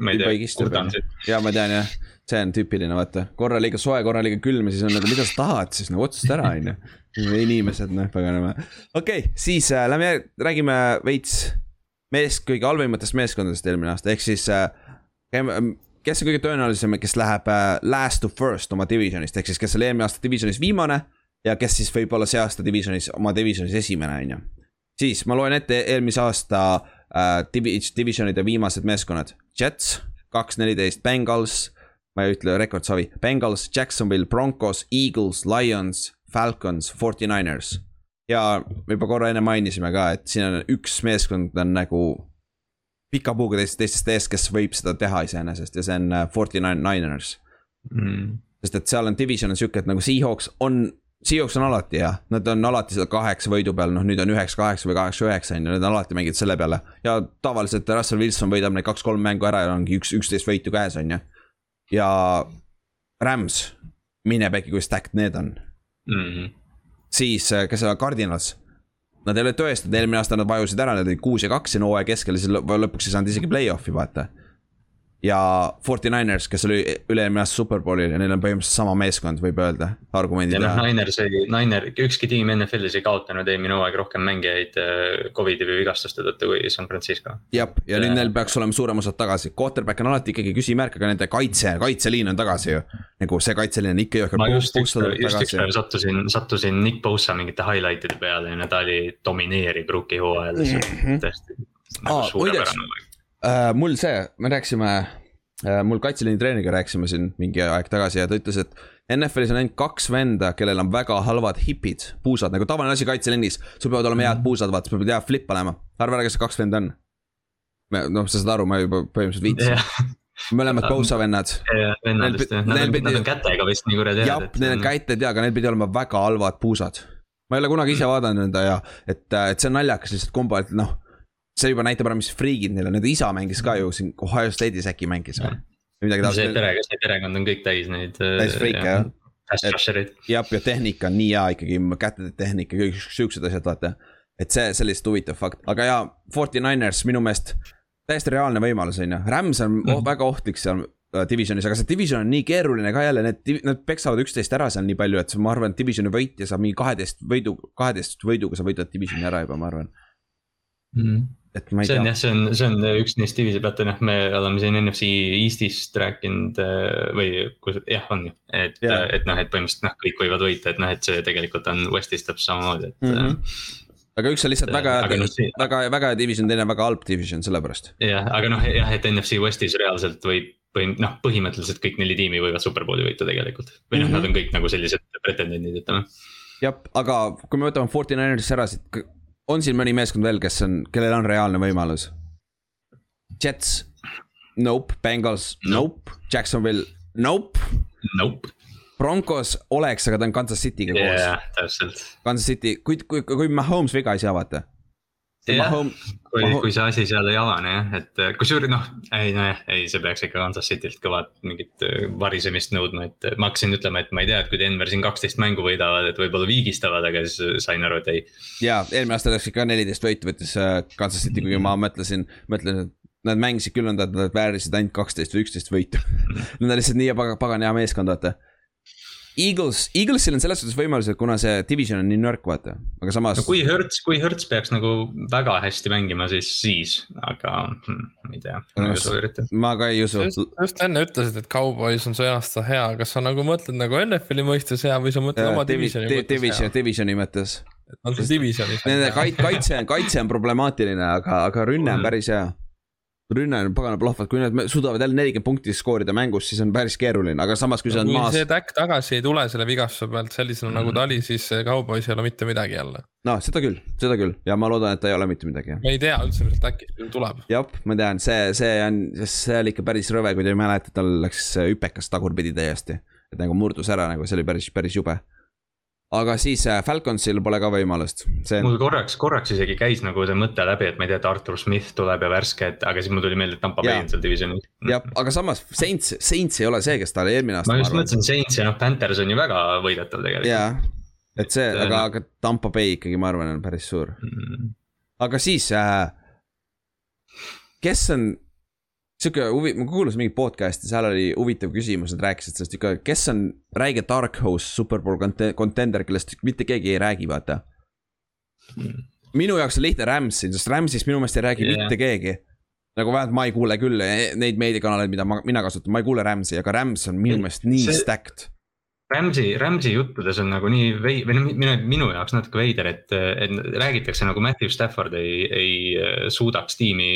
ma ei tea. ja ma tean jah, see on tüüpiline, vaata, korra liiga soe, korra liiga külm ja siis on nagu, mida sa tahad siis nagu otsusta ära, on ju. inimesed, noh, paganama. okei okay,, siis äh, lähme räägime veits mees, kõige halvimatest meeskondadest eelmine aasta, ehk siis äh, kes on kõige tõenäolisem, kes läheb äh, last to first oma divisionist, ehk siis kes oli eelmine aasta divisionis viimane ja kes siis võib olla see aasta divisionis, oma divisionis esimene, on ju. siis ma loen ette eelmise aasta äh, divisionide viimased meeskonnad, Jets, kaks neliteist, Bengals, ma ei ütle rekordsavi, Bengals, Jacksonville, Broncos, Eagles, Lions, Falcons, Forty Niners ja me juba korra enne mainisime ka, et siin on üks meeskond on nagu pika puuga teistest, teistest ees, kes võib seda teha iseenesest ja see on äh, Forty Niners mm.. sest et seal on division on sihuke, et nagu Seahawks on, Seahawks on alati hea, nad on alati seal kaheksa võidu peal, noh nüüd on üheksa, kaheksa või kaheksa, üheksa on ju, nad on alati mänginud selle peale. ja tavaliselt Russell Wilson võidab need kaks-kolm mängu ära ja ongi üks, üksteist võitu käes, on ju. ja Rams, mine pekki, kui stacked need on mm. -hmm. Siis, äh, kes seal on, Cardinals. Nad ei ole tõestanud, eelmine aasta nad vajusid ära, nad olid kuus ja kaks siin hooaja keskel siis lõpuks ei saanud isegi play-off'i vaata ja Forty Niners, kes oli üle-eelmine aasta superbowlil ja neil on põhimõtteliselt sama meeskond, võib öelda, argumendid ja. noh, Niners ei, Niner, ükski tiim NFL-is ei kaotanud eelmine hooaeg rohkem mängijaid äh, Covidi või vigastuste tõttu kui San Francisco. jah, ja nüüd neil peaks olema suurem osad tagasi, quarterback on alati ikkagi küsimärk, aga nende kaitse, kaitseliin on tagasi ju. nagu see kaitseliin on ikka ma just üks, just üks päev sattusin, sattusin Nick Bosa mingite highlight'ide peale ja ta oli domineeriv rookie hooajal mm -hmm. täiesti nagu suurepärane hooaeg äh,. mul see, me rääkisime äh,, mul kaitseliini treeniga rääkisime siin mingi aeg tagasi ja ta ütles, et NFL-is on ainult kaks venda, kellel on väga halvad hipid, puusad nagu tavaline asi kaitseliinis. sul peavad olema head puusad, vaata, sul peab hea flip olema. arva ära, kes see kaks venda on. noh, sa saad aru, ma juba põhimõtteliselt viitasin yeah mõlemad Bosa vennad. vennad just jah, nad, pidi... nad on kätega vist nii kuradi head. jah, neil on käited ja, aga neil pidi olema väga halvad puusad. ma ei ole kunagi ise vaadanud enda ja, et, et see on naljakas lihtsalt kumba, et noh see juba näitab ära, mis friigid neil on, nende isa mängis ka ju siin Ohio State'is äkki mängis või? see pere, see perekond on kõik täis neid. täis friike jah. jah, ja tehnika on nii hea ikkagi, kätede tehnika, kõik siuksed asjad, vaata. et see, see lihtsalt huvitav fakt, aga jaa, Forty Niners minu meelest täiesti reaalne võimalus, on ju, Rams on mm. väga ohtlik seal äh, divisionis, aga see division on nii keeruline ka jälle, need, nad peksavad üksteist ära seal nii palju, et ma arvan, et divisioni võitja saab mingi kaheteist võidu, kaheteist võiduga sa võidad divisioni ära juba, ma arvan mm. -hmm et ma ei see on tea. see on, see on üks neist diviisi pealt, noh, me oleme siin NFC Eestist rääkinud äh, või kus, jah, on ju. et yeah., et noh, et põhimõtteliselt noh, kõik võivad võita, et noh, et see tegelikult on Westis täpselt samamoodi, et mm. -hmm. aga üks on lihtsalt väga hea no,, väga, väga hea division, teine on väga halb division, sellepärast. jah, aga noh, jah, et NFC Westis reaalselt võib põhi-, noh, põhimõtteliselt kõik neli tiimi võivad superbowli võita tegelikult. või noh mm -hmm., nad on kõik nagu sellised pretendendid, ütleme. jah, aga kui me võtame Forty Niner'ist ära, siis on siin mõni meeskond veel, kes on, kellel on reaalne võimalus? Jets, nope, Bengals, nope, Jacksonville, nope. Nope. Broncos oleks, aga ta on Kansas City'ga koos. jah, täpselt. Kansas City, kui, kui, kui Mahomes viga ei saa, vaata jah, kui, kui see asi seal ei avane jah, et äh, kusjuures noh, ei nojah, ei, see peaks ikka Kansas City'lt kõvat mingit äh, varisemist nõudma, et äh, ma hakkasin ütlema, et ma ei tea, et kui Denver siin kaksteist mängu võidavad, et võib-olla viigistavad, aga siis sain aru, et ei. ja eelmine aasta läks ikka neliteist võitu võttis Kansas City, kuigi ma mõtlesin, mõtlesin, et nad mängisid küll nõnda, et nad väärisid ainult kaksteist või üksteist võitu. Nad on lihtsalt nii pagan hea meeskond, vaata Eagles, Eaglesil on selles suhtes võimalused, kuna see division on nii nõrk, vaata, aga samas no,. kui Hertz, kui Hertz peaks nagu väga hästi mängima, siis, siis, aga hm, ma ei tea no,. ma ka ei usu. just enne ütlesid, et Cowboys on see aasta hea, kas sa nagu mõtled nagu NFL-i mõistes hea või sa mõtled oma divisioni mõttes division, hea? Divisioni mõttes. on see divisionis? Nende kaitse, kaitse on problemaatiline, aga, aga rünne on päris hea rünne on pagana plahvad, kui nad suudavad jälle nelikümmend punkti skoorida mängus, siis on päris keeruline, aga samas, kui oled maas. kui see täkk tagasi ei tule selle vigastuse pealt sellisena mm. nagu ta oli, siis Cowboys ei ole mitte midagi jälle. no seda küll, seda küll ja ma loodan, et ta ei ole mitte midagi. me ei tea üldse, millest äkki tuleb. jah, ma tean, see, see on, see oli ikka päris rõve, kui te ei mäleta, tal läks hüpekas tagurpidi täiesti. et nagu murdus ära nagu, see oli päris, päris jube aga siis äh, Falconsil pole ka võimalust. On... mul korraks, korraks isegi käis nagu see mõte läbi, et ma ei tea, et Artur Smith tuleb ja värske, et aga siis mul tuli meelde, et Tampa Bay on seal divisionis. jah, aga samas Saints, Saints ei ole see, kes ta oli eelmine aasta. ma just mõtlesin Saints ja noh, Panthers on ju väga võidetav tegelikult. jaa, et see, aga, aga Tampa Bay ikkagi, ma arvan, on päris suur mm. aga siis äh,, kes on sihuke huvi, ma kuulasin mingit podcast'i, seal oli huvitav küsimus, nad rääkisid sellest ikka, kes on räige dark horse superbowl contender, kellest mitte keegi ei räägi, vaata minu jaoks on lihtne Rams'i, sest Rams'ist minu meelest ei räägi yeah. mitte keegi. nagu vähemalt ma ei kuule küll e-, neid meediakanaleid, mida ma, mina kasutan, ma ei kuule Rams'i, aga Rams on minu meelest nii see... stacked Rams'i, Rams'i juttudes on nagu nii vei-, või noh, minu, minu jaoks natuke veider, et, et räägitakse nagu Matthew Stafford ei, ei äh, suudaks tiimi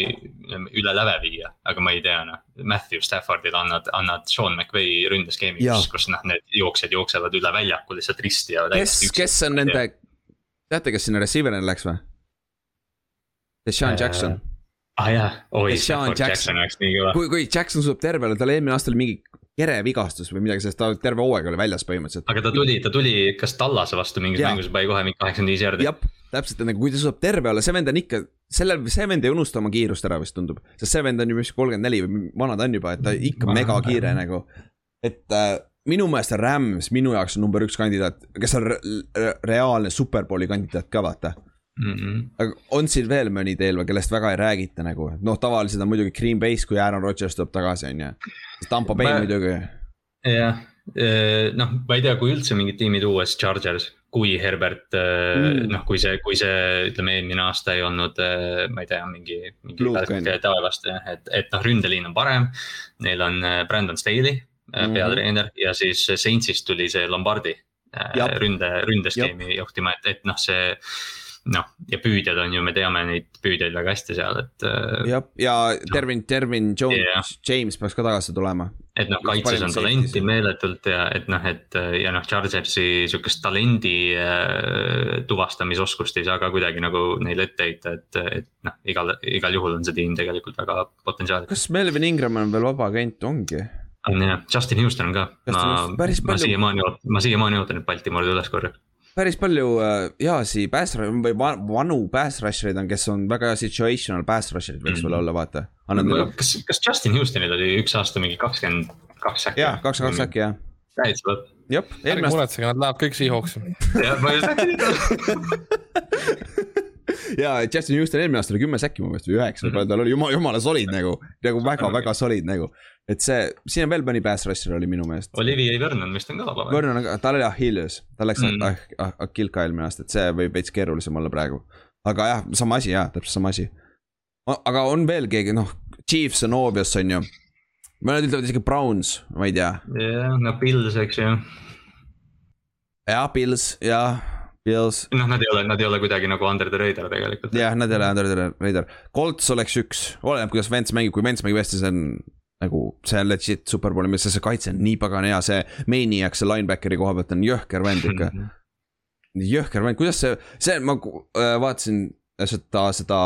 üle läve viia, aga ma ei tea, noh. Matthew Staffordile annad, annad Sean McVay ründeskeemi, kus, kus noh, need jooksjad jooksevad üle väljaku lihtsalt risti ja. kes, kes on nende, teate, kes sinna receiver'ina läks või? Deshaun Jackson ah jah, oi, Stafford Jackson oleks nii kõva. kui, kui Jackson suudab terve olla, tal eelmine aasta oli mingi kerevigastus või midagi sellist, ta terve hooaeg oli väljas põhimõtteliselt. aga ta tuli, ta tuli, kas Tallase vastu mingis Jaa. mängus pani kohe mingi kaheksakümmend viis jardi? jah, täpselt, nagu kui ta suudab terve olla, see vend on ikka, sellel, see vend ei unusta oma kiirust ära vist tundub. sest see vend on ju mis kolmkümmend neli või vana ta on juba, et ta ikka Vana, megakiire nagu. et äh, minu meelest on Rams minu jaoks on number üks kandidaat, kes on re reaalne superbowli kandidaat ka vaata. Aga on siin veel mõni teil või, kellest väga ei räägita nagu, noh, tavaliselt on muidugi Green Bay's, kui Aaron Rodgers tuleb tagasi, on ju. Tampa Bay Ma- muidugi, jah, noh, ma ei tea, kui üldse mingid tiimid uue Chargers, kui Herbert Mm. mm., noh, kui see, kui see, ütleme, eelmine aasta ei olnud, ma ei tea, mingi, mingi taevast, et, et noh, ründeliin on parem. Neil on Brandon Staley mm -hmm. peatreener ja siis Saintsist tuli see Lombardi Jap. ründe, ründeskeemi juhtima, et, et noh, see. noh, ja püüdjad on ju, me teame neid püüdjaid väga hästi seal, et, jah, ja Dervin, Dervin Jones Jah. James peaks ka tagasi tulema. et noh, kaitses on talenti meeletult ja et noh, et ja noh, Chargersi sihukest talendi äh, tuvastamisoskust ei saa ka kuidagi nagu neile ette heita, et, et noh, igal, igal juhul on see tiim tegelikult väga potentsiaalikas. kas Melvin Ingram on veel vaba agent, ongi? on jah, Justin Houston on ka, ma ma siiamaani ootan, ma siiamaani ootan, et Baltimoori üles korjab. Päris palju äh, heasi pass või va- vanu pass rusher'id on, kes on väga situational pass rusher'id võiks veel olla, vaata. annad neile, kas, kas Justin Houstonil oli üks aasta mingi kakskümmend kaks äkki? jah, kaks, kaks. äkki jah, täitsa lõpp. jah, ärge eelmine aasta. muretsege, nad lähevad kõik Seahawksi. jah, ma just äkki. ja Justin Houston eelmine aasta oli kümme säkki mu meelest või üheksa, Mhm. tal oli jumala, jumala solid nagu, nagu väga-väga solid nagu. Et see, siin on veel mõni pass rusher oli minu meelest. Olivier Vernon vist on ka vaba? Vernon, aga tal oli Achilles, tal läks Mm. ah, Achill ka eelmine aasta, et see võib veits keerulisem olla praegu. aga jah, sama asi jah, täpselt sama asi. aga on veel keegi, noh, Chiefs on obvious, on ju. mõned ütlevad isegi Browns, ma ei tea. jah, no Pils, eks ju jah, Pils, jah, Pils, noh, nad ei ole, nad ei ole kuidagi nagu under the radar tegelikult. jah, nad ei ole under radar. Colts oleks üks, oleneb, kuidas Vents mängib, kui Vents mängib hästi, see on nagu, see on legit superbowli mees, see kaitse on nii pagana hea, see Maniac, see linebackeri koha pealt on jõhker vend ikka. jõhker vend, kuidas see, see, ma äh, vaatasin seda, seda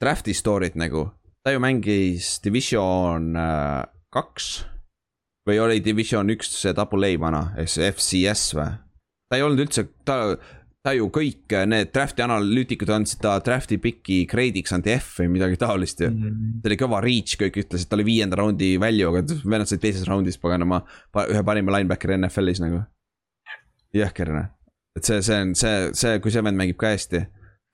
draft'i story't nagu. ta ju mängis Division äh, kaks või oli Division üks see double A vana, ehk see FCS või? ta ei olnud üldse, ta, ta ju kõik äh, need draft'i analüütikud andsid ta draft'i piki grade'iks anti F või midagi taolist ju. Mhm. ta oli kõva reach, kõik ütlesid, ta oli viienda raundi value, aga vennad said teises raundis paganama pa, ühe parima linebackeri NFL-is nagu. jõhker noh, et see, see on see, see, kui see vend mängib ka hästi.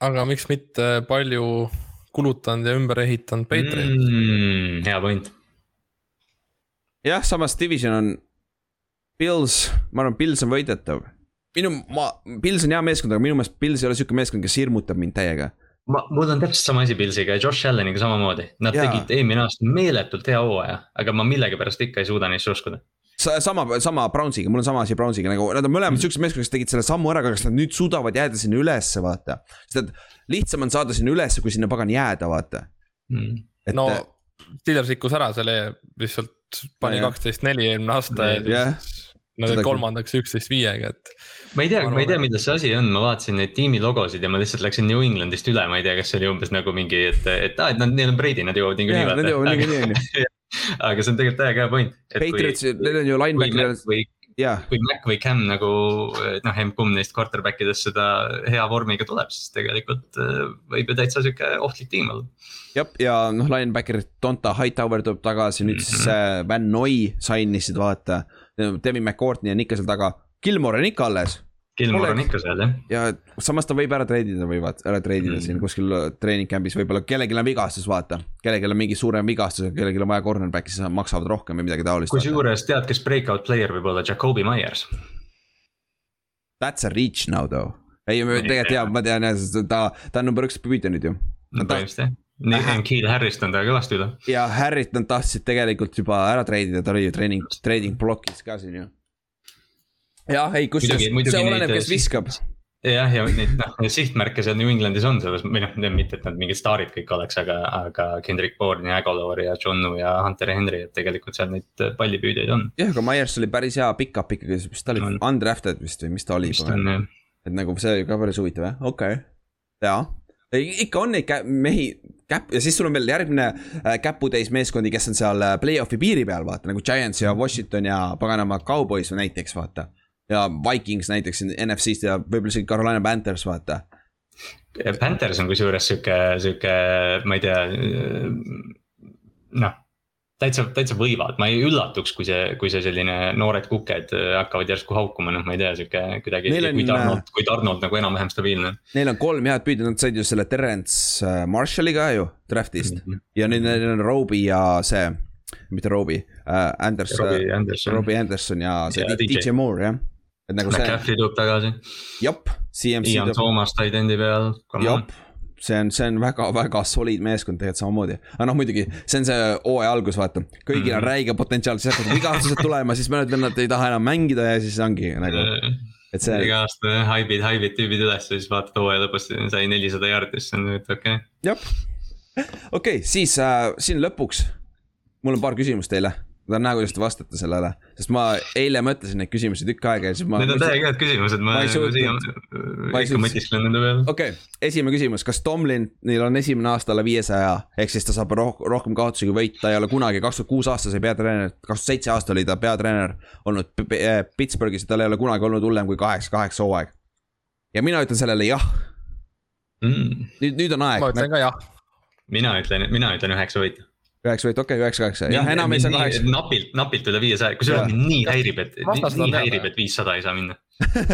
aga miks mitte palju kulutanud ja ümber ehitanud Patriot mm.. mm,. hea point. jah, samas division on Pils, ma arvan, Pils on võidetav. minu, ma, Pils on hea meeskond, aga minu meelest Pils ei ole siuke meeskond, kes hirmutab mind täiega. ma, mul on täpselt sama asi Pilsiga ja Josh Alleniga samamoodi. Nad ja. tegid eelmine aasta meeletult hea hooaja, aga ma millegipärast ikka ei suuda neisse uskuda. sama, sama Brownsiga, mul on sama asi Brownsiga nagu, nad on mõlemad siuksed meeskond, kes tegid selle sammu ära, aga kas nad nüüd suudavad jääda sinna ülesse, vaata. sest et lihtsam on saada sinna ülesse, kui sinna pagan jääda, vaata. Mm. et no Steelers rikkus ära selle lihtsalt pani kaksteist neli eelmine aasta ja Jah. siis nad olid kolmandaks üksteist viiega, et. ma ei tea, Ma ma ei tea, milles see asi on, ma vaatasin neid tiimi logosid ja ma lihtsalt läksin New Englandist üle, ma ei tea, kas see oli umbes nagu mingi, et, et aa, et nad, neil on Brady, nad jõuavad niikuinii nad jõuavad niikuinii, on ju. aga see on tegelikult täiega hea point. Patriots, neil on ju kui linebacker jah, kui Mac või Cam nagu noh, emb-kumb neist quarterback idest seda hea vormiga tuleb, siis tegelikult äh, võib ju täitsa sihuke ohtlik tiim olla. jah, ja noh, linebacker Donta Hightower tuleb tagasi, nüüd siis Mhm. äh, Van Noy signisid, vaata. Devin McCourtney on ikka seal taga, Gilmore on ikka alles Gilmore on Oleks- ikka seal jah. ja samas ta võib ära treidida, võivad ära treidida mm. Mhm. siin kuskil treening camp'is, võib-olla kellelgi on vigastus, vaata. kellelgi on mingi suurem vigastus, kellelgi on vaja cornerback'i, siis nad maksavad rohkem või midagi taolist. kusjuures tead, kes breakout player võib olla, Jakobi Myers. That's a reach now though. ei, tegelikult jaa, ma tean jah, sest ta, ta on number üks püüdja nüüd ju. põhimõtteliselt jah. nii, Kiil Harrist on ta kõvasti üle. ja Harrit nad tahtsid tegelikult juba ära treidida, ta oli ju treening, treening blokis ka siin ju. jah, ei, kusjuures see oleneb, kes äh, viskab. jah, ja neid noh, neid sihtmärke seal New Englandis on selles, või noh, mitte, et nad mingid staarid kõik oleks, aga, aga Kendrick Bourne ja Aguilar ja Johnu ja Hunter Henry, et tegelikult seal neid pallipüüdjaid on. jah, aga Myers oli päris hea pick-up ikkagi, mis ta oli undrafted vist või mis ta oli vist on jah. et nagu see oli ka päris huvitav jah, okei okay., jaa. Ikka on neid mehi, käpp ja siis sul on veel järgmine äh, käputäis meeskondi, kes on seal äh, play-off'i piiri peal, vaata nagu Giants ja Washington ja paganama Cowboys näiteks, vaata. ja Vikings näiteks NFC-st ja võib-olla isegi Carolina Panthers, vaata. Panthers on kusjuures sihuke, sihuke, ma ei tea, noh täitsa, täitsa võivad, ma ei üllatuks, kui see, kui see selline noored kuked hakkavad järsku haukuma, noh, ma ei tea, sihuke kuidagi, kui Donald, kui Donald nagu enam-vähem stabiilne. Neil on kolm head püüdjat, nad said ju selle Terence äh, Marshalli ka ju draft'ist Mhm. ja nüüd neil on Roby ja see, mitte Roby äh,, Anderson, Robbie Anderson, Robbie Anderson ja see Ja DJ, DJ. Moore jah. et nagu see, McCaffrey tuleb tagasi, jop, CMC Ian tuleb, Thomas titan'i peal, jop. See on, see on väga-väga soliid meeskond tegelikult samamoodi, aga noh, muidugi see on see hooaja algus, vaata, kõigil on Mhm. räige potentsiaal, siis hakkavad vigastused tulema, siis mõned vennad ei taha enam mängida ja siis ongi nagu, et see iga aasta haibid, haibid tüübid üles ja siis vaatad hooaja lõpus sai nelisada jaardi, siis on nüüd okei okay.. jah, okei okay,, siis äh, siin lõpuks mul on paar küsimust teile. Ma tahan näha, kuidas te vastate sellele, sest ma eile mõtlesin neid küsimusi tükk aega ja siis ma. Need on täiega head küsimused, ma ma ei suutnud- siia ikka mõtisklen nende peale. okei okay,, esimene küsimus, kas Tomlinil on esimene aasta alla viiesaja, ehk siis ta saab roh rohkem kaotusi kui võit, ta ei ole kunagi, kaks tuhat kuus aasta sai peatreener, kaks tuhat seitse aasta oli ta peatreener olnud äh, Pittsburghis ja tal ei ole kunagi olnud hullem kui kaheksa, kaheksa hooaeg. ja mina ütlen sellele jah, Mm. nüüd, nüüd on aeg ma, ütlen ka jah. mina ütlen, mina ütlen üheksa võitu. Üheksa võit, okei okay,, üheksa, kaheksa, jah, enam ei saa kaheksa. napilt, napilt üle viiesaja, kusjuures mind nii häirib, et, nii häirib, et viissada ei saa minna.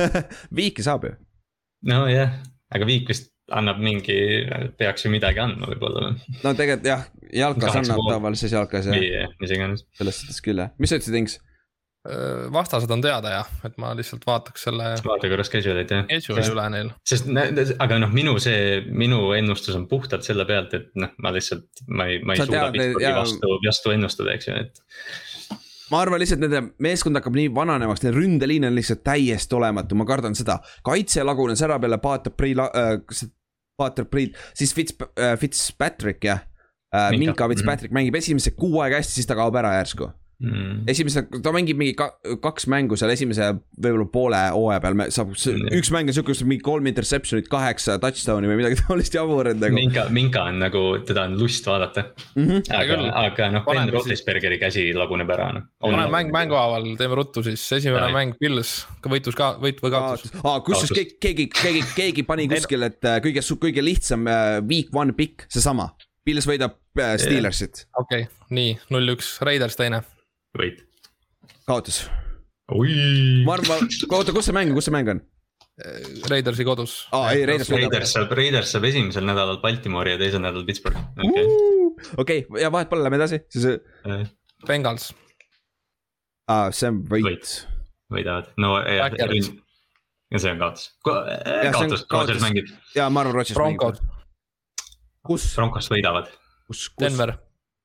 viiki saab ju. nojah, aga viik vist annab mingi, peaks ju midagi andma võib-olla või, no tegelikult jah, jalkas annab tavalises jalkas jah, mis iganes. selles suhtes küll jah, mis sa ütlesid, Inks? Vastased on teada jah, et ma lihtsalt vaataks selle vaata korra schedule'it jah. schedule'i üle neil. sest, aga noh, minu see, minu ennustus on puhtalt selle pealt, et noh, ma lihtsalt, ma ei, ma ei Sa suuda Pittsburghi jaa. vastu, vastu ennustada, eks ju, et. ma arvan lihtsalt nende meeskond hakkab nii vananevaks, neil ründeliin on lihtsalt täiesti olematu, ma kardan seda. kaitse lagunes ära peale Pater Priil äh,, kas see Pater Priil, siis Fitz äh,, Fitzpatrick jah äh,. Minka. Minka Fitzpatrick mängib esimesed kuu aega hästi, siis ta kaob ära järsku. Mm. esimese, ta mängib mingi ka, kaks mängu seal esimese võib-olla poole hooaja peal, saab Mm. üks mäng on siuke, kus on mingi kolm interception'it, kaheksa touchdown'i või midagi taolist jaburat nagu. Minka, Minka on nagu, teda on lust vaadata. Mm -hmm. aga aga noh, Ben Roethlisbergeri käsi laguneb ära, noh. paneme mäng mänguhaaval, teeme ruttu siis, esimene Jaa. mäng Pils, võitus ka, võit või kaotus. aa, kusjuures keegi, keegi, keegi, keegi pani kuskil, et äh, kõige, kõige lihtsam äh, week one pikk, seesama. Pils võidab äh, Steelersit, okei okay,, nii null-üks, Raiders teine. võit. kaotus. ma arvan, oota, kus see mäng, kus see mäng on? Raidersi kodus. aa, ei, Raiders võidab. Raiders saab, Raiders saab esimesel nädalal Baltimoori ja teisel nädalal Pittsburghi, okei okei, ja vahet pole, lähme edasi, siis okay.. Bengals, aa, see on võit Võit.. võidavad, no ja, ja see on kaotus. on kaotus, kaotus mängib, ja ma arvan, Rodgers mängib. Kus, Broncos võidavad, kus, kus? Denver,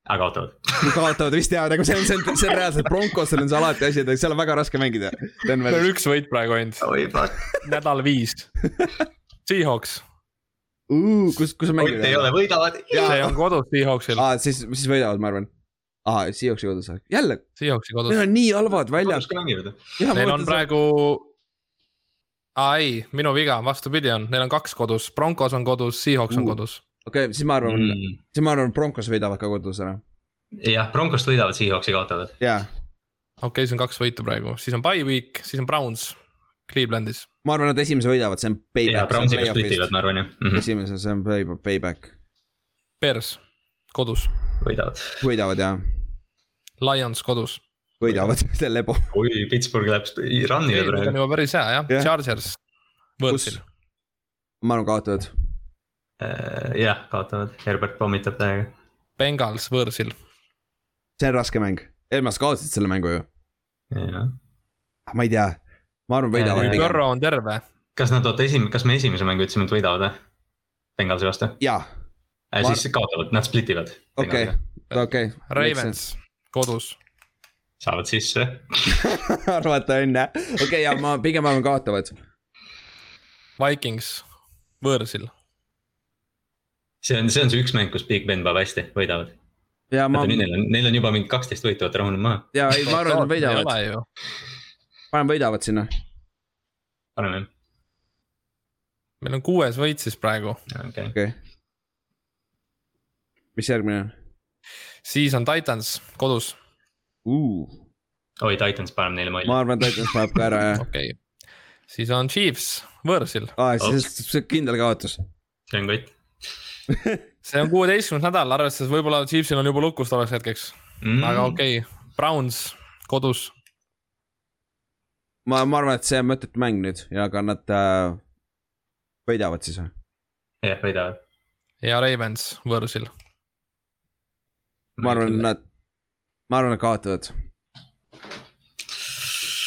aga kaotavad. kaotavad vist jaa, nagu see on, see on, see on reaalselt, Broncosel on see alati asi, et seal on väga raske mängida. meil Denver, on üks võit praegu ainult, nädal viis. Seahawks, kus, kus on Ott ei mängida? ole, võidavad. See on kodus Seahawksil, aa, siis, siis võidavad, ma arvan. aa, Seahawksi kodus, jälle, Seahawksi neil kodus. on nii halvad mängivad. Neil on. praegu, aa ei, minu viga, vastupidi on, neil on kaks kodus, Broncos on kodus, Seahawks on Uh. kodus. okei, siis ma arvan, Mm. siis ma arvan, Broncos võidavad ka kodus ära. jah, Broncost võidavad, Seahawksi kaotavad. jaa, okei okay,, see on kaks võitu praegu, siis on bye week, siis on Browns Clevelandis. ma arvan, nad esimese võidavad, see on ja payback. Brownsiga splitivad, ma arvan jah mm -hmm., esimese, see on pay- payback, Bears kodus, võidavad. võidavad ja Lions kodus. võidavad, see on lebo. oi, Pittsburgh läheb run'ile see on praegu. juba päris hea jah Jah. yeah., Chargers, võõrsil. ma arvan, kaotavad. Äh, jah, kaotavad, Herbert pommitab täiega. Bengals võõrsil, see on raske mäng, Elmas kaotasid selle mängu ju, jah. ma ei tea, ma arvan, võidavad pigem. Burrow on terve, kas nad, oota esim-, kas me esimese mängu ütlesime, et võidavad või? Bengalsi vastu jaa, äh,. Ma- siis kaotavad, nad split ivad. okei, okei. Ravens kodus, saavad sisse. arvata on jah, okei okay,, ja ma pigem arvan kaotavad. Vikings võõrsil, see on, see on see üks mäng, kus Big Ben peab hästi, võidavad. ja ma neil on, neil on juba mingi kaksteist võitu, vaata rahuneb maha. ja ei, ma arvan, et nad võidavad, panen võidavad sinna. paneme. meil on kuues võit siis praegu, okei, okei okay.. mis järgmine on siis on Titans kodus, uh,? oi Titans paneb neile ma mulli. arvan, et Titans paneb ka ära jah okei okay.. siis on Chiefs võõrsil, ah,. siis see on kindel kaotus. see on kott see on kuueteistkümnes nädal, arvestades võib-olla Chiefsil on juba lukus tolleks hetkeks mm. aga okei okay., Browns kodus, ma, ma arvan, et see on mõttetu mäng nüüd ja ka nad äh, võidavad siis või? jah, võidavad. ja Ravens võõrsil, ma arvan, nad, ma arvan, nad kaotavad.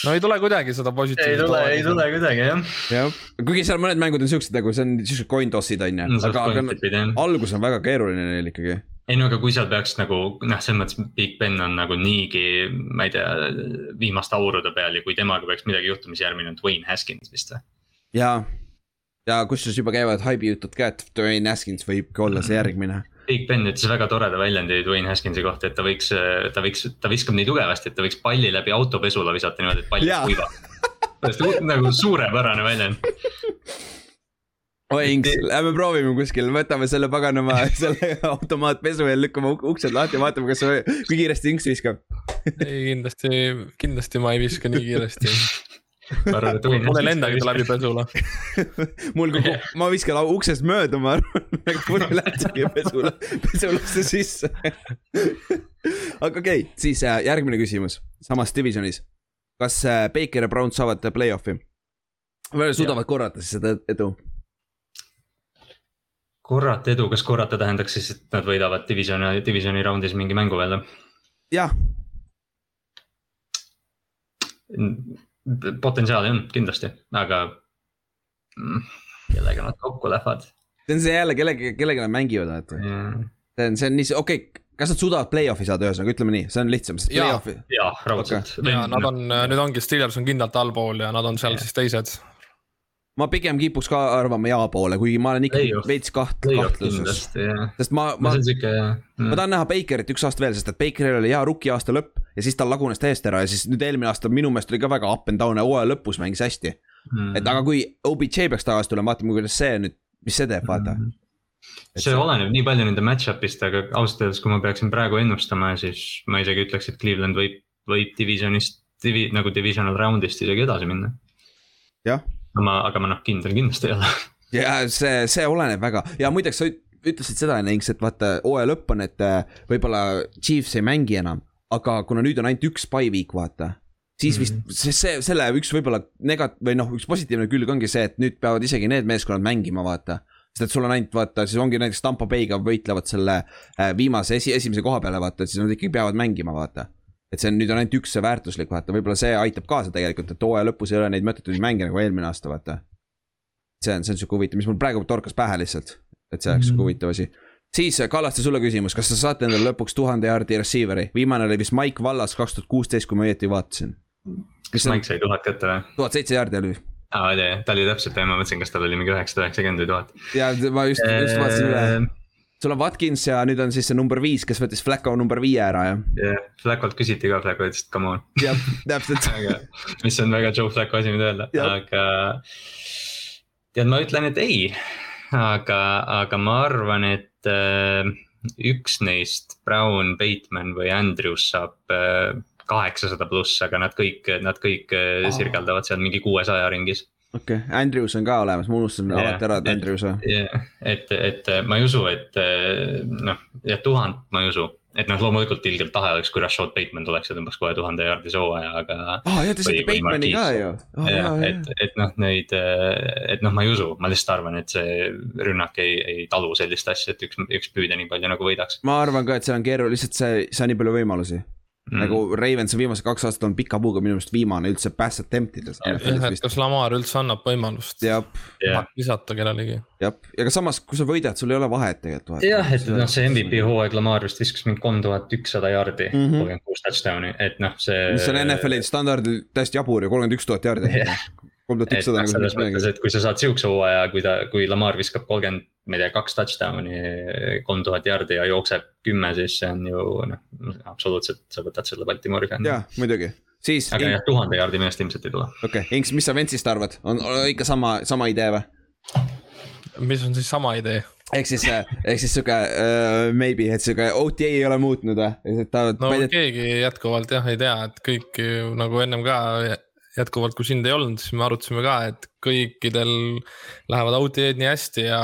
No ei tule kuidagi seda ei positiivset. tule, ei tule kuidagi jah. jah, kuigi seal mõned mängud on siuksed nagu see on siuksed coin toss'id on ju, aga, aga algus on väga keeruline neil ikkagi. ei no aga kui seal peaks nagu noh, selles mõttes Big Ben on nagu niigi, ma ei tea, viimaste aurude peal ja kui temaga peaks midagi juhtuma, siis järgmine on Dwayne Haskins vist või? ja, ja kusjuures juba käivad haibi jutud ka, et Dwayne Haskins võib ka olla see järgmine. Big Ben ütles väga toreda väljendi Dwayne Haskinsi kohta, et ta võiks, ta võiks, ta viskab nii tugevasti, et ta võiks palli läbi autopesula visata niimoodi, et pall kuivab. täiesti nagu suurepärane väljend. oi Inks, lähme proovime kuskil, võtame selle paganama selle automaatpesu ja lükkame uk- uksed lahti ja vaatame, kas, kui kiiresti Inks viskab. ei kindlasti, kindlasti ma ei viska nii kiiresti, mul ei lendagi ta läbi pesula. mul kui, ma viskan uksest mööda, ma arvan, aga mul ei lähtegi pesula, pesulasse sisse. aga okei okay,, siis äh, järgmine küsimus, samas divisionis. kas äh, Baker ja Brown saavad play-off'i? või suudavad korrata siis seda edu? korrata edu, kas korrata tähendaks siis, et nad võidavad divisioni, divisioni raundis mingi mängu veel või? jah, potentsiaali on kindlasti, aga mm, kellega nad kokku lähevad see on see jälle kellega, kellega nad mängivad, vaata. yeah.. see on, see on nii, okei okay,, kas nad suudavad play-off'i saada, ühesõnaga ütleme nii, see on lihtsam, sest Jaa. play-off'i. ja raudselt okay. ja nad on, nüüd ongi Steelers on kindlalt allpool ja nad on seal Jah. siis teised. Ma pigem kipuks ka arvama jaa poole, kuigi ma olen Play-off. veits kaht-, kahtluses. sest ma, ma ma tahan näha Bakerit üks aasta veel, sest et Bakeril oli hea rookie aasta lõpp ja siis tal lagunes täiesti ära ja siis nüüd eelmine aasta minu meelest oli ka väga up and down ja hooaja lõpus mängis hästi. mm. et aga kui OBJ peaks tagasi tulema, vaatame, kuidas see nüüd, mis see teeb, vaata. see oleneb nii palju nende match-up'ist, aga ausalt öeldes, kui ma peaksin praegu ennustama, siis ma isegi ütleks, et Cleveland võib, võib divisionist, divi- nagu divisional round'ist isegi edasi minna. jah, ma, aga ma noh, kindel kindlasti ei ole. ja see, see oleneb väga ja muideks sa üt- ütlesid seda enne, Inks, et vaata hooaja lõpp on, et äh, võib-olla Chiefs ei mängi enam, aga kuna nüüd on ainult üks by week, vaata. siis vist Mhm. see, see, selle üks võib-olla negat- või noh, üks positiivne külg ongi see, et nüüd peavad isegi need meeskonnad mängima, vaata. sest et sul on ainult vaata, siis ongi näiteks Tampo Bay'ga võitlevad selle äh, viimase esi, esimese koha peale, vaata, siis nad ikkagi peavad mängima, vaata et see on nüüd on ainult üks see väärtuslik, vaata, võib-olla see aitab kaasa tegelikult, et hooaja lõpus ei ole neid mõttetuid mänge nagu eelmine aasta, vaata. see on, see on sihuke huvitav, mis mul praegu torkas pähe lihtsalt, et see oleks sihuke Mhm. huvitav asi. siis Kallaste sulle küsimus, kas sa saate endale lõpuks tuhande jaardi receiver'i, viimane oli vist Mike Vallas kaks tuhat kuusteist, kui ma õieti vaatasin. kas Mike sai tuhat kätte või? tuhat seitse jaardi oli aa, oli, ta oli täpselt, ma mõtlesin, kas tal oli mingi üheksasada üheksakümmend või tuhat. ja ma just, just vaatasin üle. Sul on Watkins ja nüüd on siis see number viis, kes võttis Flacco number viie ära jah. jah, Flaccolt küsiti ka, Flacco ütles, et come on. jah, täpselt. mis on väga Joe Flacco asi nüüd öelda, Jah. aga. tead, ma ütlen, et ei, aga, aga ma arvan, et äh, üks neist, Brown, Bateman või Andrews saab äh, kaheksasada pluss, aga nad kõik, nad kõik Aa. sirgeldavad seal mingi kuuesaja ringis. Okei okay., Andrews on ka olemas, ma unustasin Jah, alati ära, et Andrews on. jah, et, et ma ei usu, et äh, noh, ja tuhand ma ei usu, et noh, loomulikult ilgelt tahe oleks, kui Rashad Bateman tuleks ja tõmbaks kohe tuhande jaardise hooaja, aga aa, ja te saite Batemani ka ju. jah, et, et noh, neid, et noh, ma ei usu, ma lihtsalt arvan, et see rünnak ei, ei talu sellist asja, et üks, üks püüde nii palju nagu võidaks ma arvan ka, et seal on keeruline, lihtsalt see, see on nii palju võimalusi mm.. nagu Ravens on viimased kaks aastat olnud pika puuga minu meelest viimane üldse pass attempt ides. jah, et kas Lamar üldse annab võimalust jah, visata kellelegi. jah, aga samas, kui sa võidad, sul ei ole vahet tegelikult. jah, et noh, see MVP hooaeg Lamar vist viskas mingi kolm tuhat ükssada jaardi, Mhm. kolmkümmend kuus touchdown'i, et noh, see. mis on NFL-i standardil täiesti jabur ja kolmkümmend üks tuhat jaardi Jah.. Kolm tuhat et ükssada noh, nagu selles mõttes, et kui sa saad sihukese hooaja, kui ta, kui Lamar viskab kolmkümmend, ma ei tea, kaks touchdown'i, kolm tuhat jaardi ja jookseb kümme, siis see on ju noh, absoluutselt, sa võtad selle Baltimori fänni. jaa, muidugi. siis, aga okei jah, tuhande jaardi meest ilmselt ei tule. okay., Inks, mis sa Ventsist arvad, on ikka sama, sama idee või? mis on siis sama idee? ehk siis, ehk siis sihuke uh, maybe, et sihuke OTA ei ole muutnud või? no et... keegi jätkuvalt jah ei tea, et kõik nagu ennem ka jätkuvalt, kui sind ei olnud, siis me arutasime ka, et kõikidel lähevad OTA-d nii hästi ja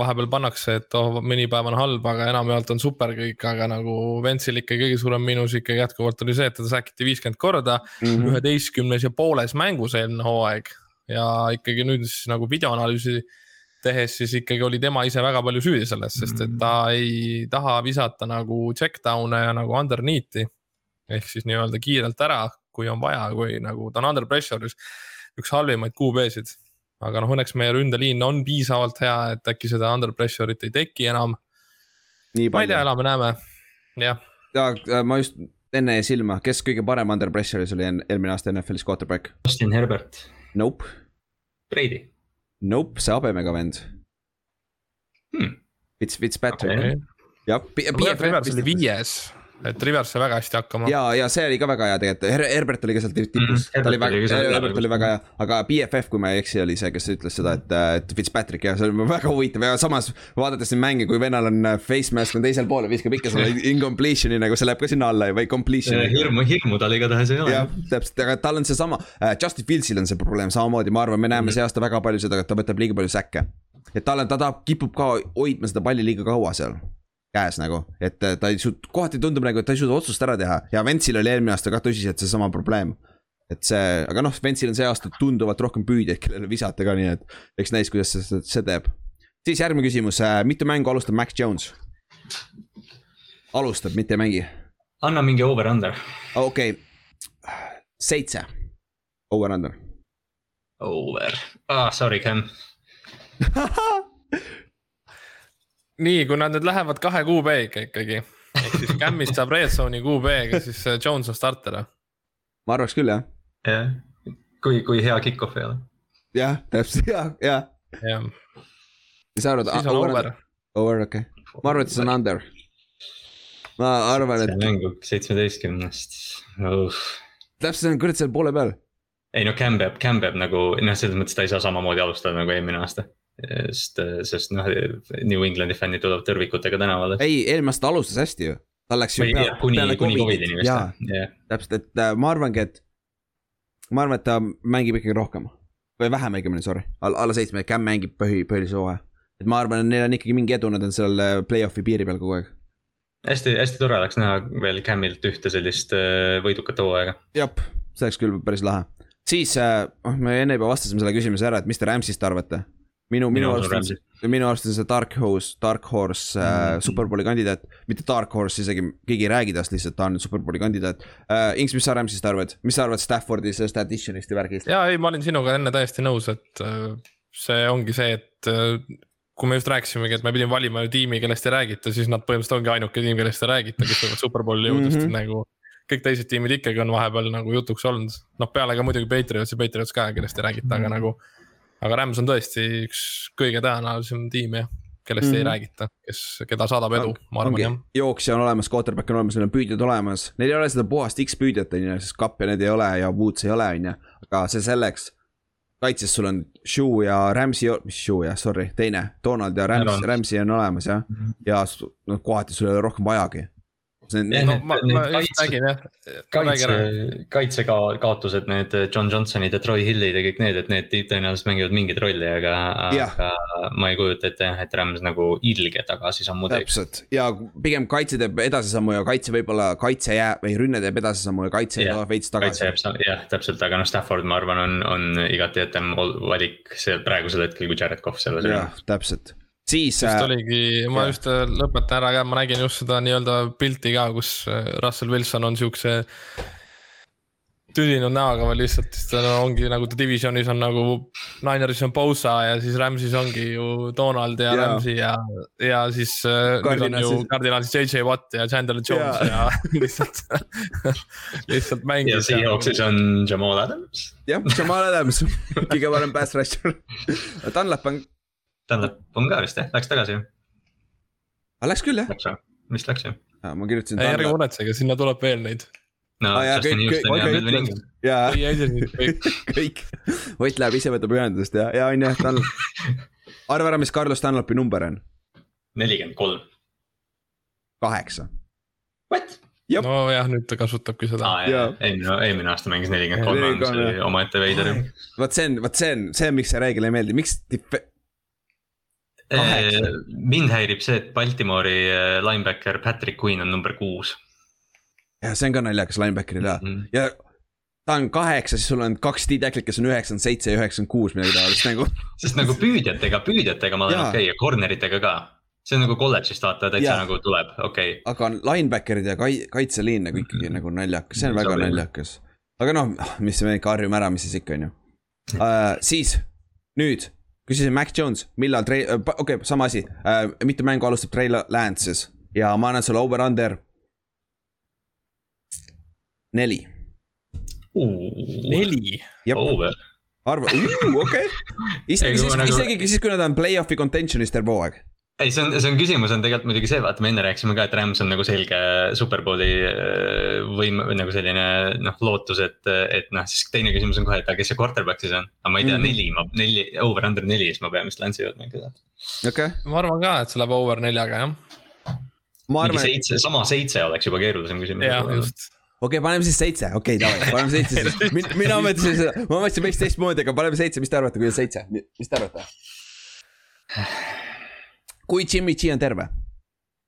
vahepeal pannakse, et oh, mõni päev on halb, aga enamjaolt on super kõik, aga nagu Ventsil ikka kõige suurem miinus ikkagi jätkuvalt oli see, et teda säkiti viiskümmend korda üheteistkümnes mm -hmm. ja pooles mängus eelmine hooaeg. ja ikkagi nüüd siis nagu videoanalüüsi tehes, siis ikkagi oli tema ise väga palju süüdi selles, sest et ta mhm. ei taha visata nagu check down'e ja nagu underneath'i. ehk siis nii-öelda kiirelt ära, kui on vaja, kui nagu ta on under pressure'is, üks halvimaid QB-sid aga noh, õnneks meie ründeliin on piisavalt hea, et äkki seda under pressure'it ei teki enam. ma ei tea, elame-näeme, jah. ja äh, ma just enne jäi silma, kes kõige parem under pressure'is oli eelmine aasta NFL-is quarterback? Justin Herbert. Nope. Brady. Nope, see habemega vend hmm.. Fitz, Fitzpatrick okay.. jah. Rivers oli viies et Rivers sai väga hästi hakkama. ja, ja see oli ka väga hea tegelikult Her, Herbert oli ka seal tipus mm, -hmm. ta oli väga, Herbert oli väga hea, aga BFF, kui ma ei eksi, oli see, kes ütles seda, et, et Fitzpatrick ja see oli väga huvitav ja samas vaadates neid mänge, kui vennal on face mask on teisel pool ja viskab ikka selle incompletion'i nagu see läheb ka sinna alla või completion'i. hirmu, hirmu tal igatahes ei ole. jah, täpselt, aga tal on seesama uh,, Justin Fieldsil on see probleem samamoodi, ma arvan, me näeme mm -hmm. see aasta väga palju seda, et ta võtab liiga palju säkke. et tal on, ta tahab, kipub ka hoidma seda palli liiga kaua seal käes nagu, et ta ei suut-, kohati tundub nagu, et ta ei suuda otsust ära teha ja Ventsil oli eelmine aasta ka tõsiselt seesama probleem. et see, aga noh, Ventsil on see aasta tunduvalt rohkem püüdjaid, kellele visata ka, nii et eks näis, kuidas see, see teeb. siis järgmine küsimus, äh, mitu mängu alustab Mac Jones? alustab, mitte ei mängi. anna mingi over-under. okei okay., seitse, over-under. Over, ah sorry, Cam nii, kui nad nüüd lähevad kahe QB-ga ikkagi, ehk siis Cam'ist saab red zone'i QB-ga, siis Jones on starter või? ma arvaks küll jah. jah, kui, kui hea kick-off ei ole. jah, täpselt ja, ja. jah. mis sa arvad? siis on over. Over, okei okay., ma arvan, et see on under. ma arvan, et. mängu seitsmeteistkümnest uh.. täpselt, see on kurat seal poole peal. ei no Cam peab, Cam peab nagu noh, selles mõttes ta ei saa samamoodi alustada nagu eelmine aasta sest, sest noh, New Englandi fännid tulevad tõrvikutega tänavale. ei, eelmine aasta ta alustas hästi ju. tal läks ju peale, kuni, peale kuni Covidini vist jah yeah.. täpselt, et äh, ma arvangi, et. ma arvan, et ta mängib ikkagi rohkem või vähem õigemini, sorry, alla seitsme, Cam mängib põhi, põhilise hooaja. et ma arvan, et neil on ikkagi mingi edu, nad on seal äh, play-off'i piiri peal kogu aeg. hästi, hästi tore oleks näha veel Camilt ühte sellist äh, võidukat hooaega. jah, see oleks küll päris lahe siis äh,, me enne juba vastasime selle küsimuse ära, et mis te Rams'ist arvate? Minu, minu arust on see, minu arust on see Dark Horse, Dark Horse äh, mm -hmm. superbowli kandidaat, mitte Dark Horse isegi, keegi ei räägi tast lihtsalt, ta on superbowli kandidaat äh,. Inks, mis sa Rams'ist arvad, mis sa arvad Staffordi sellest addition'ist ja värgist? jaa, ei, ma olin sinuga enne täiesti nõus, et äh, see ongi see, et äh, kui me just rääkisimegi, et me pidime valima ju tiimi, kellest ei räägita, siis nad põhimõtteliselt ongi ainuke tiim, kellest ei räägita, kes võivad superbowli jõuda mm, -hmm. nagu kõik teised tiimid ikkagi on vahepeal nagu jutuks olnud, noh peale ka muidugi Patriots ja Patriots ka, kellest ei räägita mm, -hmm. aga nagu aga Rams on tõesti üks kõige tõenäolisem tiim jah, kellest mm -hmm. ei mhm. räägita, kes, keda saadab edu, ma arvan jah. jooksja on olemas, quarterback on olemas, neil on püüdjad olemas, neil ei ole seda puhast X-püüdjat on ju, sest kapja need ei ole ja Woods ei ole, on ju, aga see selleks. kaitses sul on Shoe ja Rams'i, mis Shoe jah, sorry, teine, Donald ja Rams, Rams'i on olemas jah -hmm. ja noh, kohati sul ei ole rohkem vajagi no, ma, ma just räägin jah. kaitse, kaitsekaotused, need John Johnsonid ja Troy Hillid ja kõik need, et need tõenäoliselt mängivad mingit rolli, aga, aga ma ei kujuta ette jah, et Rams nagu ilge tagasisammu teeks. täpselt ja pigem kaitse teeb edasisammu ja kaitse võib-olla, kaitse jääb või rünne teeb edasisammu ja kaitse yeah. tuleb veits tagasi. jääb, jah, täpselt, aga noh, Stafford, ma arvan, on, on igati jätem valik see praegusel hetkel, kui Jared Cough selles on. jah, täpselt siis. just äh, oligi, ma just äh, lõpetan ära ka, ma nägin just seda nii-öelda pilti ka, kus äh, Russell Wilson on siukse tüdinud näoga veel lihtsalt, siis ta ongi nagu ta divisionis on nagu. Nineris on Bosa ja siis Rams'is ongi ju Donald ja, ja. Rams'i ja, ja siis ju Cardinalis JJ Watt ja Chandler Jones ja, ja lihtsalt lihtsalt mängis. ja Seahawksis on Jamal Adams. jah, Jamal Adams kõige parem pass rusher Dunlap on Dunlap on ka vist jah, läks tagasi ju. aga ah, läks küll jah? Vist läks ju. ma kirjutasin. ei, ärge muretsege, sinna tuleb veel neid. no ah, Justin Houston ja Melvin Ingram. jaa, kõik, Ott läheb ise võtab ühendust ja, ja on jah, tal arva ära, mis Carlos Dunlapi number on, nelikümmend kolm. kaheksa. What? Jep. nojah, nüüd ta kasutabki seda jaa, eelmine, eelmine aasta mängis nelikümmend kolm, omaette veider. vot see on, vot see on, see on, miks see reegel ei meeldi, miks dif-, Kaheksa. Mind häirib see, et Baltimori äh, linebacker Patrick Queen on number kuus. jah, see on ka naljakas linebacker'il ja, ja ta on kaheksa, siis sul on kaks D-tacklit, kes on üheksakümmend seitse ja üheksakümmend kuus midagi taolist nagu. sest nagu püüdjatega, püüdjatega ma olen okei okay, ja corner itega ka. see on nagu kolledžist vaata täitsa Jaa. nagu tuleb, okei okay.. aga linebacker'id ja kai-, kaitseliin nagu ikkagi nagu naljakas, see on väga Sobib. naljakas. aga noh, mis me ikka harjume ära, mis siis ikka on ju uh,. siis nüüd küsisin Mac Jones, millal trei-, okei okay,, sama asi uh,, mitu mängu alustab Trey Lance'is ja ma annan sulle over-under. neli, neli. Over, arva, okei. isegi siis nagu- isegi siis, kui nad on play-off'i contention'is terve hooaeg. ei, see on, see on küsimus on tegelikult muidugi see, vaata, me enne rääkisime ka, et Rams on nagu selge superbowli äh, võim- või nagu selline noh, lootus, et, et noh, siis teine küsimus on kohe, et aga kes see quarterback siis on. aga ma ei tea mm, -hmm. neli, ma neli, over under neli, siis ma pean vist Lance'i ikka. okei okay., ma arvan ka, et see läheb over neljaga jah, ma mingi arvan, et seitse, sama seitse oleks juba keerulisem küsimus. jah just. okei okay,, paneme siis seitse, okei okay,, davai, paneme seitse siis. mina, mina mõtlesin seda, ma mõtlesin veits teistmoodi, aga paneme seitse, mis te arvate, kuidas seitse, mis te arvate? Kui Jimmy G on terve,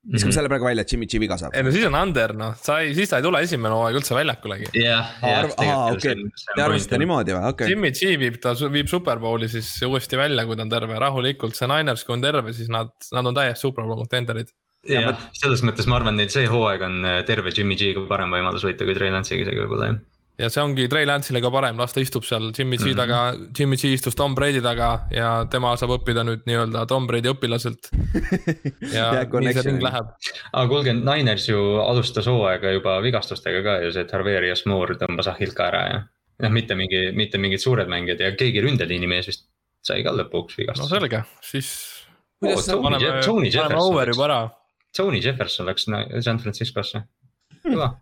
viskame Mhm. selle praegu välja, et Jimmy G viga saab ei. no siis on under noh, sa ei, siis ta ei tule esimene hooaeg üldse väljakulegi. jah, okei. Te arvasite? niimoodi või, okei okay.. Jimmy G viib ta, viib superbowli siis uuesti välja, kui ta on terve, rahulikult, see Niners, kui on terve, siis nad, nad on täiesti superbowl contender'id. jah, selles mõttes ma arvan, neil see hooaeg on äh, terve Jimmy G-ga parem võimalus võita kui Trey Lance'iga isegi võib-olla jah. Ja see ongi Trey Lance'ile ka parem, las ta istub seal Jimmy G Mhm. taga, Jimmy G istus Tom Brady taga ja tema saab õppida nüüd nii-öelda Tom Brady õpilaselt. ja nii see connection. ring läheb. aga kuulge, Niners ju alustas hooaega juba vigastustega ka ju see, et Harverius Moore tõmbas ahilt ka ära ja. noh, mitte mingi, mitte mingid suured mängijad ja keegi ründeliini mees vist sai ka lõpuks no vigastuse. selge, siis Kuidas sa- Tony, paneme, Tony paneme Jefferson over läks, juba ära. Tony Jefferson läks na- San Franciscosse. kõva,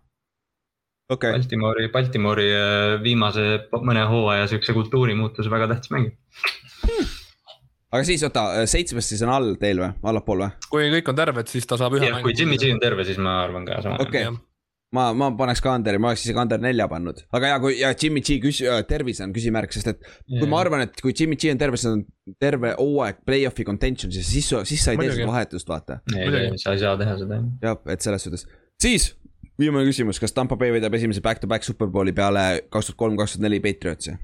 okei, Baltimori, Baltimori äh, viimase mõne hooaja siukse kultuurimuutuse väga tähtis mäng. aga siis oota, seitsmest siis on all teil või, allapool või? kui kõik on terved, siis ta saab ühe kui Jimmy G on terve, siis ma arvan ka sama. Okei. ma, ma paneks ka Underi, ma oleks isegi Under nelja pannud, aga ja kui ja Jimmy G küs-, tervis on küsimärk, sest et kui ma arvan, et kui Jimmy G on terve, siis on terve hooaeg play-off'i contention'is, siis, siis sa ei tee seda vahetust, vaata. ei Muidugi., sa ei saa teha seda jah. jah, et selles suhtes, siis viimane küsimus, kas Tampa Bay võidab esimese back-to-back superbowli peale kaks tuhat kolm, kaks tuhat neli Patriotsi?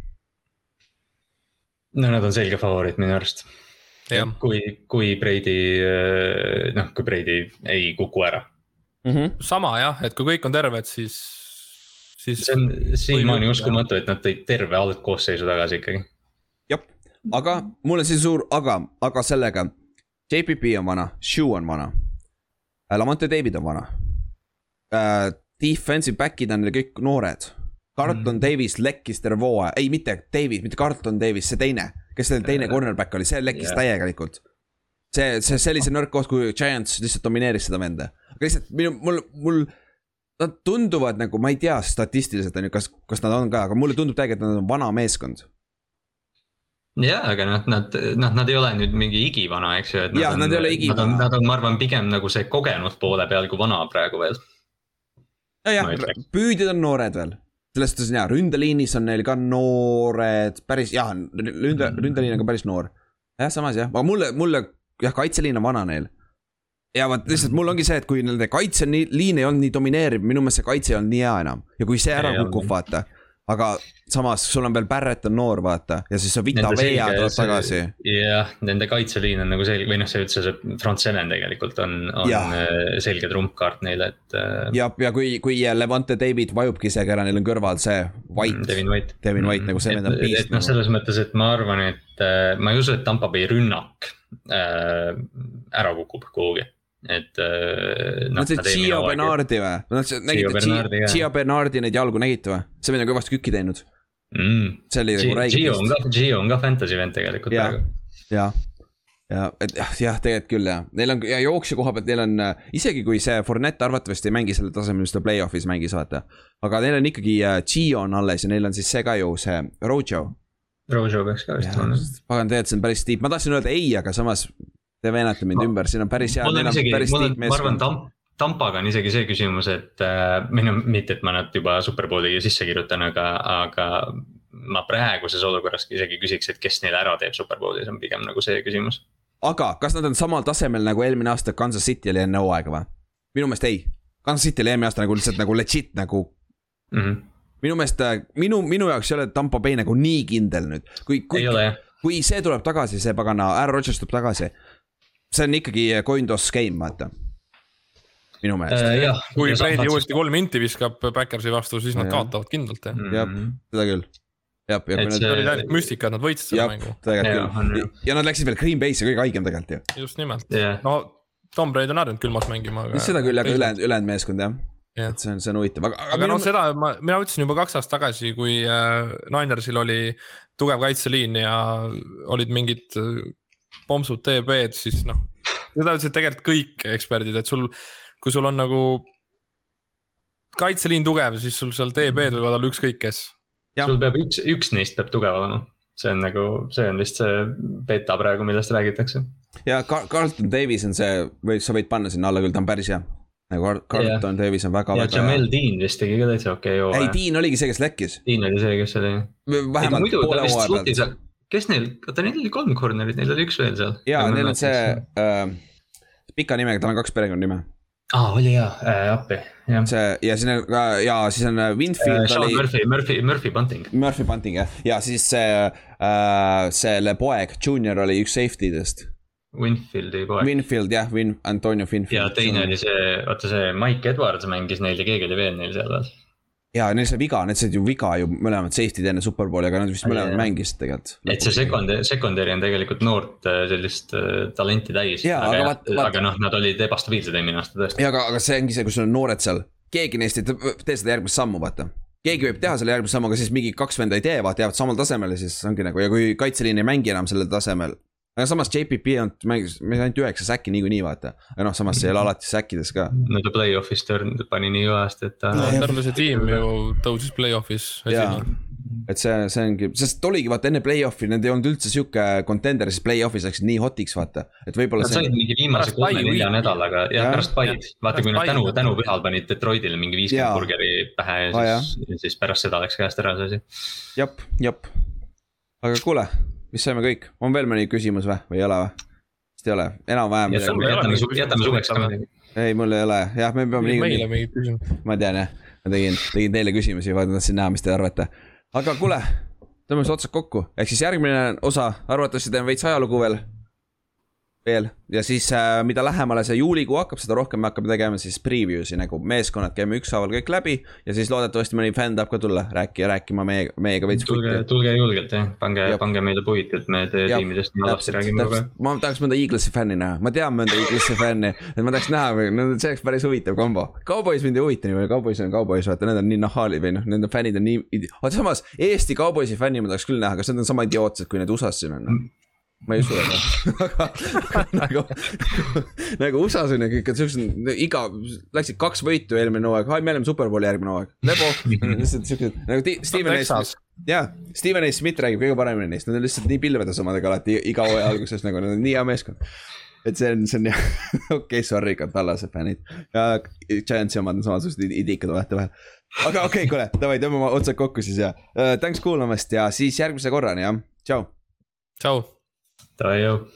no nad on selge favoriit minu arust. kui, kui Brady, noh, kui Brady ei kuku ära. sama jah, et kui kõik on terved, siis, siis see on siiamaani uskumatu, et nad tõid terve algkoosseisu tagasi ikkagi. jah, aga mul on siin suur aga, aga sellega. JPP on vana, Shoe on vana. Lamont David on vana uh,. Defensive back'id on kõik noored. Carlton mm. Davis lekkis terve hooaja, ei mitte Davis, mitte Carlton Davis, see teine, kes see teine cornerback oli, see lekkis Jah. täielikult. see, see, see oli see nõrk koht, kui Giants lihtsalt domineeris seda venda, aga lihtsalt minu, mul, mul. Nad tunduvad nagu, ma ei tea statistiliselt on ju, kas, kas nad on ka, aga mulle tundub täiega, et nad on vana meeskond ja, aga noh, nad, noh, nad ei ole nüüd mingi igivana, eks ju. Jah, nad ei ole igivana. Nad on, ma arvan, pigem nagu see kogenud poole peal kui vana praegu veel. Nojah püüdjad on noored veel. selles suhtes on hea, ründeliinis on neil ka noored, päris jah, ründe, ründeliin on ka päris noor. jah, samas jah, aga mulle, mulle jah, kaitseliin on vana neil. ja vot lihtsalt mul ongi see, et kui nende kaitseliin ei olnud nii domineeriv, minu meelest see kaitse ei olnud nii hea enam ja kui see ära kukub, vaata. Aga samas sul on veel Barrett on noor, vaata ja siis on Vita Nende Vea tuleb tagasi. jah, nende kaitseliin on nagu selge või noh, see üldse see front seven tegelikult on, on Jah. äh, selge trumpkaart neile, et äh, ja, ja kui, kui Levante David vajubki isegi ära, neil on kõrval see White, Mm, Devin White. Devin White nagu see et, beast et noh, nagu. selles mõttes, et ma arvan, et äh, ma ei usu, et Tampa Bay rünnak äh, ära kukub kuhugi, et äh,. mõtlesid Gio Bernardi või? nägite jah. Gio Bernardi neid jalgu nägite või? see vend on kõvasti kükki teinud, mm.. see oli nagu räige Gio on ka, Gio on ka fantasy vend tegelikult praegu. ja, ja, et jah, jah, tegelikult küll jah, neil on ja jooksja koha pealt neil on äh, isegi kui see Fournette arvatavasti ei mängi sellel tasemel, mis ta play-off'is mängis, vaata. aga neil on ikkagi äh, Gio on alles ja neil on siis see ka ju see Rojo. Rojo peaks ka vist olema. pagan, tegelikult see on päris tiip, ma tahtsin öelda ei, aga samas te veenate mind Ma- ümber, siin on päris hea, mul on isegi, päris mul on ma arvan. Tamp-, Tampaga on isegi see küsimus, et äh, või no mitte, et ma nad juba superbowli sisse kirjutan, aga, aga ma praeguses olukorras isegi küsiks, et kes neile ära teeb superbowli, see on pigem nagu see küsimus. aga kas nad on samal tasemel nagu eelmine aasta Kansas City oli enne hooaega või? minu meelest ei. Kansas City oli eelmine aasta nagu lihtsalt nagu legit nagu Mm -hmm. minu meelest äh, minu, minu jaoks ei ole Tampo Bay nagu nii kindel nüüd, kui, kui kui see tuleb tagasi, see pagana, Aaron Rodgers tuleb tagasi. See on ikkagi coin toss game, vaata. minu meelest Äh, kui Brady uuesti kolm inti viskab Backersi vastu, siis nad Jah. kaotavad kindlalt jah. jah. seda küll. jah, ja Et kui see- see nad, oli täielik müstika, et nad võitsid selle mängu, tegelikult küll ja nad läksid veel Green Bay'sse, kõige haigem tegelikult ju. just nimelt. jah, no Tom Brady on harjunud külmas mängima, aga. seda küll, aga ülejäänud, ülejäänud meeskond jah Jah. et see on, see on huvitav, aga, aga noh, seda ma, mina ütlesin juba kaks aastat tagasi, kui äh, Ninersil oli tugev kaitseliin ja olid mingid äh, pompsud DB-d, siis noh. seda ütlesid tegelikult kõik eksperdid, et sul, kui sul on nagu kaitseliin tugev, siis sul seal DB-d võivad olla ükskõik kes. Sul peab üks, üks neist peab tugev olema. see on nagu, see on vist see beta praegu, millest räägitakse. ja Car- Carlton Davis on see, või sa võid panna sinna alla küll, ta on päris hea. nagu Car- Carlton Davis on väga, ja väga hea. Jamel Dean vist tegi ka täitsa okei ei, hooaja. Dean oligi see, kes lekkis, Dean oli see, kes oli. vähemalt poole hooaja pealt kes neil, oota neil oli kolm corner'it, neil oli üks veel seal. ja neil on see äh, pika nimega, tal on kaks perekonnanime. aa, oli jaa äh,, appi, jah. see ja siis on ka ja siis on äh, Winfield Sean oli Murphy, Murphy, Murphy Bunting. Murphy Bunting jah, ja siis see äh,, selle poeg, Junior oli üks safety dest. Winfieldi poeg. Winfield jah, Win-, Antonio Winfield. ja teine oli see, vaata see Mike Edwards mängis neil ja keegi oli veel neil seal veel. Ja neil sai viga, need said ju viga ju mõlemad safety'd enne superbowli, aga nad vist mõlemad mängisid tegelikult. et see second, secondary on tegelikult noort äh, sellist äh, talenti täis. Aga aga, vaat- aga noh, nad olid ebastabiilsed eelmine aasta tõesti. ja aga, aga see ongi see, kus sul on noored seal, keegi neist ei te- tee seda järgmist sammu, vaata. keegi võib teha selle järgmise sammu, aga siis mingi kaks venda ei tee, vaata jäävad samal tasemel ja siis ongi nagu ja kui kaitseliin ei mängi enam sellel tasemel. Aga samas JPP on, mängis, mängis ainult üheksa säkki niikuinii vaata, aga noh, samas see ei ole alati säkkides ka. no ta play-off'is turn pani nii kõvasti, et ta No, terve see tiim ju tõusis play-off'is et see, see ongi, sest oligi vaata enne play-off'i, need ei olnud üldse sihuke contender, siis play-off'is läksid nii hot'iks vaata, et võib-olla Nad said mingi viimase kolme-nelja nädalaga ja Jah. pärast Paid, vaata kui nad tänu, tänupühal panid Detroitile mingi viiskümmend burgeri pähe ja siis, siis pärast seda läks käest ära see asi. jep, jep. aga kuule, mis saime kõik, on veel mõni küsimus või, või ei ole või? vist ei ole, enam-vähem jätame, jätame suveks ka midagi. ei, mul ei ole, jah, me peame meile niikuinii, mingid küsimused. ma tean jah, ma tegin, tegin teile küsimusi, vaid ma tahtsin näha, mis te arvate. aga kuule, tõmbame siis otsad kokku, ehk siis järgmine osa, arvatavasti teeme veits ajalugu veel. Veel. Ja siis äh, mida lähemale see juulikuu hakkab, seda rohkem me hakkame tegema siis preview'si nagu meeskonnad käime ükshaaval kõik läbi ja siis loodetavasti mõni fänn tahab ka tulla rääkima, rääkima meiega, meiega veits tulge, tulge julgelt jah, pange pange meile puid, et me teie tiimidest nii halvasti räägime kogu aeg. ma tahaks mõnda Eaglesi fänni näha, ma tean mõnda Eaglesi fänni, et ma tahaks näha, no see oleks päris huvitav kombo. Cowboys mind ei huvita nii palju, Cowboys on Cowboys, vaata need on nii nahaalid või noh, nende fännid on nii, aga samas Eesti Cowboysi fänni ma tahaks küll näha, kas need on sama idiootsed, kui need USA-s siin on? Ma ei usu, aga nagu, nagu USA-s on ju kõik siuksed iga, läksid kaks võitu eelmine hooaeg, me oleme superbowli järgmine hooaeg, lebo, lihtsalt siuksed nagu Steven A. Jaa, Steven A. Smith räägib kõige paremini neist, nad on lihtsalt nii pilvedes omadega alati iga hooaja alguses nagu nad on nii hea meeskond. et see on, see on jah, okei okay,, sorry, Kantallase fännid ja Giantsi omad on samasugused id- idikad vahetevahel. aga okei okay,, kuule, davai, tõmbame otsad kokku siis ja uh, thanks kuulamast ja siis järgmise korrani jah, tšau. tšau. Davai, jõu.